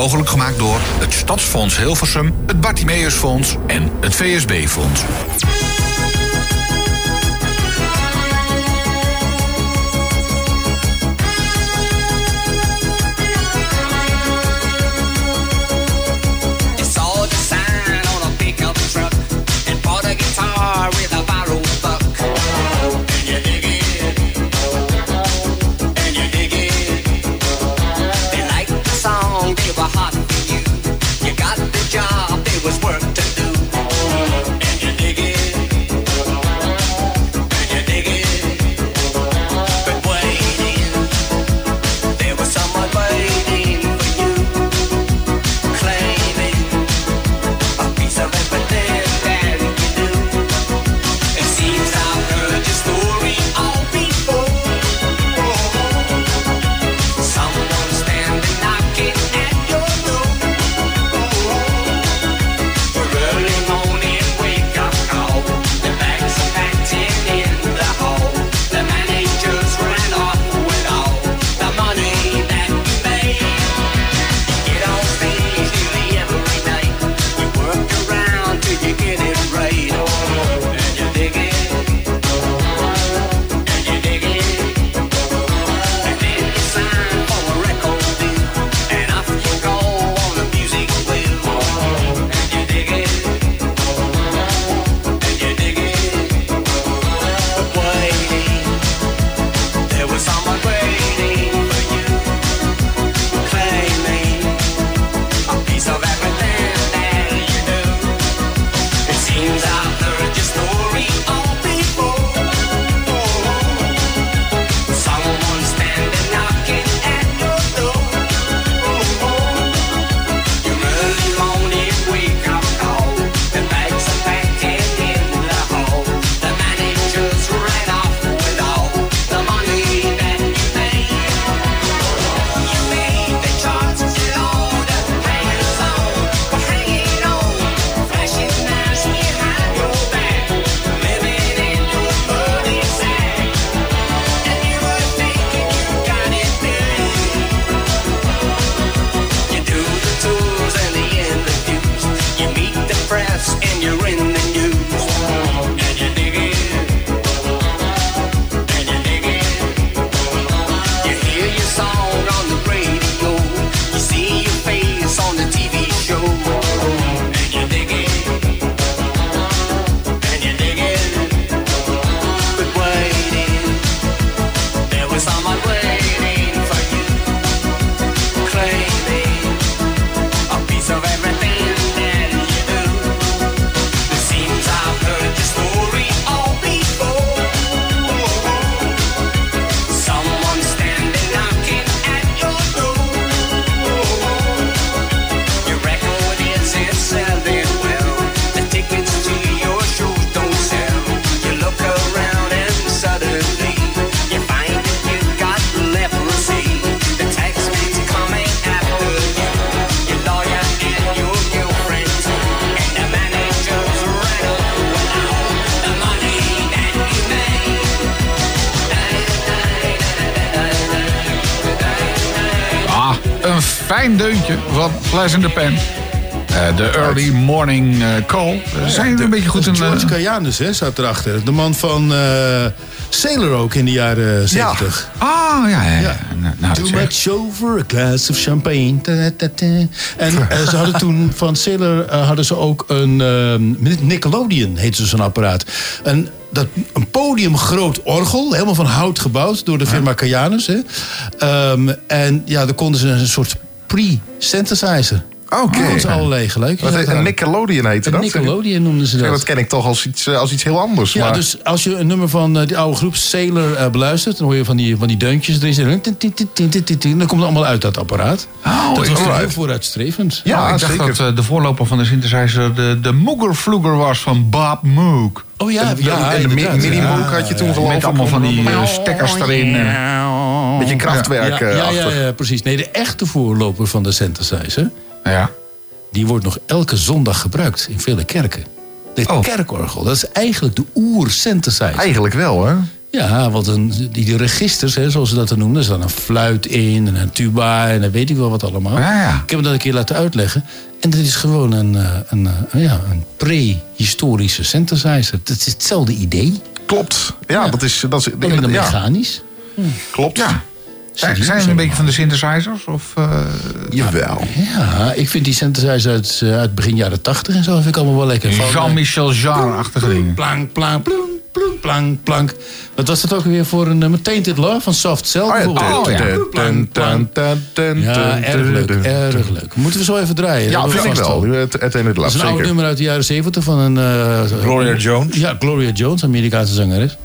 Speaker 1: Mogelijk gemaakt door het Stadsfonds Hilversum, het Bartimeusfonds en het VSB-fonds.
Speaker 13: In the.
Speaker 4: Eh, De early morning eh, call. Eh, Zijn jullie een beetje goed in...
Speaker 14: George Kayanus hè, zat erachter. De man van Sailor ook in de jaren 70.
Speaker 4: Ah, ja, ja. ja. Nou, nou,
Speaker 14: Too much over a glass of champagne. En ze hadden toen van Sailor hadden ze ook een Nickelodeon, heet ze zo'n apparaat. Een, dat, een podiumgroot orgel, helemaal van hout gebouwd door de firma Kayanus. Hè. Ehm, en ja, daar konden ze een soort pre-synthesizer.
Speaker 5: Oké.
Speaker 14: Konden ze allerlei gelijk.
Speaker 5: Wat heet- een Nickelodeon heette
Speaker 14: Een
Speaker 5: dat?
Speaker 14: Nickelodeon noemden ze
Speaker 5: Ja,
Speaker 14: dat.
Speaker 5: dat ken ik toch als iets, eh, als iets heel anders.
Speaker 14: Ja,
Speaker 5: maar...
Speaker 14: dus als je een nummer van eh, die oude groep Sailor eh, beluistert... dan hoor je van die, van die deuntjes erin zitten. Tin, tin, tin, tin, tin, tin, tin. Dat komt allemaal uit dat apparaat.
Speaker 4: Oh,
Speaker 14: dat
Speaker 4: ik-
Speaker 14: was heel vooruitstrevend.
Speaker 4: Ja, ik dacht dat eh, de voorloper van de synthesizer de, de Mooger Vlugger was van Bob Moog.
Speaker 14: Oh ja,
Speaker 5: De-
Speaker 14: ja,
Speaker 5: en de mi-
Speaker 14: inderdaad.
Speaker 5: mini
Speaker 14: Ja,
Speaker 5: Moog had je toen geloof
Speaker 4: Met allemaal van die eh, stekkers erin. eh.
Speaker 5: Beetje krachtwerk
Speaker 14: ja,
Speaker 5: eh,
Speaker 14: ja, ja,
Speaker 5: achter.
Speaker 14: ja, precies. Nee, de echte voorloper van de synthesizer...
Speaker 4: Ja.
Speaker 14: die wordt nog elke zondag gebruikt in vele kerken. De
Speaker 5: Oh.
Speaker 14: kerkorgel, dat is eigenlijk de oer-synthesizer.
Speaker 5: Eigenlijk wel, hè?
Speaker 14: Ja, want een, die, die registers, hè, zoals ze dat dan noemen, er staat een fluit in en een tuba en dan weet ik wel wat allemaal.
Speaker 4: Ja, ja.
Speaker 14: Ik heb hem dat een keer laten uitleggen. En dat is gewoon een, eh, een, eh, ja, een prehistorische synthesizer. Het is hetzelfde idee.
Speaker 5: Klopt. Ja, dat is... Dat is
Speaker 14: dan mechanisch.
Speaker 5: klopt.
Speaker 4: Ja. Zijn, zijn ze een beetje van de synthesizers? Of, eh,
Speaker 5: Jawel.
Speaker 14: Ja, ik vind die synthesizer uit, uit begin jaren tachtig en zo vind ik allemaal wel lekker. Van,
Speaker 4: Jean-Michel Jarre-achtige dingen.
Speaker 14: Plank, plank, plank, plank, plank, plank. Wat was dat ook weer voor een uh, Tainted Love van Soft Cell?
Speaker 5: Oh ja,
Speaker 14: bijvoorbeeld?
Speaker 5: dun,
Speaker 4: ja.
Speaker 5: dun, dun,
Speaker 14: Ja, erg leuk, erg leuk. Moeten we zo even draaien?
Speaker 5: Ja, vind ik wel. Het, het ene het
Speaker 14: Dat is een oud nummer uit de jaren zeventig van een... eh,
Speaker 6: Gloria Jones.
Speaker 14: Ja, Gloria Jones, Amerikaanse zangeres.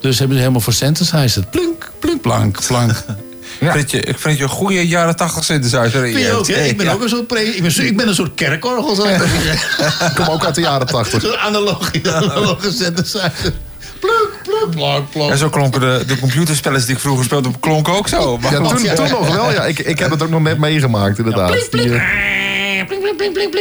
Speaker 14: Dus hebben ze helemaal voor synthesizer. Plunk, plunk, plank, plank.
Speaker 6: Ik, vind je, ik vind je een goede jaren 80 synthesizer.
Speaker 14: Vind je ook, hè? Ik ben ook een soort pre... Ik ben, zo- ik ben een soort kerkorgel, ik
Speaker 5: kom ook uit de jaren tachtig.
Speaker 14: Zo'n analoge, analoge synthesizer. Plunk, plunk, plank, plank.
Speaker 6: En zo klonken de, de computerspelletjes die ik vroeger speelde, klonken ook zo. Maar
Speaker 5: Ja, toen, toen nog wel. Ja, ik, ik heb het ook nog net meegemaakt, inderdaad.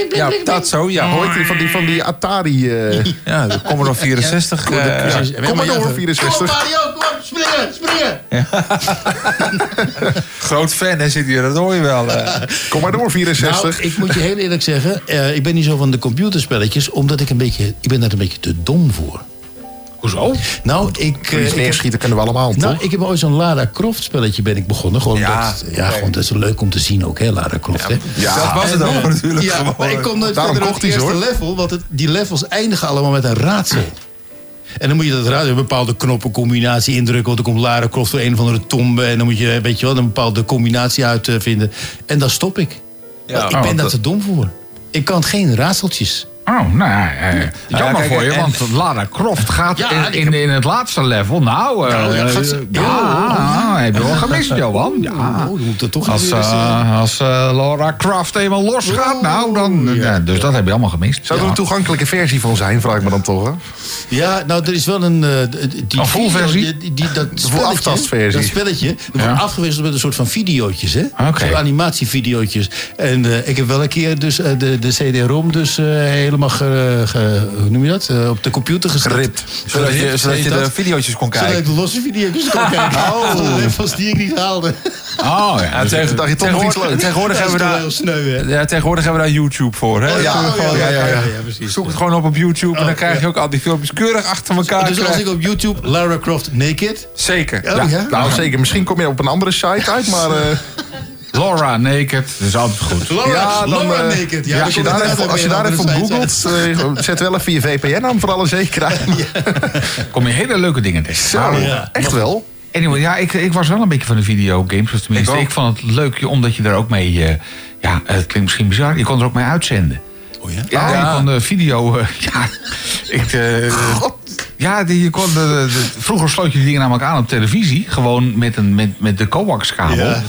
Speaker 6: Ja, dat zo, ja.
Speaker 5: heet die van die, van die Atari... eh
Speaker 6: Ja, de Commodore 64. eh,
Speaker 5: ja,
Speaker 14: hebben
Speaker 5: door,
Speaker 14: even-
Speaker 5: 64.
Speaker 14: Kom Mario, kom, springen, springen.
Speaker 6: groot fan, hè, zit hier, dat hoor je wel. eh.
Speaker 5: Kom maar door, 64.
Speaker 14: Nou, ik moet je heel eerlijk zeggen, eh, ik ben niet zo van de computerspelletjes, omdat ik een beetje, ik ben daar een beetje te dom voor.
Speaker 4: Hoezo?
Speaker 14: Nou, ik, eh,
Speaker 5: Iets
Speaker 14: ik heb,
Speaker 5: neerschieten kunnen we allemaal,
Speaker 14: nou,
Speaker 5: toch?
Speaker 14: ik heb ooit zo'n Lara Croft spelletje ben ik begonnen. Gewoon
Speaker 6: Ja,
Speaker 14: omdat, ja, gewoon, dat is leuk om te zien ook, hè, Lara Croft. hè.
Speaker 5: Ja,
Speaker 6: dat was het ook natuurlijk
Speaker 14: Ja,
Speaker 6: gewoon.
Speaker 14: maar ik kom nooit
Speaker 5: Daarom
Speaker 14: verder
Speaker 5: kocht
Speaker 14: dan het eerste
Speaker 5: hoor.
Speaker 14: level, want het, die levels eindigen allemaal met een raadsel. En dan moet je dat raadsel, een bepaalde knoppencombinatie indrukken, want dan komt Lara Croft door een of andere tombe en dan moet je, weet je wel, een bepaalde combinatie uitvinden. En dan stop ik.
Speaker 6: Ja,
Speaker 14: ik
Speaker 4: oh,
Speaker 14: ben daar
Speaker 4: dat-
Speaker 14: te dom voor. Ik kan geen raadseltjes.
Speaker 4: Oh, nou ja, eh, jammer
Speaker 6: kijk,
Speaker 4: voor je,
Speaker 6: en-
Speaker 4: want Lara Croft gaat
Speaker 14: Ja,
Speaker 4: in,
Speaker 14: ik
Speaker 4: in, in het laatste level. Nou, eh,
Speaker 14: Nou, ja,
Speaker 4: ja,
Speaker 14: gaat ze-
Speaker 4: ja,
Speaker 14: Oh.
Speaker 4: heb je wel gemist, Johan. Ja.
Speaker 14: Oh, dan moet er toch
Speaker 4: Als,
Speaker 14: weer eens, eh,
Speaker 4: eh, als eh, Lara Croft eenmaal losgaat, nou, dan... ja, dus dat heb je allemaal gemist.
Speaker 5: Zou er
Speaker 4: Ja.
Speaker 5: een toegankelijke versie van zijn, vraag ik me dan toch, hè?
Speaker 14: Ja, nou, er is wel een... eh, die
Speaker 4: Een full
Speaker 14: video,
Speaker 4: versie?
Speaker 14: Die, die, dat spelletje,
Speaker 5: aftastversie.
Speaker 14: Dat spelletje dat
Speaker 4: Ja.
Speaker 14: wordt afgewisseld met een soort van videootjes, hè?
Speaker 4: Oké.
Speaker 14: Zo'n animatievideootjes. En eh, ik heb wel een keer dus eh, de, de CD-ROM dus eh, helemaal ge, ge- hoe noem je dat? Eh, op de computer gezet.
Speaker 5: Geript.
Speaker 6: Zodat je, zodat je de video's kon
Speaker 14: Zodat ik
Speaker 6: kijken.
Speaker 14: de losse video's kon kijken. Oh. De levels die ik niet haalde.
Speaker 4: Oh, ja.
Speaker 6: Ja,
Speaker 4: dus-
Speaker 6: tegen-
Speaker 5: dacht je toch nog iets
Speaker 6: tegenwoordig,
Speaker 5: leuks?
Speaker 6: tegenwoordig hebben we daar...
Speaker 14: heel sneu, hè?
Speaker 6: Ja, tegenwoordig hebben we daar YouTube voor. Hè?
Speaker 5: ja,
Speaker 6: Dat
Speaker 5: ja,
Speaker 6: gewoon-
Speaker 5: ja, ja, ja.
Speaker 14: precies.
Speaker 6: Zoek het gewoon op op YouTube en dan
Speaker 14: Oh,
Speaker 6: krijg je
Speaker 14: ja.
Speaker 6: ook al die filmpjes keurig achter elkaar.
Speaker 14: Dus als ik op YouTube Lara Croft naked...
Speaker 6: Zeker.
Speaker 14: Oh, ja?
Speaker 5: Nou, zeker. Misschien kom je op een andere site uit, maar...
Speaker 4: Laura Naked, dat is altijd goed.
Speaker 14: Laura,
Speaker 5: ja, dan,
Speaker 14: Laura
Speaker 5: eh,
Speaker 14: naked. Ja,
Speaker 5: als je daar even, als je daar
Speaker 14: op
Speaker 5: even googelt, eh, zet wel even je VPN aan voor alle zekerheid.
Speaker 4: kom je hele leuke dingen tegen.
Speaker 5: Zo,
Speaker 14: Ja.
Speaker 5: echt wel.
Speaker 4: Anyway, ja, ik, ik was wel een beetje van de videogames. Of tenminste,
Speaker 6: Ik
Speaker 4: vond het leuk omdat je er ook mee... eh, ja, het klinkt misschien bizar. Je kon er ook mee uitzenden.
Speaker 14: Oh ja?
Speaker 4: Ja,
Speaker 6: Ja.
Speaker 4: je kon de video... ja, ik, eh, ja die, je kon de, de- vroeger sloot je die dingen namelijk aan op televisie. Gewoon met, een, met, met de coaxkabel.
Speaker 14: Ja,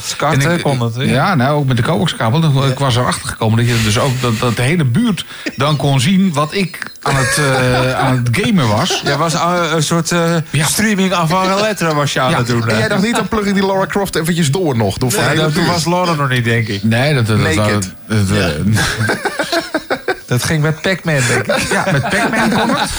Speaker 4: ik-
Speaker 6: kon?
Speaker 4: Ja, nou, ook met de coaxkabel. Dan- Ik was erachter gekomen dat je dus ook dat, dat de hele buurt dan kon zien wat ik aan het, eh, aan het gamen was.
Speaker 6: Jij was eh, een soort eh,
Speaker 4: Ja.
Speaker 6: streaming af van letteren was je aan
Speaker 4: Ja.
Speaker 6: het doen.
Speaker 5: En jij dacht niet, dan plug ik die Laura Croft eventjes door nog. Door
Speaker 6: Nee, dat, toen was Laura nog niet, denk ik.
Speaker 4: Nee, dat, dat, dat,
Speaker 5: Naked.
Speaker 4: dat- dat-
Speaker 6: Dat ging met Pac-Man, denk ik.
Speaker 4: Ja, met Pac-Man kon het.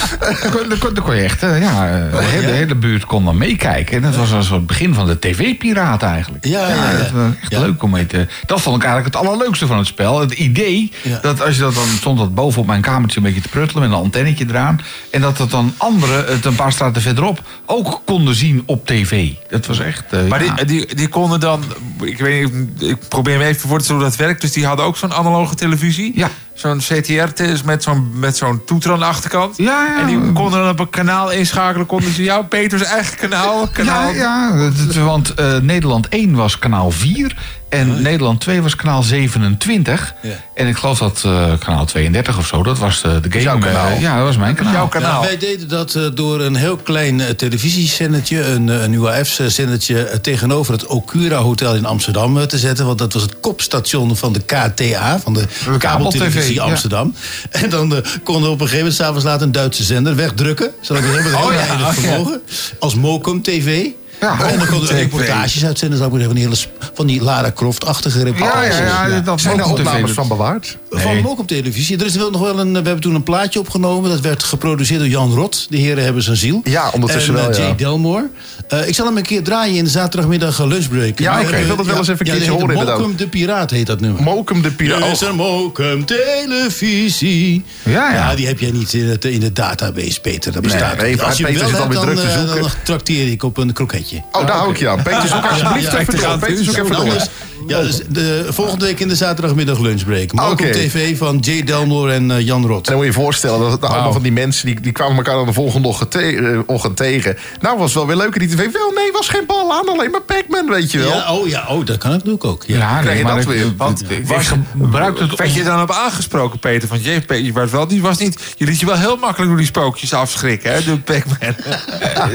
Speaker 4: Dan kon, dan je echt, eh, ja, eh, de, hele, de hele buurt kon dan meekijken. En dat was een soort het begin van de tv-piraat eigenlijk.
Speaker 14: Ja, ja, ja.
Speaker 4: dat was echt leuk om mee te... Dat vond ik eigenlijk het allerleukste van het spel. Het idee dat als je dat dan stond dat boven op mijn kamertje een beetje te pruttelen met een antennetje eraan. En dat dat dan anderen het een paar straten verderop ook konden zien op tv. Dat was echt... eh,
Speaker 6: Maar die, die, die konden dan... Ik weet ik probeer me even voor te stellen hoe dat werkt. Dus die hadden ook zo'n analoge televisie.
Speaker 4: Ja.
Speaker 6: Zo'n CTR, met zo'n met zo'n toeter aan de achterkant.
Speaker 4: Ja, ja.
Speaker 6: En die konden dan op een kanaal inschakelen. Konden ze jouw Peters eigen kanaal... kanaal
Speaker 4: Ja, ja want eh, Nederland 1 was kanaal 4 en Nederland 2 was kanaal 27.
Speaker 14: Ja.
Speaker 4: En ik geloof dat eh, kanaal 32 of zo, dat was de, de game.
Speaker 5: jouw kanaal.
Speaker 4: eh, ja, dat was mijn kanaal.
Speaker 6: jouw
Speaker 14: Ja,
Speaker 6: kanaal.
Speaker 14: wij deden dat eh, door een heel klein eh, televisiezendetje, een, eh, een UAF-zendetje, eh, tegenover het Okura Hotel in Amsterdam eh, te zetten. Want dat was het kopstation van de KTA, van de kabeltelevisie. Amsterdam. En dan eh, konden we op een gegeven moment s'avonds laat een Duitse zender wegdrukken. Zodat we helemaal
Speaker 6: Oh
Speaker 14: heel
Speaker 6: ja,
Speaker 14: weinig
Speaker 6: oh ja.
Speaker 14: vermogen. Als Mokum TV.
Speaker 4: Ja,
Speaker 14: en dan konden we reportages uitzenden, zou ik maar zeggen, van die, hele, van die Lara Croft-achtige reportages.
Speaker 4: Ja, ja, ja, dat
Speaker 5: Zijn er
Speaker 4: TV,
Speaker 5: opnames
Speaker 4: dat-
Speaker 5: van bewaard?
Speaker 14: Van hem ook op televisie. Er is nog wel een, we hebben toen een plaatje opgenomen. Dat werd geproduceerd door Jan Rot. De heren hebben zijn ziel.
Speaker 5: Ja, ondertussen
Speaker 14: en,
Speaker 5: wel,
Speaker 14: eh,
Speaker 5: ja.
Speaker 14: Jay Delmore. Eh, ik zal hem een keer draaien in de zaterdagmiddag eh, lunchbreak.
Speaker 5: Ja,
Speaker 14: Maar,
Speaker 5: oké, ik wil dat wel eens even een
Speaker 14: ja,
Speaker 5: keertje horen, inderdaad.
Speaker 14: Mokum de Piraat heet dat nummer.
Speaker 5: Mokum de Piraat.
Speaker 14: Er is een Mokum televisie.
Speaker 4: Ja, ja.
Speaker 14: die heb jij niet in, het, in de database, Peter. Dat bestaat
Speaker 5: nee,
Speaker 14: niet. Als je
Speaker 5: Peter
Speaker 14: wel
Speaker 5: zit
Speaker 14: hebt,
Speaker 5: alweer
Speaker 14: dan,
Speaker 5: druk te zoeken.
Speaker 14: dan trakteer ik op een kroketje.
Speaker 5: Oh, daar hou ik je aan. Peter, zoek alsjeblieft
Speaker 14: ja,
Speaker 5: even
Speaker 14: ja,
Speaker 5: door. Peter, zoek even door.
Speaker 14: Ja, dus de volgende week in de zaterdagmiddag lunchbreak. Mokum
Speaker 5: Oké.
Speaker 14: TV van Jay Delmore en eh, Jan Rot.
Speaker 5: En dan moet je je voorstellen dat het allemaal van die mensen... Die, die kwamen elkaar dan de volgende ochtend, te- eh, ochtend tegen. Nou, was wel weer leuk in die tv. Wel, nee, was geen bal aan. Alleen maar Pac-Man, weet je wel.
Speaker 14: Ja, oh ja, oh, dat kan ik natuurlijk ook. Ja.
Speaker 4: Ja,
Speaker 5: Krijg je
Speaker 4: maar
Speaker 5: dat
Speaker 4: ik-
Speaker 5: weer?
Speaker 4: Want het
Speaker 6: Werd je dan op aangesproken, Peter? Van je, Pe- je, was wel, die was niet, je liet je wel heel makkelijk door die spookjes afschrikken, hè? De Pac-Man.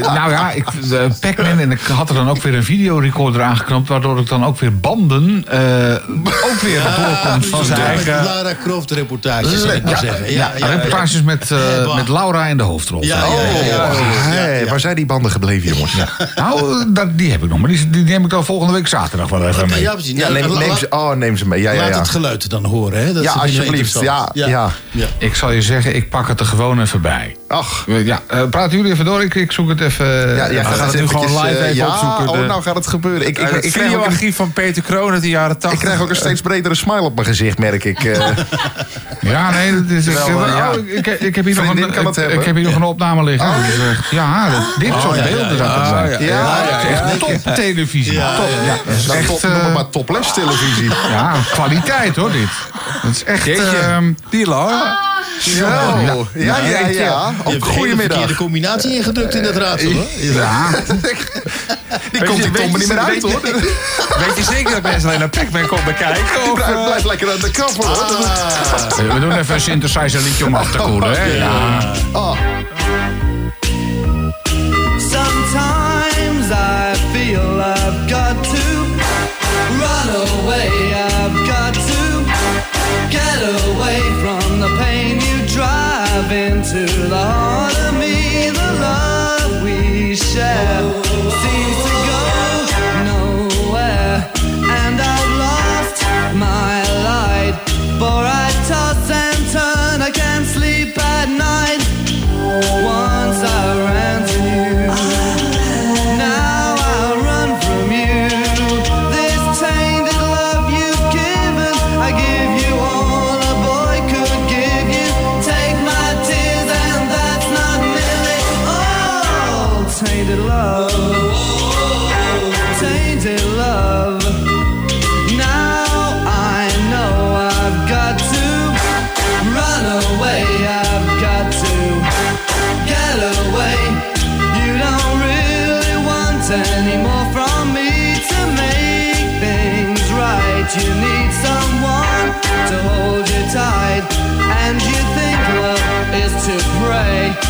Speaker 4: nou ja, ik, Pac-Man en ik had er dan ook weer een videorecorder aangeknopt... waardoor ik dan ook weer banden eh, ook weer doorkomt van zijn eigen...
Speaker 14: Lara Croft reportages, zal ik maar
Speaker 4: Ja,
Speaker 14: zeggen.
Speaker 4: ja,
Speaker 14: Ja, ja,
Speaker 4: reportages met, eh, met Laura in de hoofdrol.
Speaker 14: Ja,
Speaker 5: Oh,
Speaker 14: ja, ja, ja.
Speaker 5: hey, waar zijn die banden gebleven, jongens? Ja,
Speaker 4: Nou, dat, die heb ik nog, maar die, die neem ik dan volgende week zaterdag wel even mee.
Speaker 14: Ja, precies. Nou,
Speaker 5: neem, ze, oh, neem ze mee. Ja, ja,
Speaker 14: Laat
Speaker 5: ja.
Speaker 14: het geluid dan horen. Hè? Dat
Speaker 5: Ja, alsjeblieft. Ja, ja.
Speaker 14: ja.
Speaker 4: Ik zal je zeggen, ik pak het er gewoon even bij.
Speaker 5: Ach,
Speaker 4: Ja, eh, praten jullie even door, ik, ik zoek het even...
Speaker 5: ja, ja,
Speaker 6: we gaan
Speaker 5: gaat
Speaker 6: het nu gewoon live even
Speaker 5: ja,
Speaker 6: opzoeken,
Speaker 5: Oh,
Speaker 6: de-
Speaker 5: nou gaat het gebeuren. Ik, ik,
Speaker 6: Ik,
Speaker 5: ook een,
Speaker 6: videoarchief van Peter Kroon uit de jaren
Speaker 5: ik
Speaker 6: 80.
Speaker 5: krijg ook een steeds bredere smile op mijn gezicht, merk ik. eh.
Speaker 4: Ja, nee, dat is, ik,
Speaker 6: Terwijl,
Speaker 4: oh,
Speaker 6: eh, ja.
Speaker 4: ik, ik, ik heb hier nog een,
Speaker 5: kan het
Speaker 4: ik,
Speaker 5: hebben.
Speaker 4: ik heb hier nog een opname liggen. Dat is echt- ja, dat- dit soort
Speaker 14: ja, ja,
Speaker 4: beelden zou
Speaker 14: ja,
Speaker 4: het zijn.
Speaker 6: ja,
Speaker 5: ja,
Speaker 4: dat is echt top televisie.
Speaker 14: Ja,
Speaker 4: top.
Speaker 14: ja, ja.
Speaker 4: dat is echt,
Speaker 5: top,
Speaker 4: eh,
Speaker 5: noem maar topless televisie.
Speaker 4: ja, kwaliteit hoor, dit. Dat is echt...
Speaker 6: Jeetje.
Speaker 4: ehm,
Speaker 6: Die Laura.
Speaker 5: Zo, ja, ja, ja.
Speaker 14: Je
Speaker 5: ja. Ook goedemiddag.
Speaker 14: verkeerde combinatie ingedrukt in dat raadsel. Hoor.
Speaker 4: ja,
Speaker 5: Die komt die tom er niet meer uit, hoor.
Speaker 6: Weet je zeker dat mensen alleen naar Pac-Man komen kijken? Of,
Speaker 5: blijft,
Speaker 6: eh,
Speaker 5: blijft lekker aan de kap, hoor.
Speaker 4: we doen even een synthesizer liedje om af te koelen. Hè? Ja.
Speaker 5: Ah.
Speaker 15: Sometimes into to pray.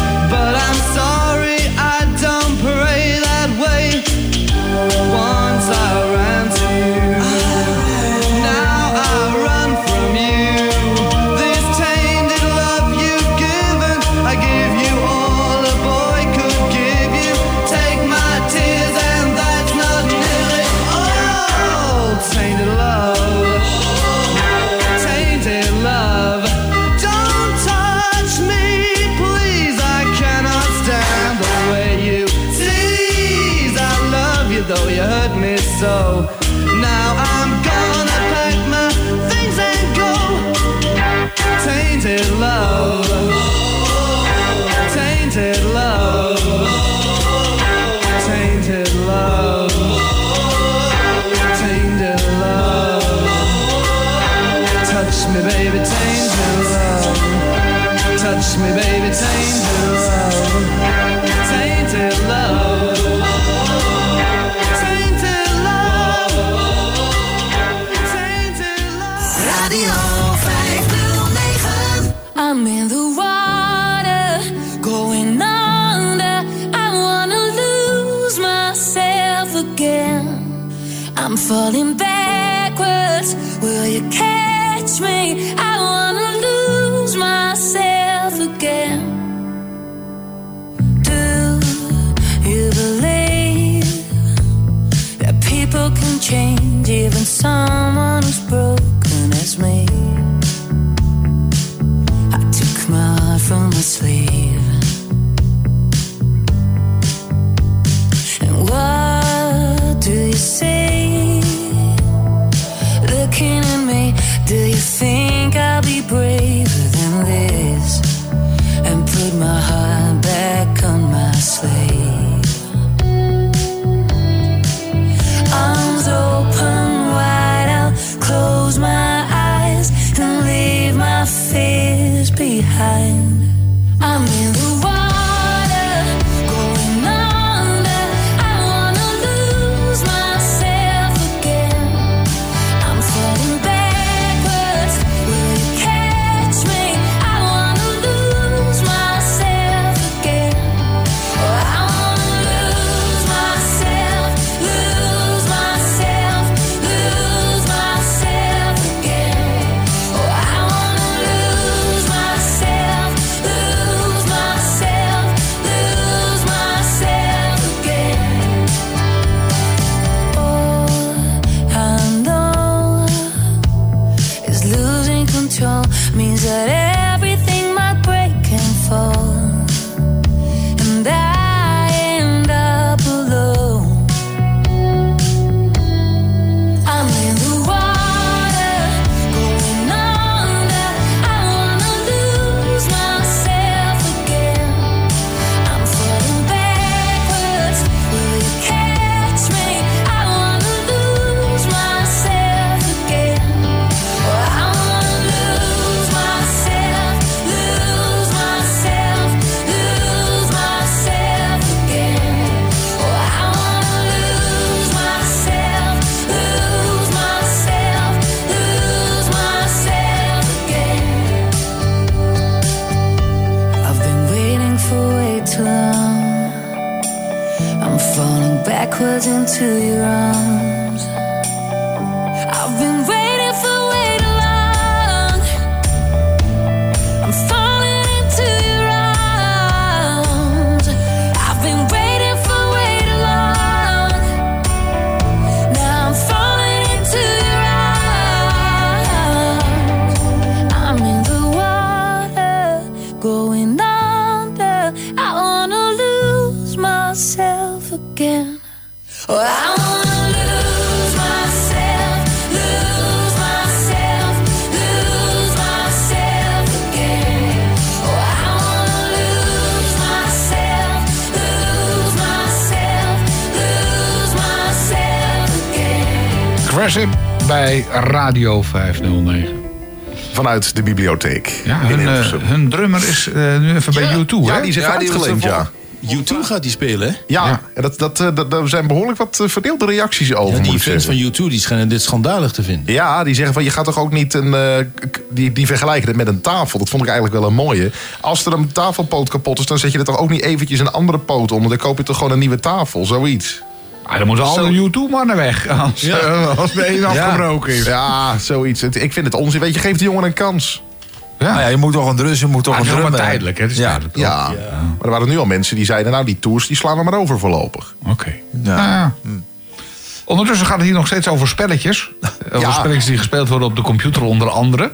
Speaker 15: To you.
Speaker 4: Bij Radio 509.
Speaker 5: Vanuit de bibliotheek.
Speaker 4: Ja, hun, eh, hun drummer is eh, nu even bij U2, hè?
Speaker 5: Ja, die is even uitgeleend, ja.
Speaker 14: U2 gaat die spelen, hè?
Speaker 5: Ja, en dat, dat, eh, dat, daar zijn behoorlijk wat verdeelde reacties over.
Speaker 14: Ja, die fans van U2 die schijnen dit schandalig te vinden.
Speaker 5: Ja, die zeggen van je gaat toch ook niet een. eh, die, die vergelijken het met een tafel. Dat vond ik eigenlijk wel een mooie. Als er een tafelpoot kapot is, dan zet je er toch ook niet eventjes een andere poot onder. Dan koop je toch gewoon een nieuwe tafel, zoiets.
Speaker 4: Ah, dan moeten alle U2-mannen weg. Als,
Speaker 5: Ja.
Speaker 4: eh, als de een afgebroken is.
Speaker 5: Ja, zoiets. Het- Ik vind het onzin. Weet je, geef de jongen een kans.
Speaker 4: Ja.
Speaker 6: Nou ja, je moet toch een drus, je moet toch
Speaker 4: Ah,
Speaker 6: een
Speaker 4: het is
Speaker 6: drum
Speaker 4: wel
Speaker 6: hebben.
Speaker 4: tijdelijk, hè? Het is
Speaker 6: ja.
Speaker 4: tijdelijk.
Speaker 5: Ja. maar er waren nu al mensen die zeiden... nou, die tours die slaan we maar over voorlopig.
Speaker 4: Oké.
Speaker 6: Ja.
Speaker 4: Nou ja. Ondertussen gaat het hier nog steeds over spelletjes. Over
Speaker 5: Ja.
Speaker 4: spelletjes die gespeeld worden op de computer onder andere.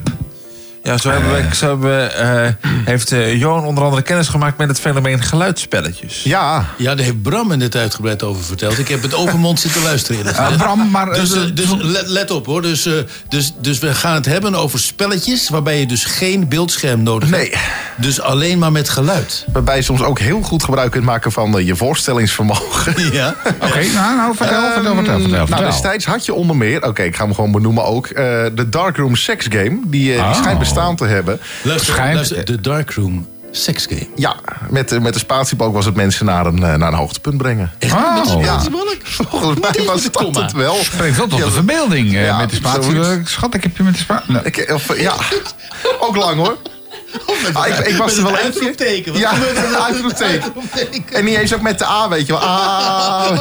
Speaker 6: Ja, zo hebben we, zo hebben we, eh, heeft eh, Johan onder andere kennis gemaakt met het fenomeen geluidsspelletjes.
Speaker 5: Ja.
Speaker 14: Ja, daar heeft Bram in dit uitgebreid over verteld. Ik heb het open mond zitten luisteren.
Speaker 4: Ja. Bram, maar,
Speaker 14: Dus,
Speaker 4: eh,
Speaker 14: dus let, let op hoor. Dus, eh, dus, dus we gaan het hebben over spelletjes... waarbij je dus geen beeldscherm nodig
Speaker 5: Nee.
Speaker 14: hebt. Dus alleen maar met geluid.
Speaker 5: Waarbij je soms ook heel goed gebruik kunt maken van je voorstellingsvermogen.
Speaker 14: Ja.
Speaker 4: Oké, nou, nou, vertel, vertel, vertel, vertel. Vertel.
Speaker 5: Nou, destijds had je onder meer, oké, ik ga hem gewoon benoemen ook, eh, de Darkroom Sex Game. Die, eh, die
Speaker 4: Oh.
Speaker 5: schijnt bestaan te hebben.
Speaker 14: Luister,
Speaker 4: Schijnt-
Speaker 14: luister, de Darkroom Sex Game.
Speaker 5: Ja, met, de- met de spatiebalk was het mensen naar een, eh, naar een hoogtepunt brengen.
Speaker 4: Oh.
Speaker 5: Ja, volgens mij was dat
Speaker 14: komma.
Speaker 5: het wel.
Speaker 4: Spreekt wel tot
Speaker 5: Ja,
Speaker 4: de verbeelding eh,
Speaker 5: ja,
Speaker 4: met de spatie.
Speaker 5: zoiets.
Speaker 4: Schat, ik heb je met de spatie. Nou,
Speaker 5: Ik, of, ja, ook lang hoor. Ah, ik, ik was er wel eentje. Ja, een uitroepteken. En niet eens ook met de A, weet je wel. Ah. Nou,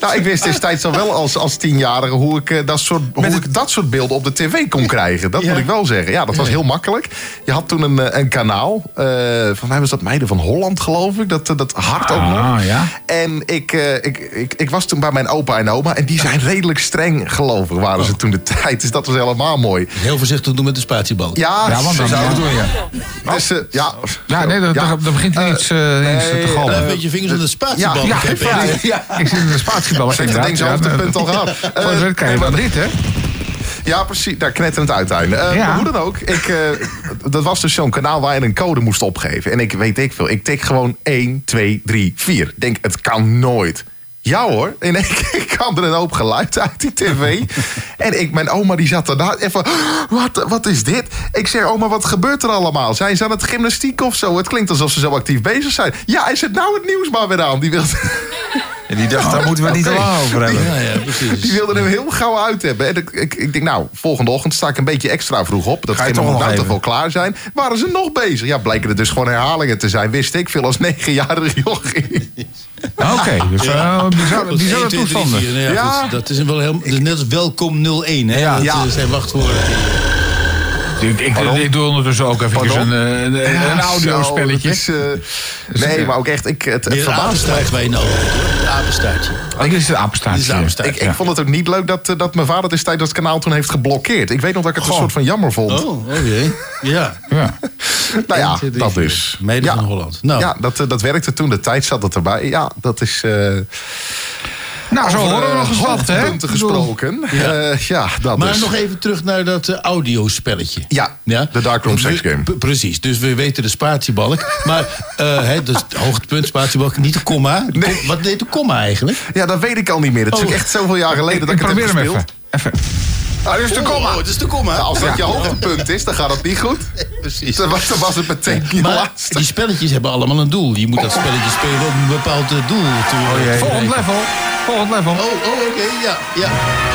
Speaker 5: Ja, ik wist destijds al wel als, als tienjarige hoe, ik, eh, dat soort, hoe ik dat soort beelden op de tv kon krijgen. Dat moet ik wel zeggen. Ja, dat was heel makkelijk. Je had toen een, eh, een kanaal. eh van mij was dat Meiden van Holland, geloof ik. Dat, dat hart ook
Speaker 4: Ah,
Speaker 5: nog.
Speaker 4: ja.
Speaker 5: En ik, ik, ik, ik was toen bij mijn opa en oma. En die zijn redelijk streng gelovig, waren ze toen de tijd. Dus dat was helemaal mooi.
Speaker 14: Heel voorzichtig doen met de spatiebal.
Speaker 5: Ja,
Speaker 4: Ja, want dan- ja.
Speaker 5: doen, ja. Dus, eh, ja.
Speaker 4: Ja, nee, dat,
Speaker 5: Ja.
Speaker 4: dat, dat begint er iets, eh, iets te galmen.
Speaker 14: Een beetje vingers aan de spatiebal.
Speaker 5: Ja,
Speaker 14: Ik
Speaker 5: ja.
Speaker 4: Ik zit in de spatiebal.
Speaker 5: Ze heeft het ding zo op het punt al gehad.
Speaker 4: Voor
Speaker 5: Eh,
Speaker 4: de kan je
Speaker 5: nee,
Speaker 4: wel dit, hè?
Speaker 5: Ja, precies. Daar knetterend uiteinde. Eh
Speaker 4: Ja.
Speaker 5: Hoe dan ook. Ik, eh, dat was dus zo'n kanaal waar je een code moest opgeven. En ik weet ik veel. Ik tik gewoon 1, 2, 3, 4. Ik Denk, het kan nooit. Ja hoor, in één keer kwam er een hoop geluid uit die tv. en ik, mijn oma die zat daarna even... Wat, wat is dit? Ik zeg, oma, wat gebeurt er allemaal? Zijn ze aan het gymnastiek of zo? Het klinkt alsof ze zo actief bezig zijn. Ja, hij zet nou het nieuws maar weer aan. Die wilde...
Speaker 6: En die dacht, daar moeten we niet te
Speaker 5: Oké.
Speaker 6: lang over hebben.
Speaker 14: Ja, ja, precies.
Speaker 5: Die wilde hem heel gauw uit hebben. En ik, ik, ik denk, nou, volgende ochtend sta ik een beetje extra vroeg op. Dat ging
Speaker 6: toch
Speaker 5: nog nou toch wel klaar zijn. Waren ze nog bezig? Ja, bleken er dus gewoon herhalingen te zijn. Wist ik veel als negenjarige jochie.
Speaker 4: Oké, dus eh, bizarre,
Speaker 14: is
Speaker 4: bizarre
Speaker 14: 1, 2, 3,
Speaker 4: toestanden.
Speaker 14: 4. Nou ja,
Speaker 5: Ja.
Speaker 14: goed, dat is wel heel, dat is net als welkom 01. Hè?
Speaker 4: Ja.
Speaker 14: dat
Speaker 5: Ja.
Speaker 14: eh, zijn wachtwoorden.
Speaker 4: Ik, ik, ik doe ondertussen ook even een, eh, een, een
Speaker 5: Ja,
Speaker 4: audiospelletje.
Speaker 5: zo, het is, eh, nee, maar ook echt, ik, het, het
Speaker 14: een
Speaker 5: verbaast
Speaker 14: waar je nou Een apenstaartje.
Speaker 4: Oh, dit is een apenstaartje.
Speaker 14: Is een.
Speaker 5: Ik, ik vond het ook niet leuk dat, eh, dat mijn vader destijds dat kanaal toen heeft geblokkeerd. Ik weet nog dat ik het een soort van jammer vond.
Speaker 14: Oh, oké. Ja.
Speaker 4: Ja.
Speaker 5: nou ja,
Speaker 14: 1, 2, 3,
Speaker 5: dat
Speaker 14: 4.
Speaker 5: dus.
Speaker 14: Meiden
Speaker 5: ja.
Speaker 14: van Holland. Nou,
Speaker 5: Ja, dat, dat werkte toen. De tijd zat het erbij. Ja, dat is... eh
Speaker 4: Nou, zo horen we
Speaker 5: eh,
Speaker 4: nog eens wat, hè? Ik
Speaker 5: gesproken. Ja, ja dat
Speaker 14: maar nog even terug naar dat eh, audiospelletje.
Speaker 5: Ja,
Speaker 14: Ja?
Speaker 5: de Darkroom Sex Game.
Speaker 14: p- Precies, dus we weten de spatiebalk. maar eh hè, dus het hoogtepunt, spatiebalk, niet de komma. De kom- Wat deed de komma eigenlijk?
Speaker 5: Ja, dat weet ik al niet meer. Het is
Speaker 14: Oh.
Speaker 5: echt zoveel jaar geleden dat ik,
Speaker 4: Ik
Speaker 5: het heb gespeeld.
Speaker 4: even. even.
Speaker 5: Ah, dit is de komma.
Speaker 14: Oh, het is de komma.
Speaker 5: Als dat je hoogtepunt is, dan gaat het niet goed.
Speaker 14: Precies.
Speaker 5: Dan was, dan was het meteen
Speaker 14: Maar
Speaker 5: laatste.
Speaker 14: die spelletjes hebben allemaal een doel. Je moet dat spelletje spelen om een bepaald eh, doel te te
Speaker 4: Volgend level. Volgend level.
Speaker 14: Oh, oh oké, ja, ja.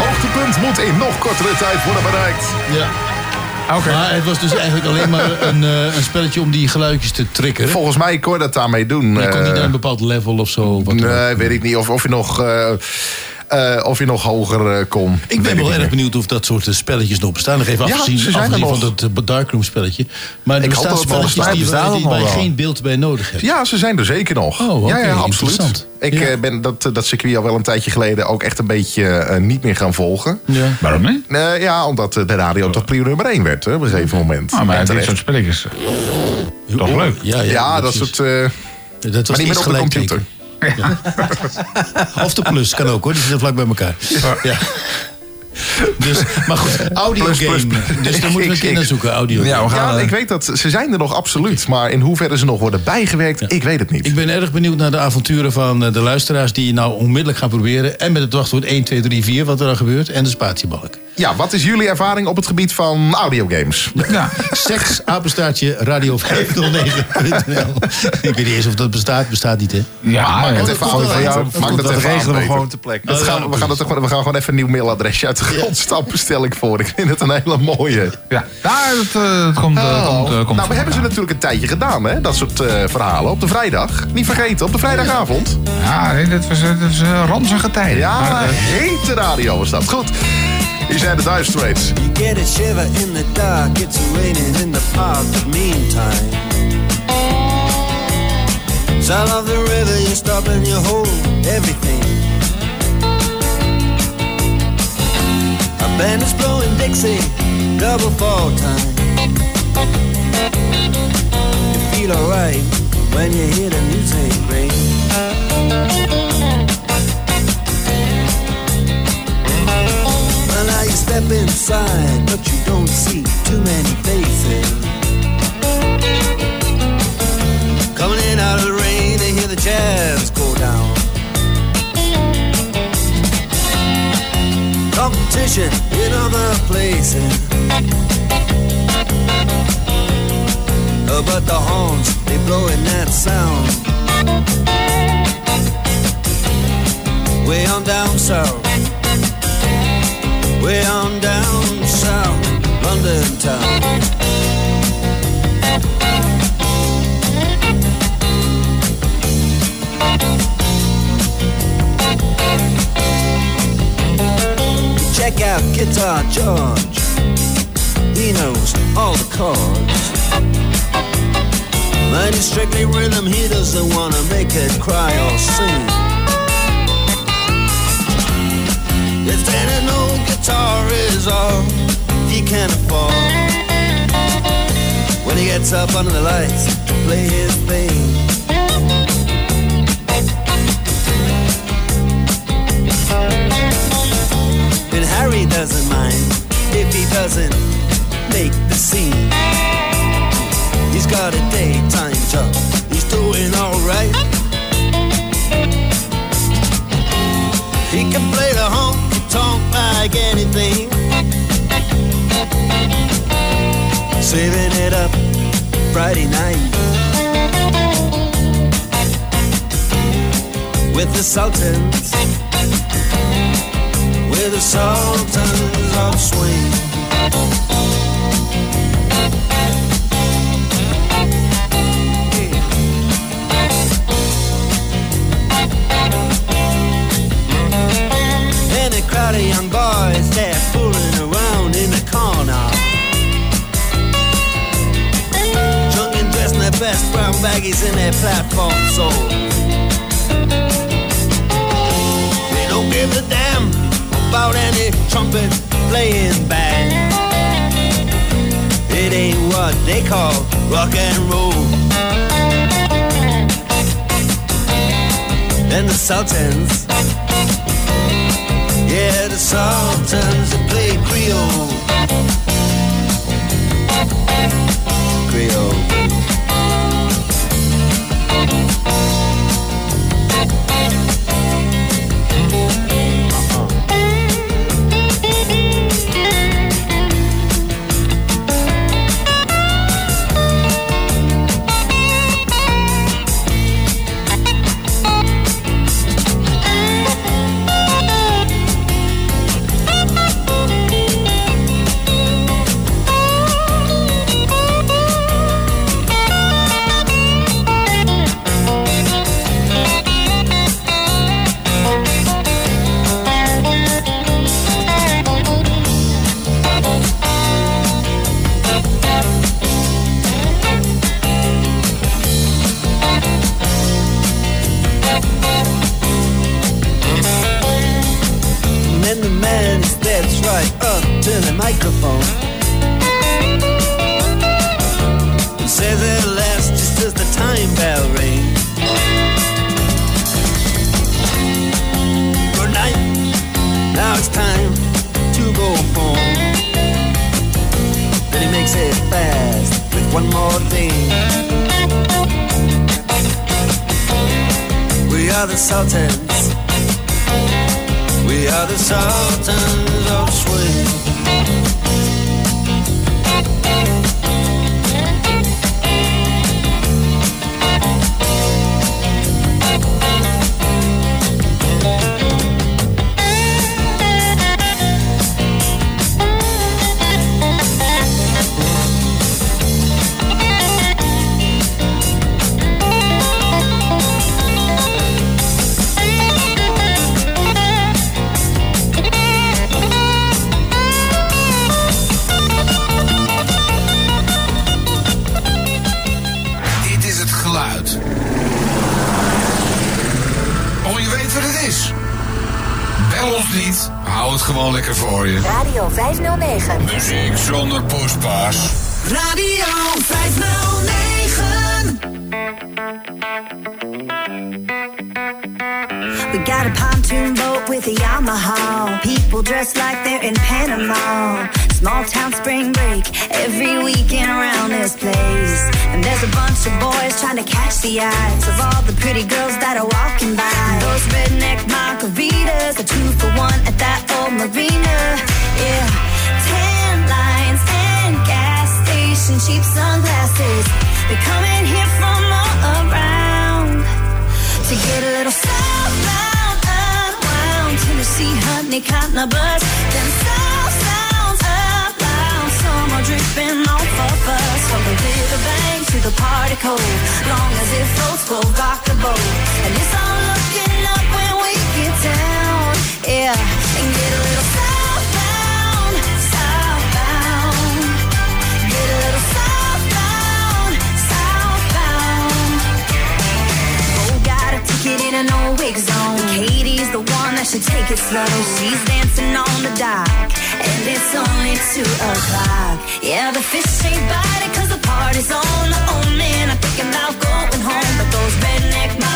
Speaker 5: Hoogtepunt moet in nog kortere tijd worden bereikt.
Speaker 14: ja.
Speaker 4: Oké.
Speaker 14: Maar het was dus eigenlijk alleen maar een, eh, een spelletje om die geluidjes te triggeren.
Speaker 5: Volgens mij kon je dat daarmee doen.
Speaker 14: je kon niet
Speaker 5: Eh,
Speaker 14: naar een bepaald level of zo.
Speaker 5: Nee, weet ik niet. Of, of je nog... eh, eh, of je nog hoger eh, kon.
Speaker 14: Ik ben wel erg benieuwd of dat soort eh, spelletjes nog bestaan. Nog even
Speaker 5: Ja,
Speaker 14: afgezien,
Speaker 5: ze zijn
Speaker 14: afgezien van dat Darkroom spelletje. Maar er bestaan
Speaker 5: dat het
Speaker 14: spelletjes die, die,
Speaker 6: het wel?
Speaker 14: geen beeld bij nodig hebt.
Speaker 5: Ja, ze zijn er zeker nog.
Speaker 14: Oh,
Speaker 5: ja, ja, absoluut.
Speaker 14: interessant.
Speaker 5: Ik
Speaker 14: Ja.
Speaker 5: eh, ben dat, dat circuit al wel een tijdje geleden ook echt een beetje eh, niet meer gaan volgen.
Speaker 14: Ja.
Speaker 4: Waarom niet?
Speaker 5: Eh, ja, omdat de radio toch prio nummer 1 werd hè, op een gegeven moment.
Speaker 4: Ah, maar dit soort spelletjes. Toch leuk.
Speaker 14: Ja, ja,
Speaker 5: ja, dat
Speaker 14: precies.
Speaker 5: soort... eh,
Speaker 14: Dat was
Speaker 5: maar niet meer
Speaker 14: iets
Speaker 5: op de computer.
Speaker 14: Tekenen. Of de plus kan ook hoor, die zitten vlak bij elkaar. Ja. Dus, maar goed, audio
Speaker 5: Plus,
Speaker 14: game.
Speaker 5: plus.
Speaker 14: Dus daar moeten we een keer naar zoeken, audio
Speaker 6: Ja, we gaan,
Speaker 5: Ja,
Speaker 6: eh,
Speaker 5: ik weet dat ze zijn er nog absoluut. Maar in hoeverre ze nog worden bijgewerkt, ik weet het niet.
Speaker 14: Ik ben erg benieuwd naar de avonturen van eh, de luisteraars... die nou onmiddellijk gaan proberen. En met het wachtwoord 1, 2, 3, 4, wat er dan gebeurt. En de spatiebalk.
Speaker 5: Ja, wat is jullie ervaring op het gebied van audiogames?
Speaker 4: Ja.
Speaker 14: Seks, apenstaartje, radio509.nl. Ik weet niet eens of dat bestaat. Bestaat niet, hè?
Speaker 4: Ja,
Speaker 5: Maak
Speaker 4: ja,
Speaker 5: het
Speaker 14: dat
Speaker 5: even
Speaker 14: uit.
Speaker 5: Maak
Speaker 6: dat
Speaker 5: dat even
Speaker 6: regelen we gewoon ter plekke.
Speaker 5: Dat
Speaker 14: Oh,
Speaker 5: gaan, we, gaan het, we gaan gewoon even een nieuw mailadresje uit de grond stampen, stel ik voor. Ik vind het een hele mooie.
Speaker 4: ja. Het, eh, het komt, eh, komt, eh, komt
Speaker 5: nou, we hebben ze natuurlijk een tijdje gedaan, hè? Dat soort eh, verhalen. Op de vrijdag. Niet vergeten, op de vrijdagavond.
Speaker 4: Ja, nee, dit was, dit was eh, ranzige tijden.
Speaker 5: Ja,
Speaker 4: Maar,
Speaker 5: hete radio was dat. Goed. Hier zijn de Dire Straits.
Speaker 9: You get a shiver in the dark, it's raining in the park, but meantime. Sound of the river, you stop and you hold everything. A band is blowing Dixie, double fall time. You feel alright when you hear the music ring. Step inside, but you don't see too many faces. Coming in out of the rain to hear the jazz go down. Competition in other places. Uh, but the horns, they blowing that sound. Way on down south. Way on down south, London town. our guitar George. He knows all the chords. It's strictly rhythm, he doesn't wanna make it cry or sing. If then an old guitar is all he can afford, when he gets up under the lights to play his thing. And Harry doesn't mind if he doesn't make the scene. He's got a daytime job, he's doing alright. He can play the honky tonk like anything. Saving it up Friday night with the Sultans, with the Sultans of Swing. And of young boys, they're fooling around in the corner. Drunk and dressed in their best brown baggies in their platform soles. They don't give a damn about any trumpet playing band. It ain't what they call rock and roll. And the Sultans, the Sultans that play Creole. Creole. To the microphone and says at last, just as the time bell rings. Good night. Now it's time to go home. Then he makes it fast with one more thing. We are the Sultans. We are the Sultans of Swing.
Speaker 4: Thank you. Gewoon lekker voor je.
Speaker 2: Radio 509.
Speaker 4: Muziek zonder poespas.
Speaker 16: Radio 509.
Speaker 3: We got a pontoon boat with a Yamaha. People dressed like they're in Panama. Small town spring break every weekend around this place. And there's a bunch of boys trying to catch the eyes of all the pretty girls that are walking by. Those redneck margaritas, a two for one at that old marina. Yeah, tan lines and gas station cheap sunglasses. They're coming here from all around to get a little southbound, unwound. Tennessee honey, cotton buzz dripping off of us. From the river bank to the party cold. Long as it floats, we'll rock the boat. And it's all looking up when we get down. Yeah, and get a little southbound,
Speaker 17: southbound. Get a little southbound, southbound. Oh, got a ticket in an old wig zone. Katie's the one that should take it slow. She's dancing on the dock and it's only two o'clock. Yeah, the fish ain't biting cause the party's on. Oh man, I'm thinking about going home. But
Speaker 3: those redneck margaritas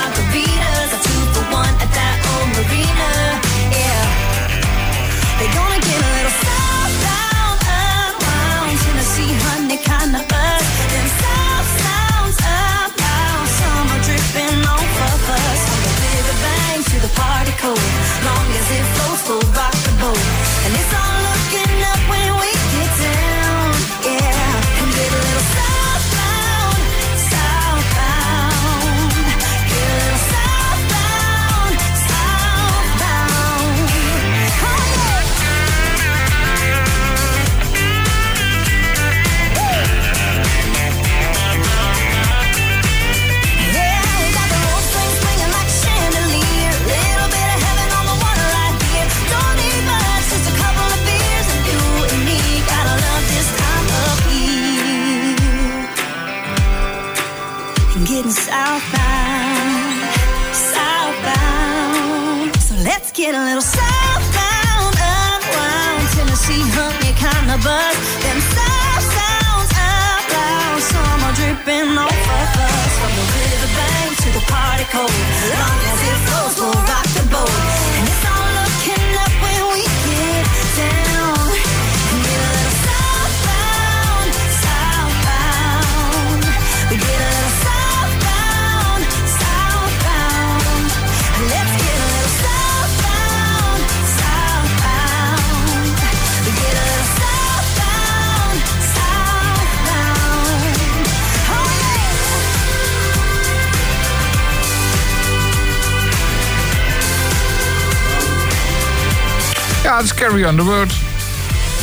Speaker 3: Carrie Underwood.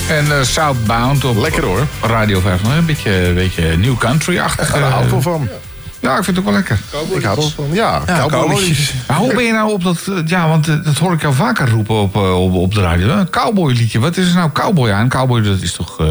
Speaker 3: En eh, Southbound op
Speaker 5: Lekker hoor.
Speaker 3: Radio 5. Een beetje, beetje new country-achtig.
Speaker 5: Daar hou ik wel van.
Speaker 3: Ja, ik vind het ook wel lekker.
Speaker 5: Ik hou er wel van. Ja,
Speaker 3: Ja,
Speaker 5: cowboyliedjes.
Speaker 3: Maar hoe ben je nou op dat... eh, Ja, want eh, dat hoor ik jou vaker roepen op, eh, op, op de radio. Een cowboyliedje. Wat is er nou cowboy aan? Een cowboy, dat is toch eh,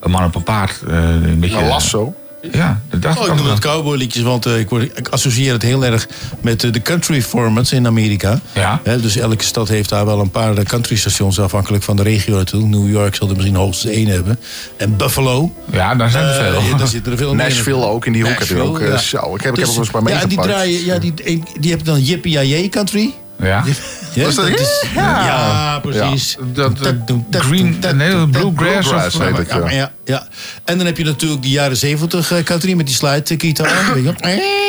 Speaker 3: een man op een paard. eh, een beetje,
Speaker 5: Een lasso.
Speaker 3: Ja, dat dacht
Speaker 14: Oh,
Speaker 3: ik
Speaker 14: ik
Speaker 3: ook
Speaker 14: noem
Speaker 3: wel.
Speaker 14: het cowboyliedjes, want eh, ik, word, ik associeer het heel erg met eh, de country formats in Amerika.
Speaker 3: Ja.
Speaker 14: Hè, dus elke stad heeft daar wel een paar eh, country stations afhankelijk van de regio natuurlijk. New York zal er misschien hoogstens één hebben. En Buffalo.
Speaker 3: Ja, daar zijn er veel.
Speaker 14: ja, daar zitten er veel meer.
Speaker 5: Nashville ook, in die hoek heb je ook. eh, zo, ik heb, ik heb er wel eens een paar
Speaker 14: Ja, die draaien, ja, die, die, die hebben dan Yippie Yay Country.
Speaker 3: Ja.
Speaker 14: Ja,
Speaker 5: Was dat-
Speaker 14: is,
Speaker 5: Ja.
Speaker 14: ja. precies.
Speaker 3: Dat, eh, green, nee, bluegrass.
Speaker 5: Bluegrass
Speaker 3: of,
Speaker 5: heet het, ja.
Speaker 14: Ja, ja. En dan heb je natuurlijk die jaren zeventig eh, country met die slide gitaar. Weet je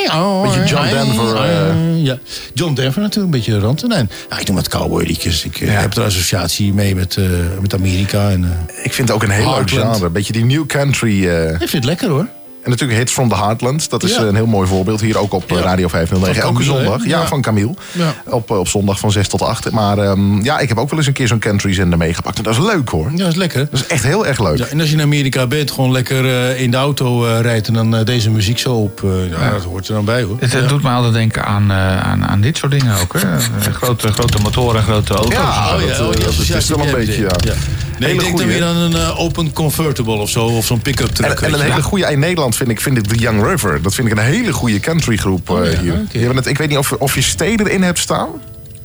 Speaker 14: wel.
Speaker 5: Beetje John Denver, eh.
Speaker 14: Ja. John Denver natuurlijk, een beetje rantenijn. Ja, ik noem het cowboy liedjes. Ik eh, heb er associatie mee met, eh, met Amerika. En, eh,
Speaker 5: Ik vind het ook een heel leuk genre. Beetje die new country. eh,
Speaker 14: ik vind het lekker hoor.
Speaker 5: En natuurlijk Hits from the Heartland. Dat is
Speaker 14: Ja.
Speaker 5: een heel mooi voorbeeld hier ook op eh,
Speaker 14: Ja.
Speaker 5: Radio 509.
Speaker 14: Van
Speaker 5: Elke
Speaker 14: Camille,
Speaker 5: zondag. Ja,
Speaker 14: Ja.
Speaker 5: van Camille.
Speaker 14: Ja.
Speaker 5: Op, eh, op zondag van 6 tot 8. Maar ehm, ja, ik heb ook wel eens een keer zo'n country zender meegepakt. En dat is leuk hoor.
Speaker 14: Ja, dat is lekker.
Speaker 5: Dat is echt heel erg leuk.
Speaker 14: Ja, en als je in Amerika bent, gewoon lekker eh, in de auto eh, rijdt en dan deze muziek zo op. eh, ja, dat hoort er dan bij hoor.
Speaker 3: Het, het doet me altijd denken aan, eh, aan, aan dit soort dingen ook. Hè? Grote, grote motoren, grote auto's.
Speaker 5: Ja,
Speaker 14: Oh,
Speaker 5: dat,
Speaker 14: oh,
Speaker 5: dat is
Speaker 14: associatie
Speaker 5: wel een beetje, ja.
Speaker 14: Nee,
Speaker 5: Hele
Speaker 14: ik denk dan
Speaker 5: goeie,
Speaker 14: weer aan een eh, open convertible of zo, of zo'n pick-up truck.
Speaker 5: En, een hele goede in Nederland vind ik, vind ik The Young River. Dat vind ik een hele goede countrygroep eh,
Speaker 14: Oh, ja,
Speaker 5: hier. het, ik weet niet of, of je Stee erin hebt staan.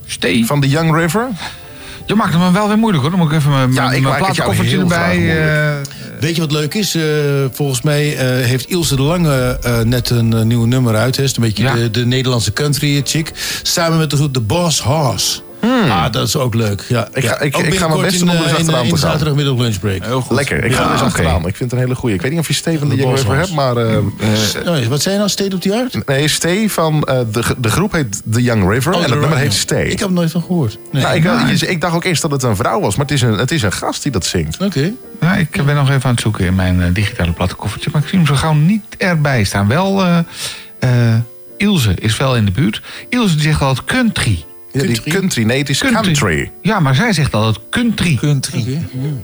Speaker 3: Stee?
Speaker 5: Van The Young River.
Speaker 3: Je maakt het me wel weer moeilijk hoor. Dan moet ik even mijn,
Speaker 5: Ja, ik
Speaker 3: mijn
Speaker 5: maak het jou
Speaker 3: platenkoffertje erbij. eh,
Speaker 14: Weet je wat leuk is? Eh, volgens mij eh, heeft Ilse de Lange eh, net een eh, nieuw nummer uit. Hè? Is een beetje
Speaker 3: Ja.
Speaker 14: de, de Nederlandse country chick. Samen met de groep The Boss Hoss. Ah, dat is ook leuk. Ja,
Speaker 5: Hmm. Ik ga- ik- ik ga mijn best
Speaker 14: in,
Speaker 5: doen om er
Speaker 14: eh,
Speaker 5: eens
Speaker 14: in,
Speaker 5: achteraan
Speaker 14: in
Speaker 5: te
Speaker 14: de
Speaker 5: gaan.
Speaker 14: zaterdagmiddag lunchbreak. Heel goed.
Speaker 5: Lekker, ik ga er eens achteraan. Ik vind het een hele goede. Ik weet niet of je Stee van River
Speaker 14: Hoss.
Speaker 5: hebt, maar... eh, eh,
Speaker 14: Oh, wat zei je nou? State of the Art?
Speaker 5: nee, Stee van... eh, de, de groep heet The Young River
Speaker 14: Oh,
Speaker 5: en het nummer heet
Speaker 14: ja.
Speaker 5: Stee.
Speaker 14: Ik heb er nooit van gehoord. Nee.
Speaker 5: Nou, ik, ik dacht ook eerst dat het een vrouw was, maar het is een, het is een gast die dat zingt.
Speaker 14: Oké.
Speaker 3: ja, ik ben nog even aan het zoeken in mijn eh, digitale platenkoffertje. Maar ik zie hem zo gauw niet erbij staan. Wel, eh, eh, Ilse is wel in de buurt. Ilse die zegt altijd country.
Speaker 5: Ja, die
Speaker 14: Country?
Speaker 5: country, nee, het is country.
Speaker 3: Ja, maar zij zegt altijd country.
Speaker 6: Country.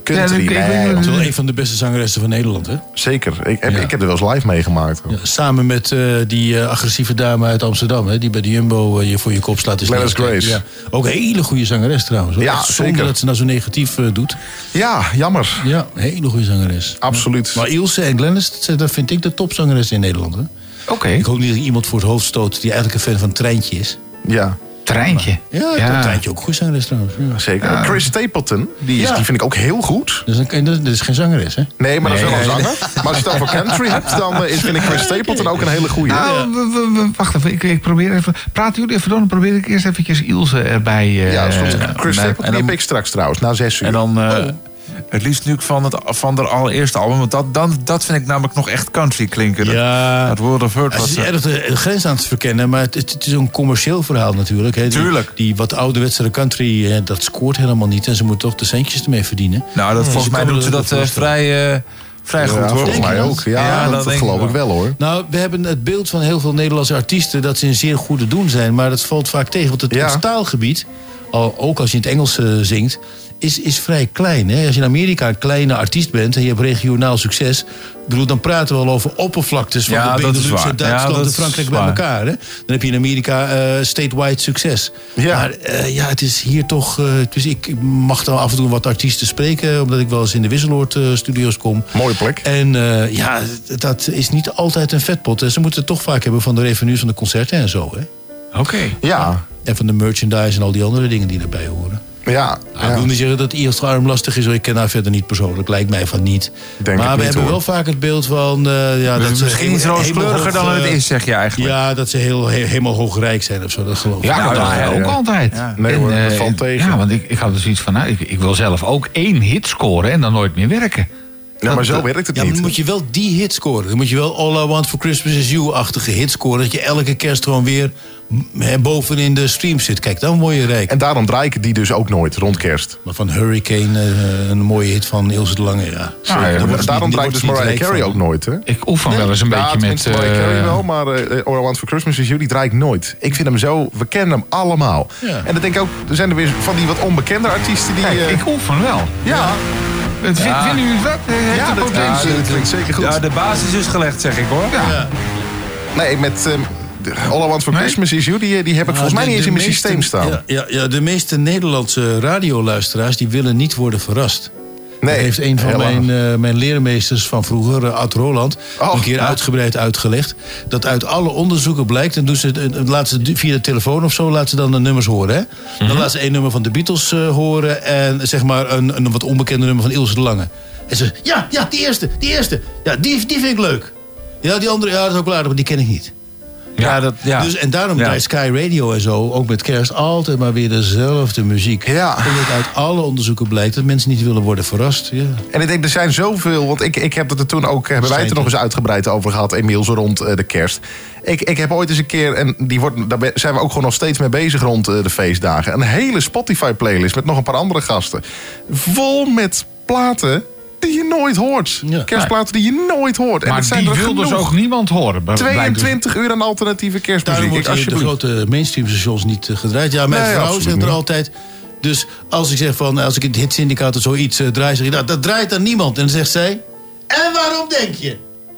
Speaker 5: Country,
Speaker 3: Ja, dat-
Speaker 5: nee,
Speaker 14: is wel een van de beste zangeressen van Nederland, hè?
Speaker 5: zeker. Ik heb,
Speaker 14: Ja.
Speaker 5: ik heb er wel eens live meegemaakt.
Speaker 14: Ja, samen met eh, die eh, agressieve dame uit Amsterdam, hè, die bij de Jumbo eh, je voor je kop slaat. is
Speaker 5: Gladys
Speaker 14: niet-
Speaker 5: Grace.
Speaker 14: Ja. Ook een hele goede zangeres trouwens. hoor.
Speaker 5: Ja,
Speaker 14: Echt Zonder
Speaker 5: zeker.
Speaker 14: dat ze nou zo negatief eh, doet.
Speaker 5: Ja, jammer.
Speaker 14: Ja, een hele goede zangeres.
Speaker 5: Absoluut.
Speaker 14: Maar Ilse en Glennis, dat- vind ik de topzangeres in Nederland. Hè?
Speaker 3: Oké.
Speaker 14: Ik hoop niet dat ik iemand voor het hoofd stoot die eigenlijk een fan van Treintje is.
Speaker 5: Ja.
Speaker 4: Treintje.
Speaker 14: Ja, ik
Speaker 4: Ja.
Speaker 14: Treintje ook goed zangeres trouwens. Ja.
Speaker 5: Zeker.
Speaker 14: Ja.
Speaker 5: Chris Stapleton, die, is,
Speaker 14: Ja.
Speaker 5: die vind ik ook heel goed.
Speaker 14: Een, dat is geen zangeres, hè?
Speaker 5: Nee, maar dat is wel een
Speaker 14: Nee.
Speaker 5: zanger. Maar als je het over country hebt, dan eh, is, vind ik Chris Stapleton ook een hele goeie.
Speaker 4: Nou, wacht even. Ik, ik probeer even. Praten jullie even door, dan probeer ik eerst eventjes Ilse erbij. eh,
Speaker 5: Ja, dat
Speaker 4: eh,
Speaker 5: Chris
Speaker 4: bij-
Speaker 5: Stapleton die heb ik straks trouwens, na zes uur.
Speaker 6: En dan
Speaker 5: Oh.
Speaker 6: Het liefst natuurlijk van het van de allereerste album. Want dat, dan, dat vind ik namelijk nog echt country klinken.
Speaker 14: Ja.
Speaker 6: Het World of Hurt
Speaker 14: Het
Speaker 6: was...
Speaker 14: is
Speaker 6: eh,
Speaker 14: erg de, grens aan het verkennen, maar het, het, is een commercieel verhaal natuurlijk. Hè. Die,
Speaker 6: Tuurlijk.
Speaker 14: Die wat ouderwetse country, eh, dat scoort helemaal niet. En ze moeten toch de centjes ermee verdienen.
Speaker 6: nou, dat,
Speaker 14: Dus
Speaker 6: volgens mij doen ze dat eh, vrij, eh, vrij goed
Speaker 5: Ja,
Speaker 6: hoor.
Speaker 5: volgens mij ook. Ja, dat, dat geloof ik
Speaker 6: wel.
Speaker 5: wel hoor.
Speaker 14: Nou, we hebben het beeld van heel veel Nederlandse artiesten dat ze in zeer goede doen zijn. Maar dat valt vaak tegen, want het,
Speaker 5: Ja.
Speaker 14: taalgebied, al, ook als je in het Engels zingt, is, is vrij klein. Hè? Als je in Amerika een kleine artiest bent en je hebt regionaal succes, bedoel, dan praten we al over oppervlaktes van
Speaker 6: Ja,
Speaker 14: de
Speaker 6: dat is
Speaker 14: Benelux Duitsland
Speaker 6: Ja, dat
Speaker 14: en
Speaker 6: is
Speaker 14: Frankrijk bij elkaar. Hè? Dan heb je in Amerika eh statewide succes.
Speaker 5: Ja.
Speaker 14: Maar eh, ja, het is hier toch. eh, dus ik mag dan af en toe wat artiesten spreken, omdat ik wel eens in de Wisseloord studio's kom.
Speaker 5: Mooie plek.
Speaker 14: En ja, dat is niet altijd een vetpot. Ze moeten het toch vaak hebben van de revenues van de concerten en zo. Hè?
Speaker 4: Oké.
Speaker 5: Ja,
Speaker 14: En van de merchandise en al die andere dingen die erbij horen.
Speaker 5: Ja.
Speaker 14: Nou, Ik wil niet zeggen dat Iels arm lastig is. hoor. Ik ken haar verder niet persoonlijk. Lijkt mij van niet.
Speaker 5: Denk
Speaker 14: maar we
Speaker 5: niet,
Speaker 14: hebben
Speaker 5: hoor.
Speaker 14: wel vaak het beeld van... eh, ja, dat ze
Speaker 6: Misschien iets
Speaker 14: heel-
Speaker 6: rooskleuriger dan het
Speaker 14: eh,
Speaker 6: is, zeg je eigenlijk.
Speaker 14: Ja, dat ze heel, he- helemaal hoogrijk zijn of zo. Dat geloof ik.
Speaker 4: Ja,
Speaker 6: Nou, ja,
Speaker 4: ook
Speaker 5: ja.
Speaker 4: altijd.
Speaker 5: Nee
Speaker 4: En,
Speaker 5: hoor, dat
Speaker 4: eh,
Speaker 5: valt tegen.
Speaker 4: Ja, want ik, ik had dus iets van, nou, ik, ik wil zelf ook één hit scoren en dan nooit meer werken.
Speaker 5: Ja, maar zo werkt het
Speaker 14: Ja,
Speaker 5: niet.
Speaker 14: dan moet je wel die hit scoren. Dan moet je wel All I Want For Christmas Is You-achtige hit scoren. Dat je elke kerst gewoon weer bovenin de stream zit. Kijk, dan word je rijk.
Speaker 5: En daarom draai ik die dus ook nooit rond kerst.
Speaker 14: Maar van Hurricane, eh, een mooie hit van Ilse de Lange, ja.
Speaker 5: Daarom draai ik dus Mariah Carey ook nooit, hè?
Speaker 4: Ik oefen wel eens een
Speaker 5: Ja,
Speaker 4: beetje met...
Speaker 5: Mariah Carey
Speaker 4: eh,
Speaker 5: wel, maar eh All I Want For Christmas Is You, die draai ik nooit. Ik vind hem zo, we kennen hem allemaal.
Speaker 14: Ja.
Speaker 5: En dan denk ik ook, er zijn er weer van die wat onbekende artiesten die...
Speaker 4: Kijk,
Speaker 5: eh,
Speaker 4: ik oefen wel.
Speaker 5: ja,
Speaker 4: Het, vind- Vinden jullie dat? Eh, Heeft
Speaker 5: ja,
Speaker 4: het
Speaker 5: dat klinkt, dat klinkt zeker goed.
Speaker 6: Ja, de basis is gelegd, zeg ik hoor.
Speaker 4: Ja.
Speaker 5: Nee, met de All I Want For
Speaker 4: Nee.
Speaker 5: Christmas Is You, die, die heb ik
Speaker 14: Ja,
Speaker 5: volgens mij
Speaker 14: de-
Speaker 5: niet eens in mijn
Speaker 14: meeste-
Speaker 5: systeem staan.
Speaker 14: Ja, ja, ja, de meeste Nederlandse radioluisteraars die willen niet worden verrast.
Speaker 5: Nee,
Speaker 14: Dat heeft een van mijn, eh, mijn leermeesters van vroeger, eh, Ad Roland,
Speaker 5: Oh,
Speaker 14: een keer
Speaker 5: ja.
Speaker 14: uitgebreid uitgelegd. Dat uit alle onderzoeken blijkt, en doen ze, het via de telefoon of zo, laten ze dan de nummers horen. Hè? Dan laten ze één nummer van de Beatles eh, horen en zeg maar een, een wat onbekende nummer van Ilse de Lange. En ze, ja, ja, die eerste, die eerste. Ja, die, die vind ik leuk. Ja, die andere, ja, dat is ook wel aardig, maar die ken ik niet.
Speaker 6: Ja, dat, ja.
Speaker 14: Dus, en daarom draait Sky Radio en zo, ook met kerst, altijd maar weer dezelfde muziek.
Speaker 5: Ja.
Speaker 14: Omdat uit alle onderzoeken blijkt dat mensen niet willen worden verrast. Ja.
Speaker 5: En ik denk, er zijn zoveel. Want ik, ik heb het er toen ook. Hebben wij het er nog eens uitgebreid over gehad, Emiel, rond eh, de kerst. Ik, ik heb ooit eens een keer. En die wordt, daar zijn we ook gewoon nog steeds mee bezig rond eh, de feestdagen. Een hele Spotify-playlist met nog een paar andere gasten. Vol met platen die je nooit hoort.
Speaker 14: Ja.
Speaker 5: Kerstplaten die je nooit hoort. en
Speaker 4: Maar
Speaker 5: het zijn
Speaker 4: die
Speaker 5: er
Speaker 4: wil dus
Speaker 5: genoeg.
Speaker 4: ook niemand horen. blijkt dus.
Speaker 5: 22 uur aan alternatieve
Speaker 14: Daarom
Speaker 5: kerstmuziek.
Speaker 14: wordt
Speaker 5: Ik,
Speaker 14: hier de grote mainstream stations niet eh, gedraaid. Ja, mijn
Speaker 5: Nee,
Speaker 14: vrouw zegt er altijd... Dus als ik zeg van, als ik in het hitsyndicaat of zoiets eh, draai, zeg ik, nou, dat draait aan niemand. En dan zegt zij, en waarom denk je?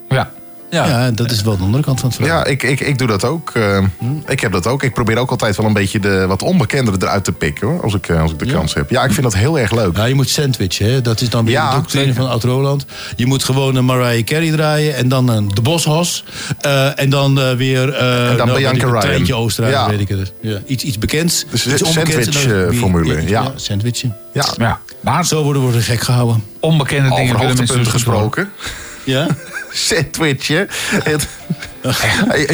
Speaker 4: Ja.
Speaker 6: Ja.
Speaker 14: Ja, dat is wel de andere kant van het verhaal.
Speaker 5: Ja, ik, ik, ik doe dat ook. eh, Ik heb dat ook. Ik probeer ook altijd wel een beetje de wat onbekendere eruit te pikken. Hoor, als ik, eh, als ik de kans heb. Ja, ik vind dat heel erg leuk.
Speaker 14: Ja, je moet sandwichen, hè? dat is dan weer
Speaker 5: Ja,
Speaker 14: de doctrine van Oud Roland. Je moet gewoon een Mariah Carey draaien en dan een De Boshos. eh, en dan eh, weer eh
Speaker 5: En dan
Speaker 14: nou,
Speaker 5: Bianca
Speaker 14: een
Speaker 5: Ryan.
Speaker 14: treintje Oostenrijk,
Speaker 5: Ja.
Speaker 14: weet ik het. Ja, iets, iets bekends.
Speaker 5: Dus
Speaker 14: iets
Speaker 5: sandwich-formule, ja.
Speaker 14: sandwichen.
Speaker 5: Ja,
Speaker 4: ja. Maar
Speaker 14: Zo worden we gek gehouden.
Speaker 4: onbekende dingen
Speaker 5: over
Speaker 4: mensen
Speaker 5: hoogtepunten
Speaker 4: dus horen.
Speaker 5: gesproken.
Speaker 14: Ja?
Speaker 5: Sandwichje. Het- Ja,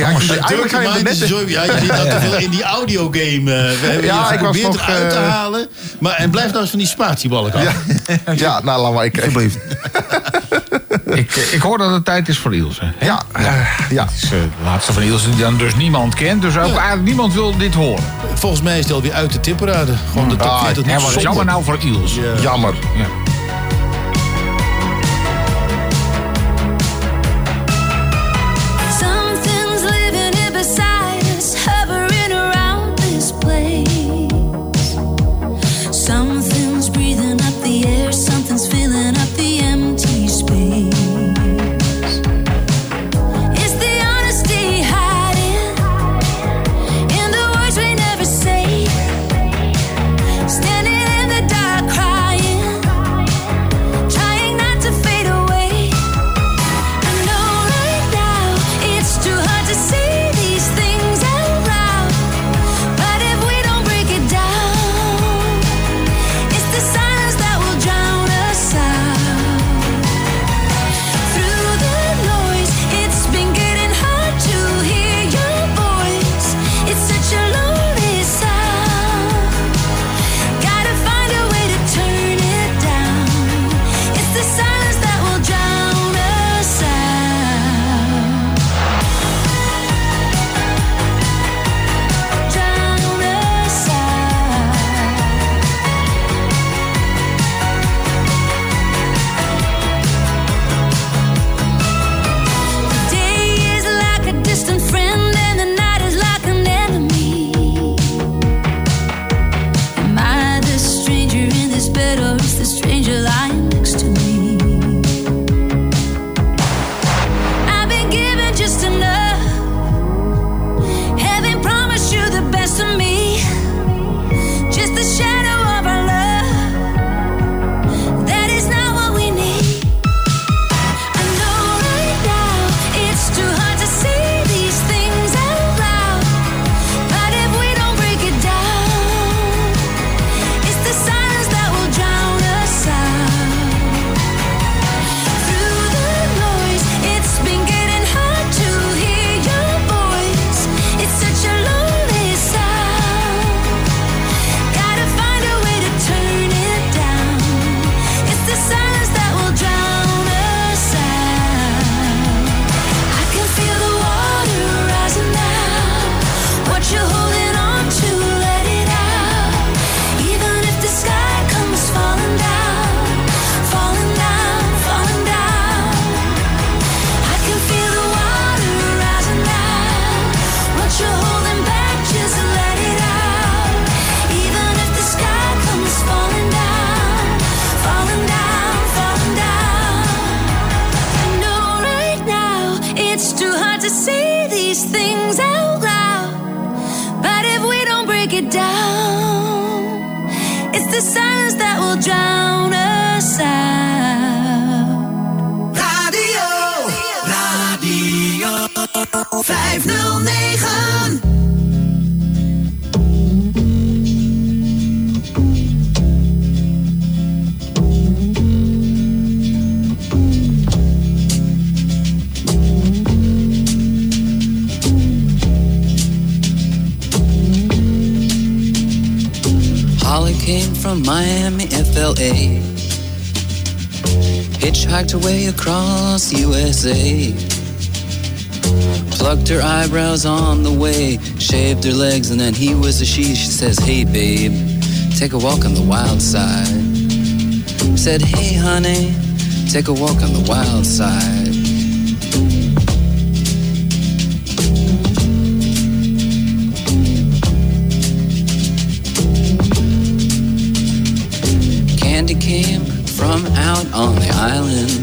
Speaker 14: Jongens,
Speaker 5: eigenlijk je net
Speaker 14: zo- ja, je zit nou te veel in die audiogame. eh we hebben
Speaker 5: Ja,
Speaker 14: je
Speaker 5: ik was
Speaker 14: geprobeerd
Speaker 5: nog,
Speaker 14: eruit te
Speaker 5: eh,
Speaker 14: halen. Maar, en blijf nou eens van die spatieballen af.
Speaker 5: Ja, ja nou laat maar. Ik,
Speaker 6: Alsjeblieft.
Speaker 4: Ik, eh, ik hoor dat het tijd is voor Ilse. hè?
Speaker 5: ja, ja.
Speaker 4: Het is de laatste van Ilse die dan dus niemand kent. Dus ook eigenlijk niemand wil dit horen.
Speaker 14: Volgens mij is het alweer uit de tipparade. Gewoon de top
Speaker 5: Ah,
Speaker 14: 40
Speaker 4: Ja,
Speaker 14: niet
Speaker 4: wat
Speaker 14: zonde.
Speaker 4: jammer nou voor Ilse.
Speaker 14: Ja.
Speaker 5: Jammer.
Speaker 18: USA. Plucked her eyebrows on the way, shaved her legs, and then he was a she. She says, Hey, babe, take a walk on the wild side. Said, Hey, honey, take a walk on the wild side. Candy came from out on the island.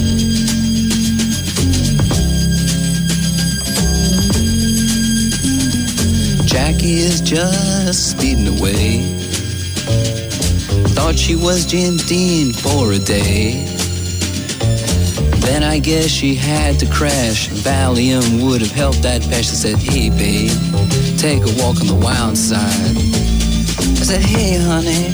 Speaker 18: Jackie is just speeding away. Thought she was Jim Dean for a day. Then I guess she had to crash. Valium would have helped that patch. I said, Hey, babe, take a walk on the wild side. I said, Hey, honey,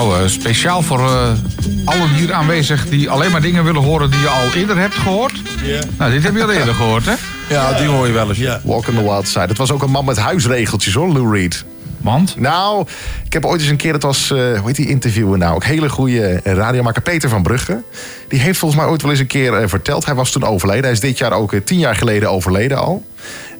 Speaker 4: Nou, eh, speciaal voor eh, allen hier aanwezig die alleen maar dingen willen horen die je al eerder hebt gehoord. Nou, dit heb je al eerder gehoord, hè?
Speaker 6: Ja, die hoor je wel eens.
Speaker 14: Ja.
Speaker 5: Walk on the Wild Side. Het was ook een man met huisregeltjes hoor, Lou Reed.
Speaker 4: Want?
Speaker 5: Nou, ik heb ooit eens een keer, dat was, eh, hoe heet die interviewer nou? Ook hele goede radiomaker Peter van Brugge. Die heeft volgens mij ooit wel eens een keer verteld. Hij was toen overleden. Hij is dit jaar ook tien jaar geleden overleden al.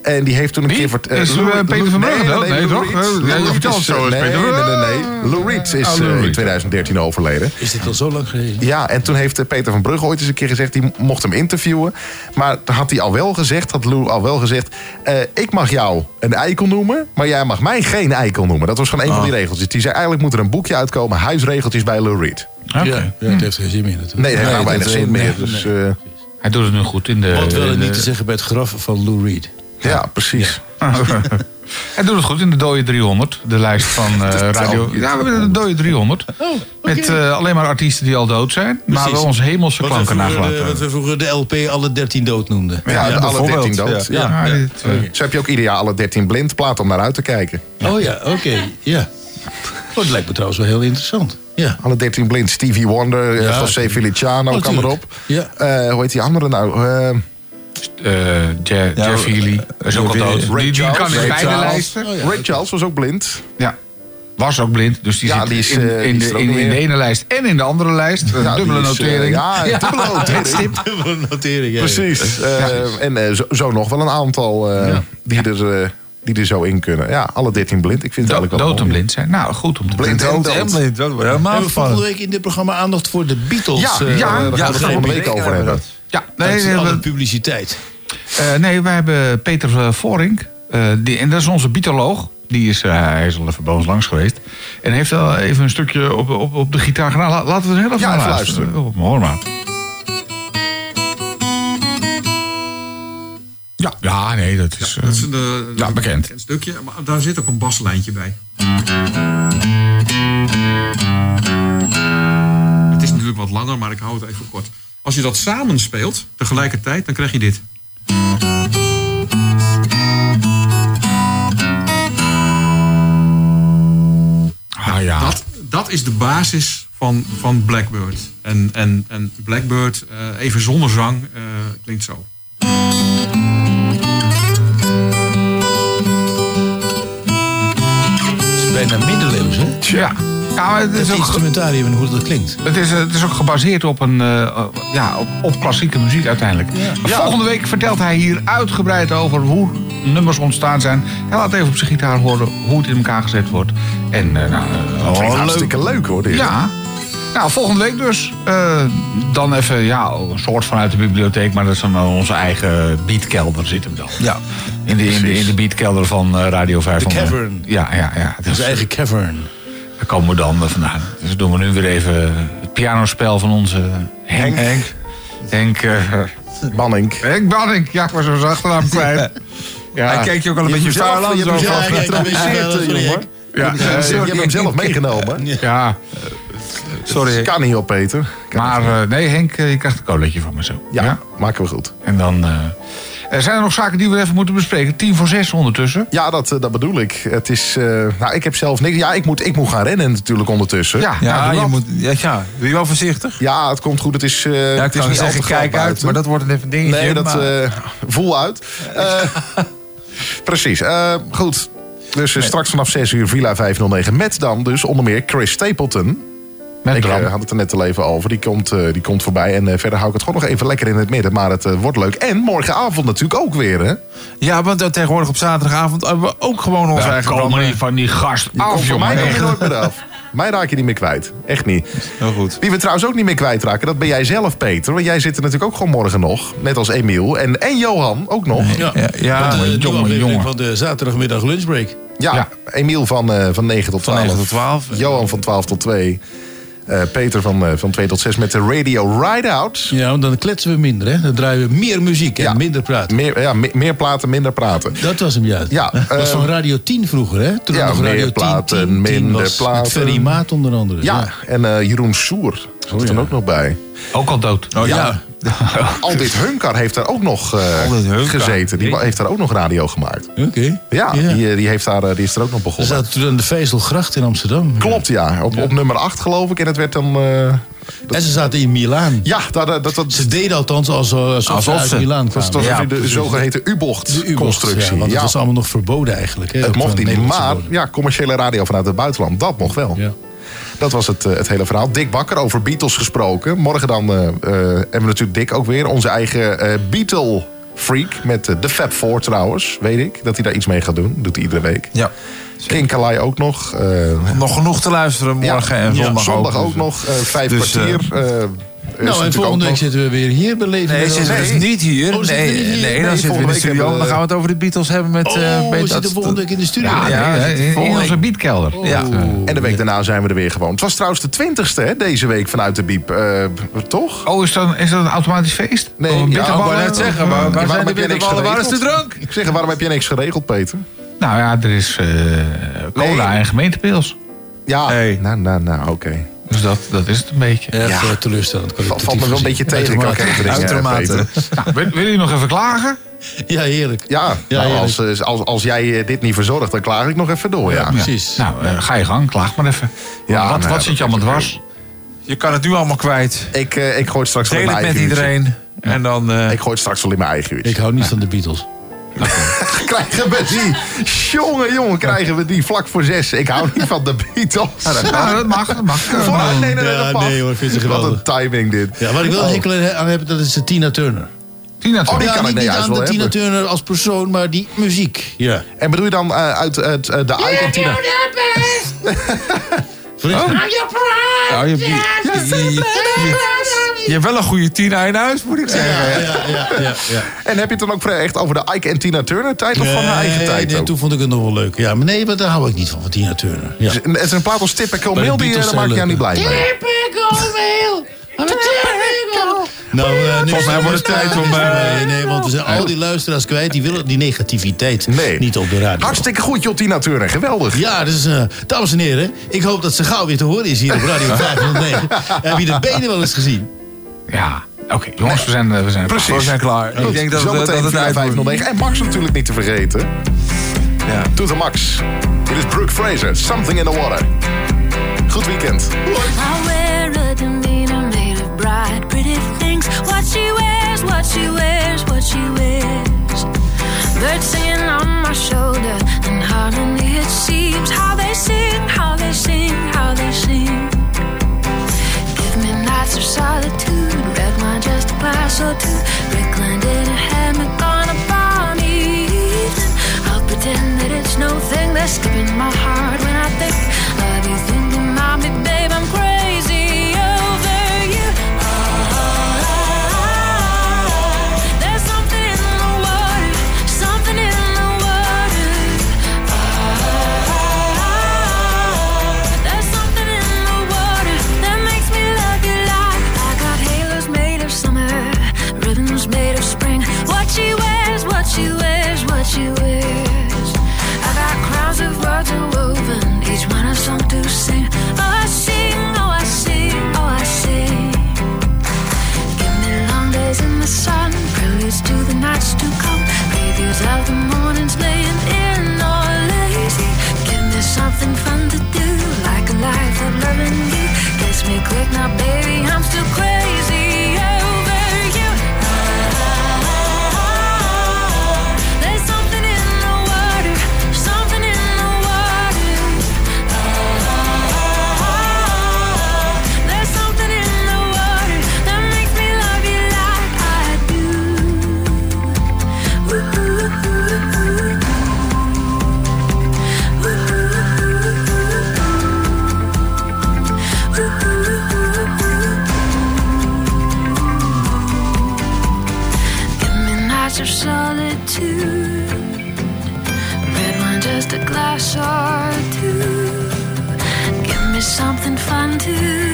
Speaker 5: En die heeft toen een keer.
Speaker 4: Is, eh, Peter van Brugge dood? Nee, toch? Eh, ja, je vertelt het zo eens,
Speaker 5: nee,
Speaker 4: Peter.
Speaker 5: Nee, nee, nee. Lou Reed is eh, in
Speaker 4: Reed.
Speaker 5: 2013 overleden.
Speaker 14: Is dit al zo lang geleden?
Speaker 5: Ja, en toen heeft eh, Peter van Brugge ooit eens een keer gezegd... die mocht hem interviewen. Maar toen had hij al wel gezegd, had Lou al wel gezegd... eh, ik mag jou een eikel noemen, maar jij mag mij geen eikel noemen. Dat was gewoon een van die regeltjes. Die zei, eigenlijk moet er een boekje uitkomen... huisregeltjes bij Lou Reed.
Speaker 14: Ja, ja, het heeft geen zin meer natuurlijk.
Speaker 5: Nee, helemaal weinig
Speaker 14: dat-
Speaker 5: zin
Speaker 14: nee,
Speaker 5: meer. Dus,
Speaker 14: nee.
Speaker 5: eh,
Speaker 4: Hij doet het nu goed in de...
Speaker 14: Wat wel en
Speaker 4: de-
Speaker 14: niet te zeggen bij het graf van Lou Reed.
Speaker 5: Ja, precies.
Speaker 4: Hij doet het goed in de dode 300, de lijst van eh, radio. Ja, we hebben de dode 300. Met eh, alleen maar artiesten die al dood zijn, maar
Speaker 14: Precies.
Speaker 4: we onze hemelse
Speaker 14: Wat
Speaker 4: klanken nagelaten
Speaker 14: de, wat we vroeger de LP alle 13 dood noemden.
Speaker 5: Ja, alle
Speaker 6: bijvoorbeeld.
Speaker 5: 13 dood.
Speaker 6: Ja.
Speaker 5: Ja.
Speaker 4: Ja, dit, eh,
Speaker 5: Zo heb je ook ieder jaar alle 13 blind plaat om naar uit te kijken.
Speaker 14: Oh ja, oké. ja. Oh, dat lijkt me trouwens wel heel interessant. Ja.
Speaker 5: Alle 13 blind. Stevie Wonder, eh,
Speaker 14: Ja,
Speaker 5: José. Feliciano
Speaker 14: Oh,
Speaker 5: kan erop.
Speaker 14: Ja.
Speaker 5: Eh, hoe heet die andere nou? Eh,
Speaker 4: eh, Je- Jeff Healy is ook al
Speaker 6: Ray.
Speaker 4: Die, die kan in beide
Speaker 5: Charles.
Speaker 4: lijsten.
Speaker 14: Oh, ja.
Speaker 5: Ray Charles was ook blind.
Speaker 4: Ja. Was ook blind, dus die
Speaker 5: Ja,
Speaker 4: zit
Speaker 5: die is,
Speaker 4: in,
Speaker 5: eh,
Speaker 4: in,
Speaker 5: die
Speaker 4: de, in, de ene lijst en in de andere lijst. Een
Speaker 5: Ja,
Speaker 4: dubbele
Speaker 5: is, eh,
Speaker 4: notering.
Speaker 5: ja, dubbele notering.
Speaker 4: Stip.
Speaker 14: Dubbele notering, ja.
Speaker 5: Precies. Eh, En eh, zo, zo nog wel een aantal eh, die, er, eh, die er zo in kunnen. Ja, alle 13 blind. Ik vind het
Speaker 4: Do-
Speaker 5: eigenlijk wel
Speaker 4: dood en blind zijn. Nou, goed om te
Speaker 5: Blind
Speaker 4: weten.
Speaker 5: en
Speaker 6: blind, dat wordt helemaal
Speaker 14: Hebben we volgende
Speaker 6: spannend.
Speaker 14: week in dit programma aandacht voor de Beatles?
Speaker 5: Ja,
Speaker 14: eh,
Speaker 5: ja,
Speaker 14: eh,
Speaker 5: daar gaan we het volgende week over hebben.
Speaker 4: Ja,
Speaker 14: Dat
Speaker 4: nee,
Speaker 14: is
Speaker 4: nee,
Speaker 14: alle
Speaker 4: we-
Speaker 14: publiciteit.
Speaker 4: eh, nee, wij hebben Peter eh, Vorink. eh, die, en dat is onze bietoloog. Die is, eh, hij is al even bij ons langs geweest. En heeft al even een stukje op, op, op de gitaar gedaan. La- laten we er heel even
Speaker 5: Ja,
Speaker 4: naar
Speaker 5: even
Speaker 4: luisteren.
Speaker 5: luisteren.
Speaker 4: Oh, hoor maar. Ja, ja, nee, dat is, eh,
Speaker 19: Dat is een,
Speaker 4: ja, bekend.
Speaker 19: een stukje, maar daar zit ook een baslijntje bij. Het is natuurlijk wat langer, maar ik hou het even kort. Als je dat samen speelt, tegelijkertijd, dan krijg je dit.
Speaker 4: Ah ja.
Speaker 19: Dat, dat is de basis van, van Blackbird. En, en, en Blackbird, eh, even zonder zang, eh, klinkt zo.
Speaker 14: Het is bijna middeleeuws, hè?
Speaker 4: Ja. Ja, het
Speaker 14: Het
Speaker 4: is ook,
Speaker 14: instrumentarium en hoe dat klinkt.
Speaker 4: het is, het is ook gebaseerd op, een, eh, ja, op, op klassieke muziek uiteindelijk. Volgende week vertelt hij hier uitgebreid over hoe nummers ontstaan zijn. Hij laat even op zijn gitaar horen hoe het in elkaar gezet wordt. En eh, nou, eh, oh,
Speaker 5: hartstikke leuk hoor. dit.
Speaker 4: Ja. Nou, volgende week dus. eh, dan even, ja, een soort vanuit de bibliotheek, maar dat is dan onze eigen beatkelder zit hem dan.
Speaker 14: Ja.
Speaker 4: In de, in de, in de beatkelder van eh, Radio 5.
Speaker 14: De cavern.
Speaker 4: Ja, ja, ja.
Speaker 14: Dat is
Speaker 4: Dus,
Speaker 14: eigen cavern.
Speaker 4: Daar komen we dan eh, vandaan. Dus doen we nu weer even het pianospel van onze Henk. Henk. Henk, eh,
Speaker 5: Banning.
Speaker 4: Henk Banning. Ja, ik was zo achternaam kwijt. Ja.
Speaker 6: Hij kijkt je ook al een
Speaker 5: Je
Speaker 6: beetje vuil aan.
Speaker 5: je hebt
Speaker 6: zo
Speaker 5: hem
Speaker 6: van-
Speaker 5: zelf geïntroduceerd,
Speaker 14: sorry,
Speaker 5: eh.
Speaker 4: Ja,
Speaker 5: Je hebt- hem zelf meegenomen.
Speaker 4: ja.
Speaker 6: Sorry.
Speaker 5: Kan niet op, Peter. Kan
Speaker 4: Maar eh, nee, Henk, eh, je krijgt een colletje van me zo.
Speaker 5: ja, maken we goed.
Speaker 4: En dan... eh, zijn er nog zaken die we even moeten bespreken. Tien voor zes ondertussen.
Speaker 5: Ja, dat, eh, dat bedoel ik. Het is, eh, nou, ik heb zelf niks. Ja, ik moet, ik moet gaan rennen natuurlijk ondertussen.
Speaker 4: Ja,
Speaker 6: Ja,
Speaker 4: nou,
Speaker 6: je moet, ja, ja, doe je wel voorzichtig?
Speaker 5: Ja, het komt goed. Het is, eh
Speaker 6: Ja, ik
Speaker 5: het is
Speaker 6: kan
Speaker 5: niet
Speaker 6: zeggen, kijk uit, maar dat wordt een even dingetje.
Speaker 5: Nee, dat
Speaker 6: maar-
Speaker 5: eh, voel uit. Eh, precies. Eh, goed. Dus eh, straks vanaf 6 uur Villa 509. Met dan dus onder meer Chris Stapleton.
Speaker 4: Met
Speaker 5: ik
Speaker 4: Bram.
Speaker 5: eh, had het er net al even over. Die komt, eh, die komt voorbij. En eh, verder hou ik het gewoon nog even lekker in het midden. Maar het eh, wordt leuk. En morgenavond natuurlijk ook weer. Hè?
Speaker 6: Ja, want tegenwoordig op zaterdagavond hebben we ook gewoon onze eigen
Speaker 4: komen van die gast af,
Speaker 5: komt voor mij
Speaker 4: jongen.
Speaker 5: kom je nooit meer af. Mij raak je niet meer kwijt. Echt niet.
Speaker 6: Heel goed.
Speaker 5: Wie we trouwens ook niet meer kwijtraken, dat ben jij zelf, Peter. Want jij zit er natuurlijk ook gewoon morgen nog. Net als Emiel. En, en Johan ook nog.
Speaker 14: Ja,
Speaker 6: Ja,
Speaker 14: nieuwe
Speaker 4: jongen, jongen.
Speaker 14: van de zaterdagmiddag lunchbreak.
Speaker 5: Ja,
Speaker 4: Ja.
Speaker 5: Emiel van, eh, van 9 tot
Speaker 6: Van
Speaker 5: 12.
Speaker 6: 9 tot 12.
Speaker 5: Johan van 12 tot 2. Eh, Peter van, eh, van 2 tot 6 met de Radio Ride-Out.
Speaker 14: Ja, want dan kletsen we minder, hè? Dan draaien we meer muziek en
Speaker 5: Ja.
Speaker 14: minder praten.
Speaker 5: Meer, ja, me- meer platen, minder praten.
Speaker 14: Dat was hem juist.
Speaker 5: Ja,
Speaker 14: dat was
Speaker 5: eh,
Speaker 14: van Radio 10 vroeger, hè? Toen
Speaker 5: ja,
Speaker 14: nog
Speaker 5: meer
Speaker 14: Radio 10,
Speaker 5: platen,
Speaker 14: 10, 10
Speaker 5: minder
Speaker 14: was
Speaker 5: platen.
Speaker 14: Met Ferry Maat onder andere.
Speaker 5: Ja, en eh, Jeroen Soer zat er
Speaker 14: Oh,
Speaker 5: dan
Speaker 14: ja.
Speaker 5: ook nog bij.
Speaker 4: Ook al dood.
Speaker 6: Oh ja.
Speaker 5: Aldit Hunkar heeft daar ook nog eh, gezeten. Die heeft daar ook nog radio gemaakt.
Speaker 14: Oké.
Speaker 5: Ja,
Speaker 14: Ja.
Speaker 5: Die, eh, die, heeft daar, eh, die is er ook nog begonnen.
Speaker 14: zaten toen aan de Vezelgracht in Amsterdam.
Speaker 5: Klopt, ja. Op, op nummer 8 geloof ik. En het werd dan...
Speaker 14: En ze zaten in Milaan.
Speaker 5: ja, dat, dat, dat, dat,
Speaker 14: Ze deden althans alsof, alsof, ze uit
Speaker 6: ze-
Speaker 14: Milaan
Speaker 5: dat was
Speaker 14: kwamen.
Speaker 5: toch
Speaker 6: Ja,
Speaker 5: de zogeheten U-bocht-constructie.
Speaker 14: Ja, want
Speaker 5: Ja.
Speaker 14: was allemaal nog verboden eigenlijk. Hè,
Speaker 5: Het mocht niet, maar ja, commerciële radio vanuit het buitenland, dat mocht wel.
Speaker 14: Ja.
Speaker 5: Dat was het, eh, het hele verhaal. Dick Bakker over Beatles gesproken. Morgen dan eh, eh, hebben we natuurlijk Dick ook weer. Onze eigen Beatle freak met de Fab Four trouwens. Weet ik dat hij daar iets mee gaat doen. Doet hij iedere week.
Speaker 6: Ja.
Speaker 5: In Calais ook nog.
Speaker 6: Nog genoeg te luisteren morgen
Speaker 5: ja,
Speaker 6: en
Speaker 5: ja,
Speaker 6: zondag,
Speaker 5: zondag
Speaker 6: ook.
Speaker 5: ook nog. vijf
Speaker 6: Dus,
Speaker 5: kwartier.
Speaker 14: Nou, en volgende week
Speaker 5: nog-
Speaker 14: zitten we weer hier bij Leven
Speaker 6: Nee, zitten we dus niet hier.
Speaker 14: Oh, zitten we
Speaker 6: nee,
Speaker 14: niet hier?
Speaker 6: nee,
Speaker 14: Nee,
Speaker 6: dan zitten we in
Speaker 5: volgende
Speaker 6: de
Speaker 5: week
Speaker 6: studio. Dan gaan we het over de Beatles hebben met... eh,
Speaker 14: Oh,
Speaker 6: met
Speaker 14: we
Speaker 6: dat-
Speaker 14: zitten volgende week in de studio.
Speaker 4: Ja,
Speaker 6: Ja,
Speaker 4: nee, in, onze beatkelder.
Speaker 6: Ja.
Speaker 5: En de week daarna zijn we er weer gewoon. Het was trouwens de twintigste hè, deze week vanuit de Biep. Eh, toch?
Speaker 4: Oh, is dat, is dat een automatisch feest?
Speaker 5: Nee,
Speaker 4: Oh,
Speaker 5: ja,
Speaker 4: bitterballen?
Speaker 6: Ik wou net zeggen, maar waar
Speaker 5: waarom
Speaker 6: zijn de bitterballen? Waar is de
Speaker 5: geregeld?
Speaker 6: drank?
Speaker 5: Ik zeg, waarom heb jij niks geregeld, Peter?
Speaker 4: Nou ja, er is eh, cola en gemeentepils.
Speaker 5: Ja,
Speaker 6: Hey.
Speaker 5: nou, nou, nou, oké.
Speaker 4: Dus dat, dat is het een beetje.
Speaker 14: Echt
Speaker 5: Ja.
Speaker 14: eh, teleurstellend.
Speaker 5: Valt valt me wel een beetje tegen,
Speaker 6: Uitermate.
Speaker 4: Nou, wil, wil je nog even klagen?
Speaker 14: Ja, heerlijk.
Speaker 5: Ja,
Speaker 14: Ja,
Speaker 5: nou,
Speaker 14: heerlijk.
Speaker 5: als, eh, als, als jij eh, dit niet verzorgt, dan klaag ik nog even door, ja.
Speaker 14: Precies.
Speaker 4: Nou, ga je gang, klaag maar even.
Speaker 5: Ja,
Speaker 4: wat
Speaker 5: nou,
Speaker 4: wat zit je allemaal dwars?
Speaker 6: Je kan het nu allemaal kwijt.
Speaker 5: Ik, eh, ik gooi het straks wel in
Speaker 6: Deel
Speaker 5: mijn
Speaker 6: het met
Speaker 5: eigen uurtje.
Speaker 6: iedereen. En dan... eh,
Speaker 5: Ik gooi het straks wel in mijn eigen uurtje.
Speaker 14: Ik hou niet van de Beatles.
Speaker 5: Krijgen we die? Jongen, jongen, krijgen we die vlak voor zes. Ik hou niet van de Beatles.
Speaker 4: Nou, dat mag, dat mag.
Speaker 5: Vooruit, nee, nee, nee,
Speaker 14: Ja,
Speaker 5: dat mag.
Speaker 14: nee, hoor, ik vind ze
Speaker 5: Wat een timing dit.
Speaker 14: Ja, wat ik wel
Speaker 5: Oh.
Speaker 14: een hekel aan heb, dat is de Tina Turner.
Speaker 4: Tina
Speaker 5: Oh, die
Speaker 4: Turner.
Speaker 5: kan
Speaker 14: ja,
Speaker 5: ik
Speaker 14: niet,
Speaker 5: nee,
Speaker 14: niet aan de Tina. Turner als persoon, maar die muziek. Ja.
Speaker 5: En bedoel je dan eh, uit het, eh, de Ike en Tina?
Speaker 14: Vrees-
Speaker 6: nou, je, je, je, je- je hebt wel een goede Tina in huis, moet ik zeggen.
Speaker 14: Ja, ja, ja, ja.
Speaker 5: En heb je het dan ook echt over de Ike en Tina Turner tijd of van haar eigen
Speaker 14: Nee,
Speaker 5: tijd
Speaker 14: nee,
Speaker 5: ook?
Speaker 14: toen vond ik het nog wel leuk. Ja, maar nee, maar daar hou ik niet van, van Tina Turner. Ja.
Speaker 5: Het is een plaat als Typical Mail, die, eh, daar maak
Speaker 14: zijn
Speaker 5: je jou niet blij mee.
Speaker 14: Nou, eh, nu
Speaker 6: Volgens mij wordt het tijd om... eh,
Speaker 14: Nee, nee, want we zijn al die luisteraars kwijt. Die willen die negativiteit
Speaker 5: Nee.
Speaker 14: niet op de radio.
Speaker 5: Hartstikke goed, joh, Tina Turner. Geweldig.
Speaker 14: Ja, dus eh, dames en heren, ik hoop dat ze gauw weer te horen is hier op Radio 509. Heb je de benen wel eens gezien?
Speaker 4: Ja, oké. jongens, we zijn, eh, we zijn
Speaker 5: Precies.
Speaker 6: We zijn klaar. Ik denk dat, het-
Speaker 5: Zometeen
Speaker 6: dat het
Speaker 5: via
Speaker 6: uit moet.
Speaker 5: 509. En Max natuurlijk niet te vergeten.
Speaker 6: Ja.
Speaker 5: To the Max. Dit is Brooke Fraser. Something in the water. Goed weekend.
Speaker 20: I wear a demeanor made of bright, pretty things. What she wears, what she wears, what she wears. Birds singing on my shoulder, and harmony it seems. How they sing, how they sing, how they sing. Give of solitude, red wine, just a glass or two. Brickland in a hammock on a balmy evening. I'll pretend that it's no thing that's skipping my heart when I think of you thinking about me, babe. I'm crazy she wears. I got crowns of words woven, each one a song to sing. Oh, I sing, oh, I sing, oh, I sing. Give me long days in the sun, preludes to the nights to come, previews of the mornings laying in or lazy. Give me something fun to do, like a life of loving you. Gets me quick now, baby, I'm still crazy of solitude. Red wine, just a glass or two. Give me something fun to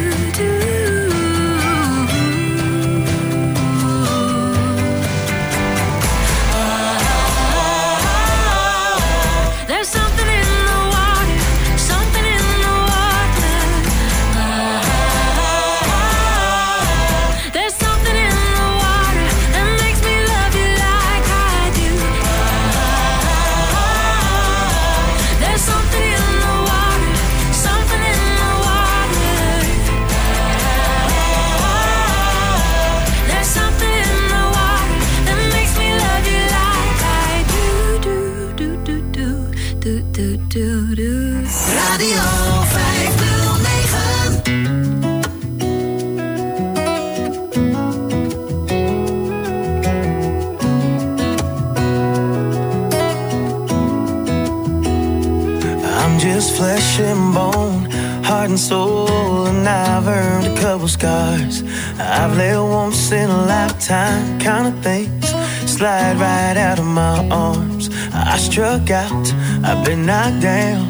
Speaker 21: and soul, and I've earned a couple scars. I've let once in a lifetime kind of things slide right out of my arms. I struck out, I've been knocked down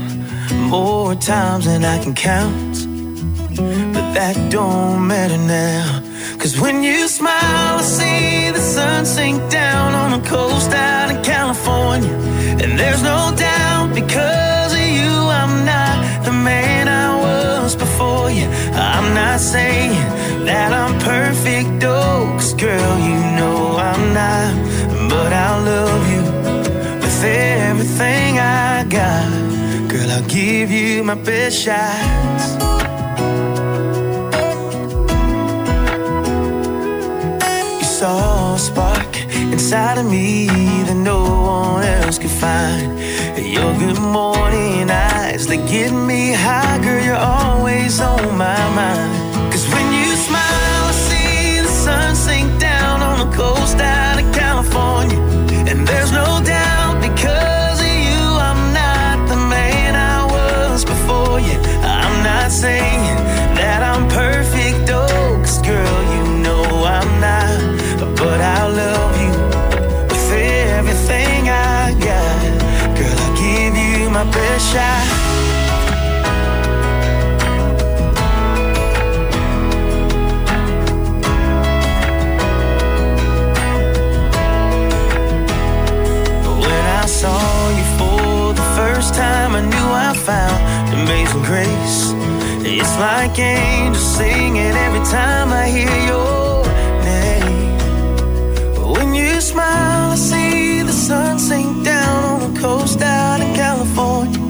Speaker 21: more times than I can count. But that don't matter now. Cause when you smile, I see the sun sink down on the coast out in California. And there's no doubt because Not saying that I'm perfect, oh, girl, you know I'm not. But I'll love you with everything I got. Girl, I'll give you my best shots. You saw a spark inside of me that no one else could find. Your good morning eyes, they get me high, girl. You're always on my mind. Coast out of California. And there's no doubt because of you, I'm not the man I was before you. I'm not saying that I'm perfect, oh, cause girl, you know I'm not. But I'll love you with everything I got. Girl, I'll give you my best shot. Found amazing grace. It's like angels singing every time I hear your name. When you smile, I see the sun sink down on the coast out in California.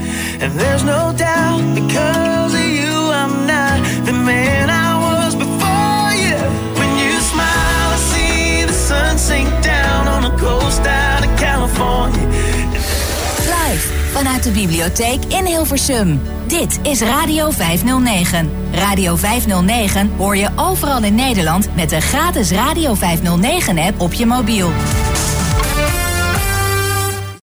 Speaker 21: And there's no doubt because of you, I'm not the man I was before you. When you smile, I see the sun sink down on the coast out in California.
Speaker 2: Vanuit de bibliotheek in Hilversum. Dit is Radio 509. Radio 509 hoor je overal in Nederland met de gratis Radio 509 app op je mobiel.